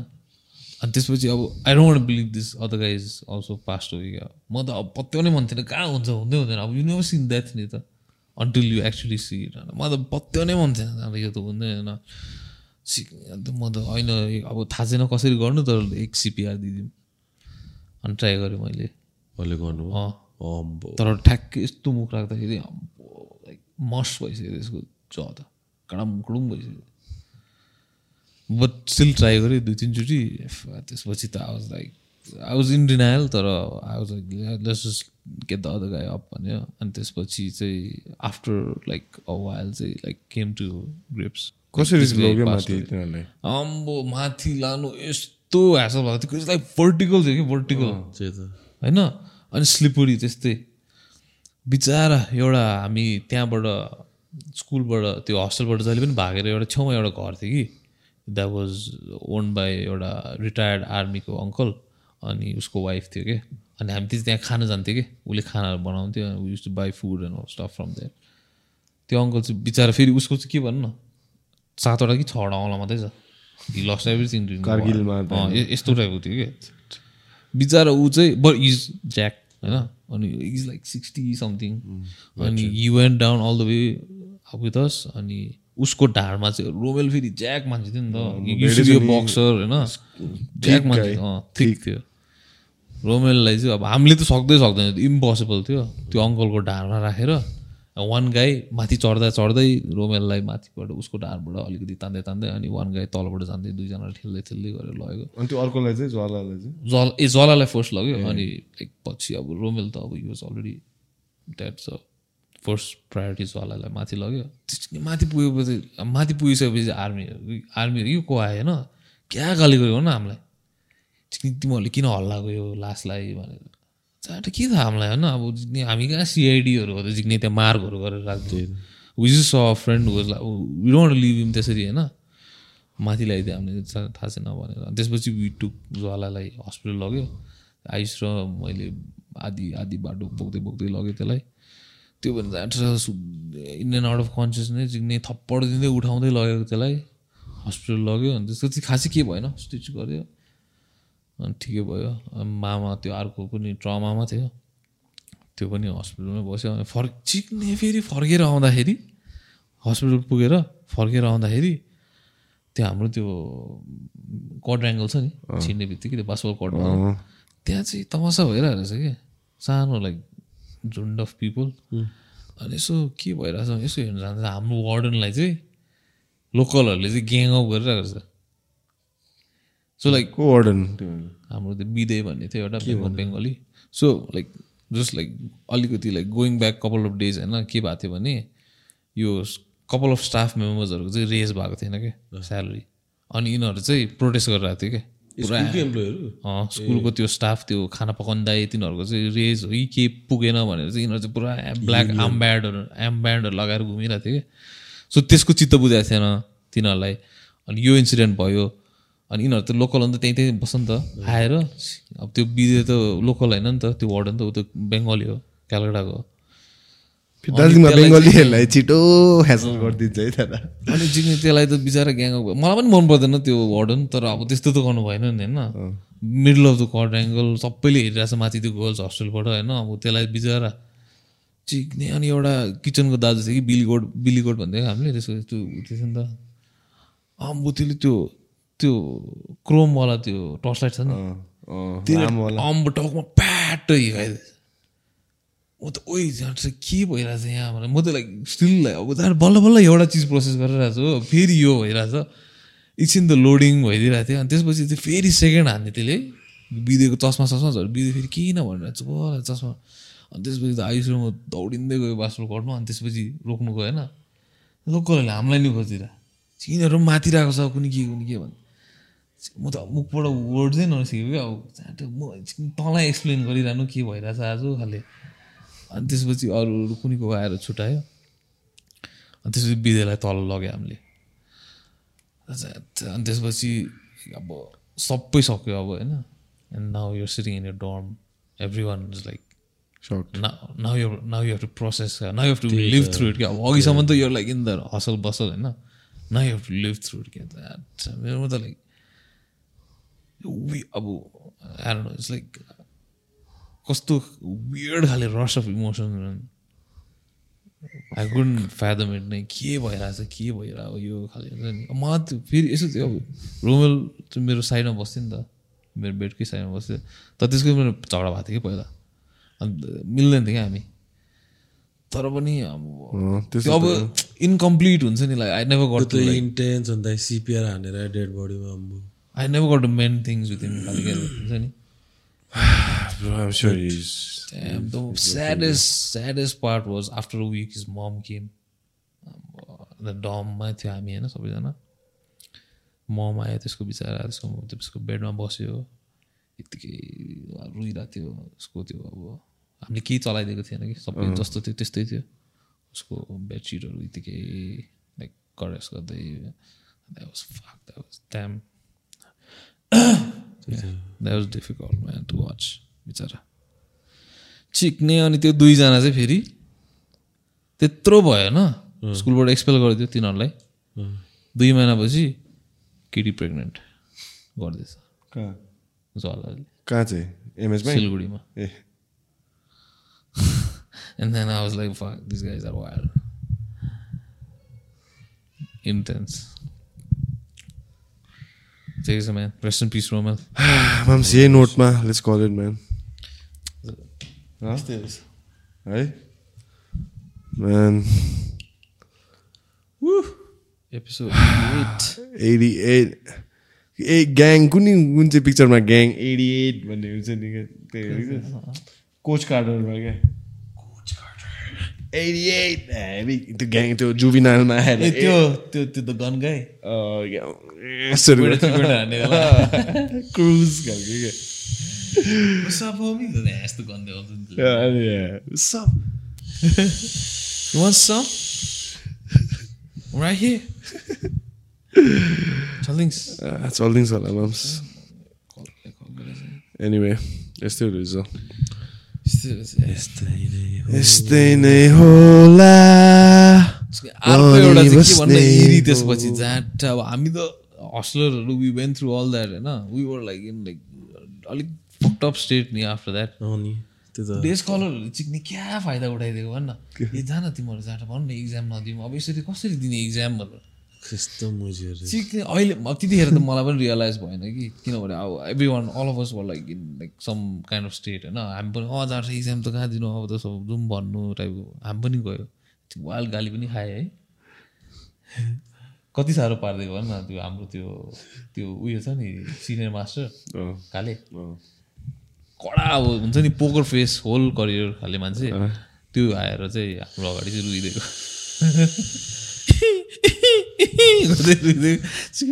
Speaker 1: अनि त्यसपछि अब I don't believe this other guy is also past हो क्या म त अब पत्याउनै मन थिएन कहाँ हुन्छ हुँदै हुँदैन। अब यु नेभर सिन द्याट नि त अन्टिल यु एक्चुली सी म त पत्याउनै मन थिएन अब यो त हुँदैन सिक अन्त म त होइन अब थाहा छैन कसरी गर्नु तर एक सिपिआर दिदिउँ अनि ट्राई गरेँ मैले।
Speaker 2: अहिले गर्नु?
Speaker 1: तर ठ्याक्कै यस्तो मुख राख्दाखेरि लाइक मस भइसक्यो त्यसको ज त कडम कडुम भइसक्यो। बट स्टिल ट्राई गरेँ दुई तिनचोटि त्यसपछि त I was like I was in denial तर I was like let's just get the other guy up भन्यो। अनि त्यसपछि चाहिँ आफ्टर लाइक अ वाइल चाहिँ लाइक केम टु ग्रिप्स
Speaker 3: कसरी
Speaker 1: अम्बो माथि लानु यस्तो ह्यासल भएको थियो। लाइक भर्टिकल थियो कि भर्टिकल होइन? अनि स्लिपरी त्यस्तै। बिचरा एउटा हामी त्यहाँबाट स्कुलबाट त्यो हस्टेलबाट जहिले पनि भागेर एउटा छेउमा एउटा घर थियो कि। द्याट वाज ओन बाई एउटा रिटायर्ड आर्मीको अङ्कल अनि उसको वाइफ थियो कि। अनि हामी चाहिँ त्यहाँ खान जान्थ्यो कि। उसले खानाहरू बनाउँथ्यो use to buy food and stuff from there त्यो अङ्कल चाहिँ बिचरा फेरि उसको चाहिँ के भन्नु न सातवटा कि छवटा औँला मात्रै छ। हि लस्ट एभ्रिथिङ यस्तो टाइपको थियो कि। बिचरा ऊ चाहिँ ब इज ज्याक होइन। अनि इज लाइक सिक्सटी समथिङ अनि you went down all the way with us अनि उसको ढाडमा चाहिँ रोमेल फेरि ज्याक मान्छे थियो नि त। यो बक्सर होइन? ज्याक मान्छे ठिक। थियो। रोमेललाई चाहिँ अब हामीले त सक्दै सक्दैन इम्पोसिबल थियो। त्यो अङ्कलको ढाडमा राखेर वान गाई माथि चढ्दा चढ्दै रोमेललाई माथिबाट उसको ढाडबाट अलिकति तान्दै तान्दै अनि वान गाई तलबाट जाँदै दुईजनालाई ठेल्दै ठेल्दै गरेर लगेको
Speaker 3: अनि त्यो अर्कोलाई चाहिँ ज्वालालाई चाहिँ?
Speaker 1: जल ए जलालाई फर्स्ट लग्यो अनि लाइक पछि अब रोमेल त अब युज अलरेडी द्याट छ फर्स्ट प्रायोरिटी जलालाई माथि लग्यो। माथि पुगेपछि माथि पुगिसकेपछि आर्मीहरू आर्मीहरू यो को आयो होइन? क्या गाली गऱ्यो हो न हामीलाई? तिमीहरूले किन हल्ला गयो लासलाई भनेर। चाट के थाहा हामीलाई होइन अब हामी कहाँ सिआइडीहरू हो त जिग्ने त्यहाँ मार्गहरू गरेर राख्थ्यो which is a friend was we don't leave him त्यसरी होइन? माथि ल्याइदियो हामीले थाहा छैन भनेर। त्यसपछि वी टुक ज्वालालाई हस्पिटल लग्यो। आयुष र मैले आधी आधी बाटो बोक्दै बोक्दै लगेँ त्यसलाई। त्यो भने जान्छ in and out of consciousness Jigne थप्पड दिँदै उठाउँदै लगेको त्यसलाई हस्पिटल लग्यो अनि त्यसपछि खासै के भएन? स्टिच गऱ्यो अनि ठिकै भयो। मामा त्यो अर्को पनि ट्रमामा थियो। त्यो पनि हस्पिटलमै बस्यो। अनि फर् चिक्ने फेरि फर्केर आउँदाखेरि हस्पिटल पुगेर फर्केर आउँदाखेरि त्यो हाम्रो त्यो क्वाड्राङ्गल छ नि छिन्ने बित्तिकै त्यो बास्बल कट त्यहाँ चाहिँ तमासा भइरहेको रहेछ कि? सानो लाइक झुन्ड अफ पिपल। अनि यसो के भइरहेछ यसो हेर्नु जाँदा हाम्रो वार्डनलाई चाहिँ लोकलहरूले चाहिँ ग्याङ अप गरिरहेको रहेछ सो लाइक
Speaker 3: को वार्डन
Speaker 1: हाम्रो त्यो बिदे भन्ने थियो एउटा बेङ्गल सो लाइक जस्ट लाइक अलिकति like going back couple of days होइन के भएको थियो भने यो कपाल अफ स्टाफ मेम्बर्सहरूको चाहिँ रेज भएको थिएन क्या स्यालेरी अनि यिनीहरू चाहिँ प्रोटेस्ट गरिरहेको थियो क्या स्कुलको त्यो स्टाफ त्यो खाना पकाउँदै तिनीहरूको चाहिँ रेज हो कि के पुगेन भनेर चाहिँ यिनीहरू चाहिँ पुरा ब्ल्याक आम्ब्यान्डहरू आम्ब्यान्डहरू लगाएर घुमिरहेको थियो कि। सो त्यसको चित्त बुझाएको थिएन तिनीहरूलाई। अनि यो इन्सिडेन्ट भयो। अनि यिनीहरू त लोकल अन्त त्यहीँ त्यहीँ बस्छ नि त। आएर अब त्यो बिदे त लोकल होइन नि त त्यो वार्डन त ऊ त बेङ्गली हो क्यालकाटाको
Speaker 3: दार्जिलिङमा बेङ्गलीहरूलाई छिटो ह्यासल गरिदिन्छ है त्यहाँ
Speaker 1: अनि जिग्ने त्यसलाई त बिचरा ग्याङ मलाई पनि मन पर्दैन त्यो वार्डन तर अब त्यस्तो त गर्नु भएन नि होइन। Middle of the cut angle सबैले हेरिरहेछ माथि त्यो गर्ल्स हस्टेलबाट होइन। अब त्यसलाई बिचरा चिक्ने अनि एउटा किचनको दाजु थियो कि बिलीकोट बिलीकोट भन्दै हामीले त्यसको त्यो थियो नि त। अम्बो त्यसले त्यो त्यो क्रोमवाला त्यो टर्च लाइट छ नि। अम्बो टाउकोमा प्याट हिर्काइदिएछ। म त ओइ के भइरहेछ यहाँ भनेर म त लाइक स्टिल अब जान बल्ल बल्ल एउटा चिज प्रोसेस गरिरहेको छु फेरि यो भइरहेछ। एकछिन त लोडिङ भइदिइरहेको थियो। अनि त्यसपछि चाहिँ फेरि सेकेन्ड हान्ने त्यसले। बिदेको चस्मा चस्मा झन् बिदे फेरि किन भनिरहेको छु चस्मा। अनि त्यसपछि त आयुष म दौडिँदै गयो बाथरुम कटमा अनि त्यसपछि रोक्नु गएन लोकलहरूले हामीलाई नि खोजिरह यिनीहरू पनि माथिरहेको छ कुनै के कुनै के भन्छ म त मुखबाट वर्ड चाहिँ नसिकेको क्या। अब म तँलाई एक्सप्लेन गरिरहनु के भइरहेछ आज खाले। अनि त्यसपछि अरू अरू कुनैको आएर छुट्यायो। अनि त्यसपछि बिदेलाई तल लग्यो हामीले। अनि त्यसपछि अब सबै सक्यो अब होइन। And now your sitting in your dorm every one is like now you now you have to process now you have to live through it क्या अब अघिसम्म त यो like in the hustle bustle होइन। Now you have to live through it क्या मेरोमा त like अब नो इट्स लाइक कस्तो वियर्ड खाले रस अफ इमोसन आई कुन फ्यादम इट नै के भइरहेछ के भइरहेको यो खाले हुन्छ नि। म त्यो फेरि यसो थियो अब रोमेल चाहिँ मेरो साइडमा बस्थ्यो नि त। मेरो बेडकै साइडमा बस्थ्यो तर त्यसको मेरो झगडा भएको थियो कि पहिला। अन्त मिल्दैन थियो क्या हामी। तर पनि अब त्यो अब इन्कम्प्लिट हुन्छ नि लाइक आई नेभर गट
Speaker 2: त्यो इन्टेन्स अन्त सिपिआर हानेर डेड बडीमा
Speaker 1: I never got main things with in खालि हुन्छ नि।
Speaker 3: I'm sure he's
Speaker 1: Damn, the saddest, saddest part was after a week, his mom came. the डममा थियो हामी होइन सबैजना मम आयो त्यसको बिचरा त्यसको त्यसको बेडमा बस्यो यत्तिकै रुइरहेको थियो उसको त्यो अब हामीले केही चलाइदिएको थिएन कि सबै जस्तो थियो त्यस्तै थियो उसको बेडसिटहरू यत्तिकै लाइक करेस गर्दै that was difficult man to watch बिचरा। चिक्ने अनि त्यो दुईजना चाहिँ फेरि त्यत्रो भयो होइन स्कुलबाट एक्सपेल गरिदियो तिनीहरूलाई। दुई महिनापछि केटी प्रेग्नेन्ट गर्दैछ।
Speaker 3: कहाँ? चाहिँ? एमएसमा
Speaker 1: सिलगढीमा।
Speaker 3: ए।
Speaker 1: And then I was like, fuck, these guys are wild. Intense. Take it, man. Rest in peace, Roman.
Speaker 3: माम्स यही नोटमा लेट्स कल इट म्यान है Man,
Speaker 1: episode eight
Speaker 3: eighty eight a gang कुन कुन चाहिँ पिक्चरमा ग्याङ एटी एट भन्ने हुन्छ नि कोच कार्डरमा क्या एटी एट हेभी त्यो ग्याङ त्यो जुबिनालमा आएर
Speaker 1: ए त्यो त्यो त्यो द गन गाई
Speaker 3: क्रुज खालको क्या
Speaker 1: What's up, homie?
Speaker 3: Yeah. What's up?
Speaker 1: You want some? Right here.
Speaker 3: Uh, चलिदिन्छ होला माम्स एनिवे यस्तै रहेछ यस्तै नै होला
Speaker 1: अर्को एउटा चाहिँ के भन्दा हेरी त्यसपछि जाट अब हामी त हस्टलरहरू we went through all that होइन we were like in like अलिक फकटप स्टेट नि। आफ्टर द्याट डेज कलरहरू चिक्ने क्या फाइदा उठाइदिएको भन् न। ए जान तिमीहरू जाँदा भन न इक्जाम नदिउँ। अब यसरी कसरी दिने इक्जाम भनेर?
Speaker 2: मुजीहरू।
Speaker 1: चिक्ने अहिले त्यतिखेर त मलाई पनि रियलाइज भएन कि। किनभने अब every one all of us were like in like some kind of state होइन? हामी पनि अँ जान्छ इक्जाम त कहाँ दिनु? अब त सब जाउँ भन्नु टाइपको हामी पनि गयो। वाल गाली पनि खाएँ है। कति साह्रो पारिदिएको भन् न त्यो हाम्रो त्यो त्यो उयो छ नि सिनियर मास्टर काले। कडा अब हुन्छ नि पोकर फेस होल करियर खाले मान्छे। त्यो आएर चाहिँ हाम्रो अगाडि चाहिँ रुइदिएको।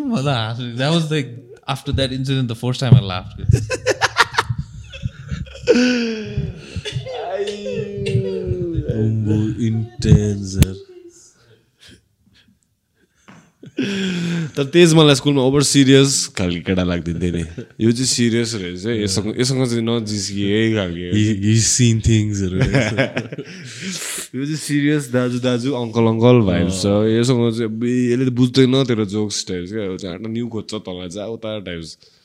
Speaker 1: मजा हाँसु that was like after that incident the first time I
Speaker 2: laugh intenser
Speaker 3: तर तेज मलाई स्कुलमा ओभर सिरियस खालको केटा लाग्दिन्थ्यो नि। यो चाहिँ सिरियस रहेछ है, यससँग यससँग चाहिँ नजिस्किए है खालको
Speaker 2: सिन थिङ्सहरू
Speaker 3: यो चाहिँ सिरियस दाजु दाजु अङ्कल अङ्कल भाइब छ। योसँग चाहिँ यसले त बुझ्दैन तेरो जोक्स टाइप्स क्या। न्यु खोज्छ तँलाई चाहिँ उता टाइप्स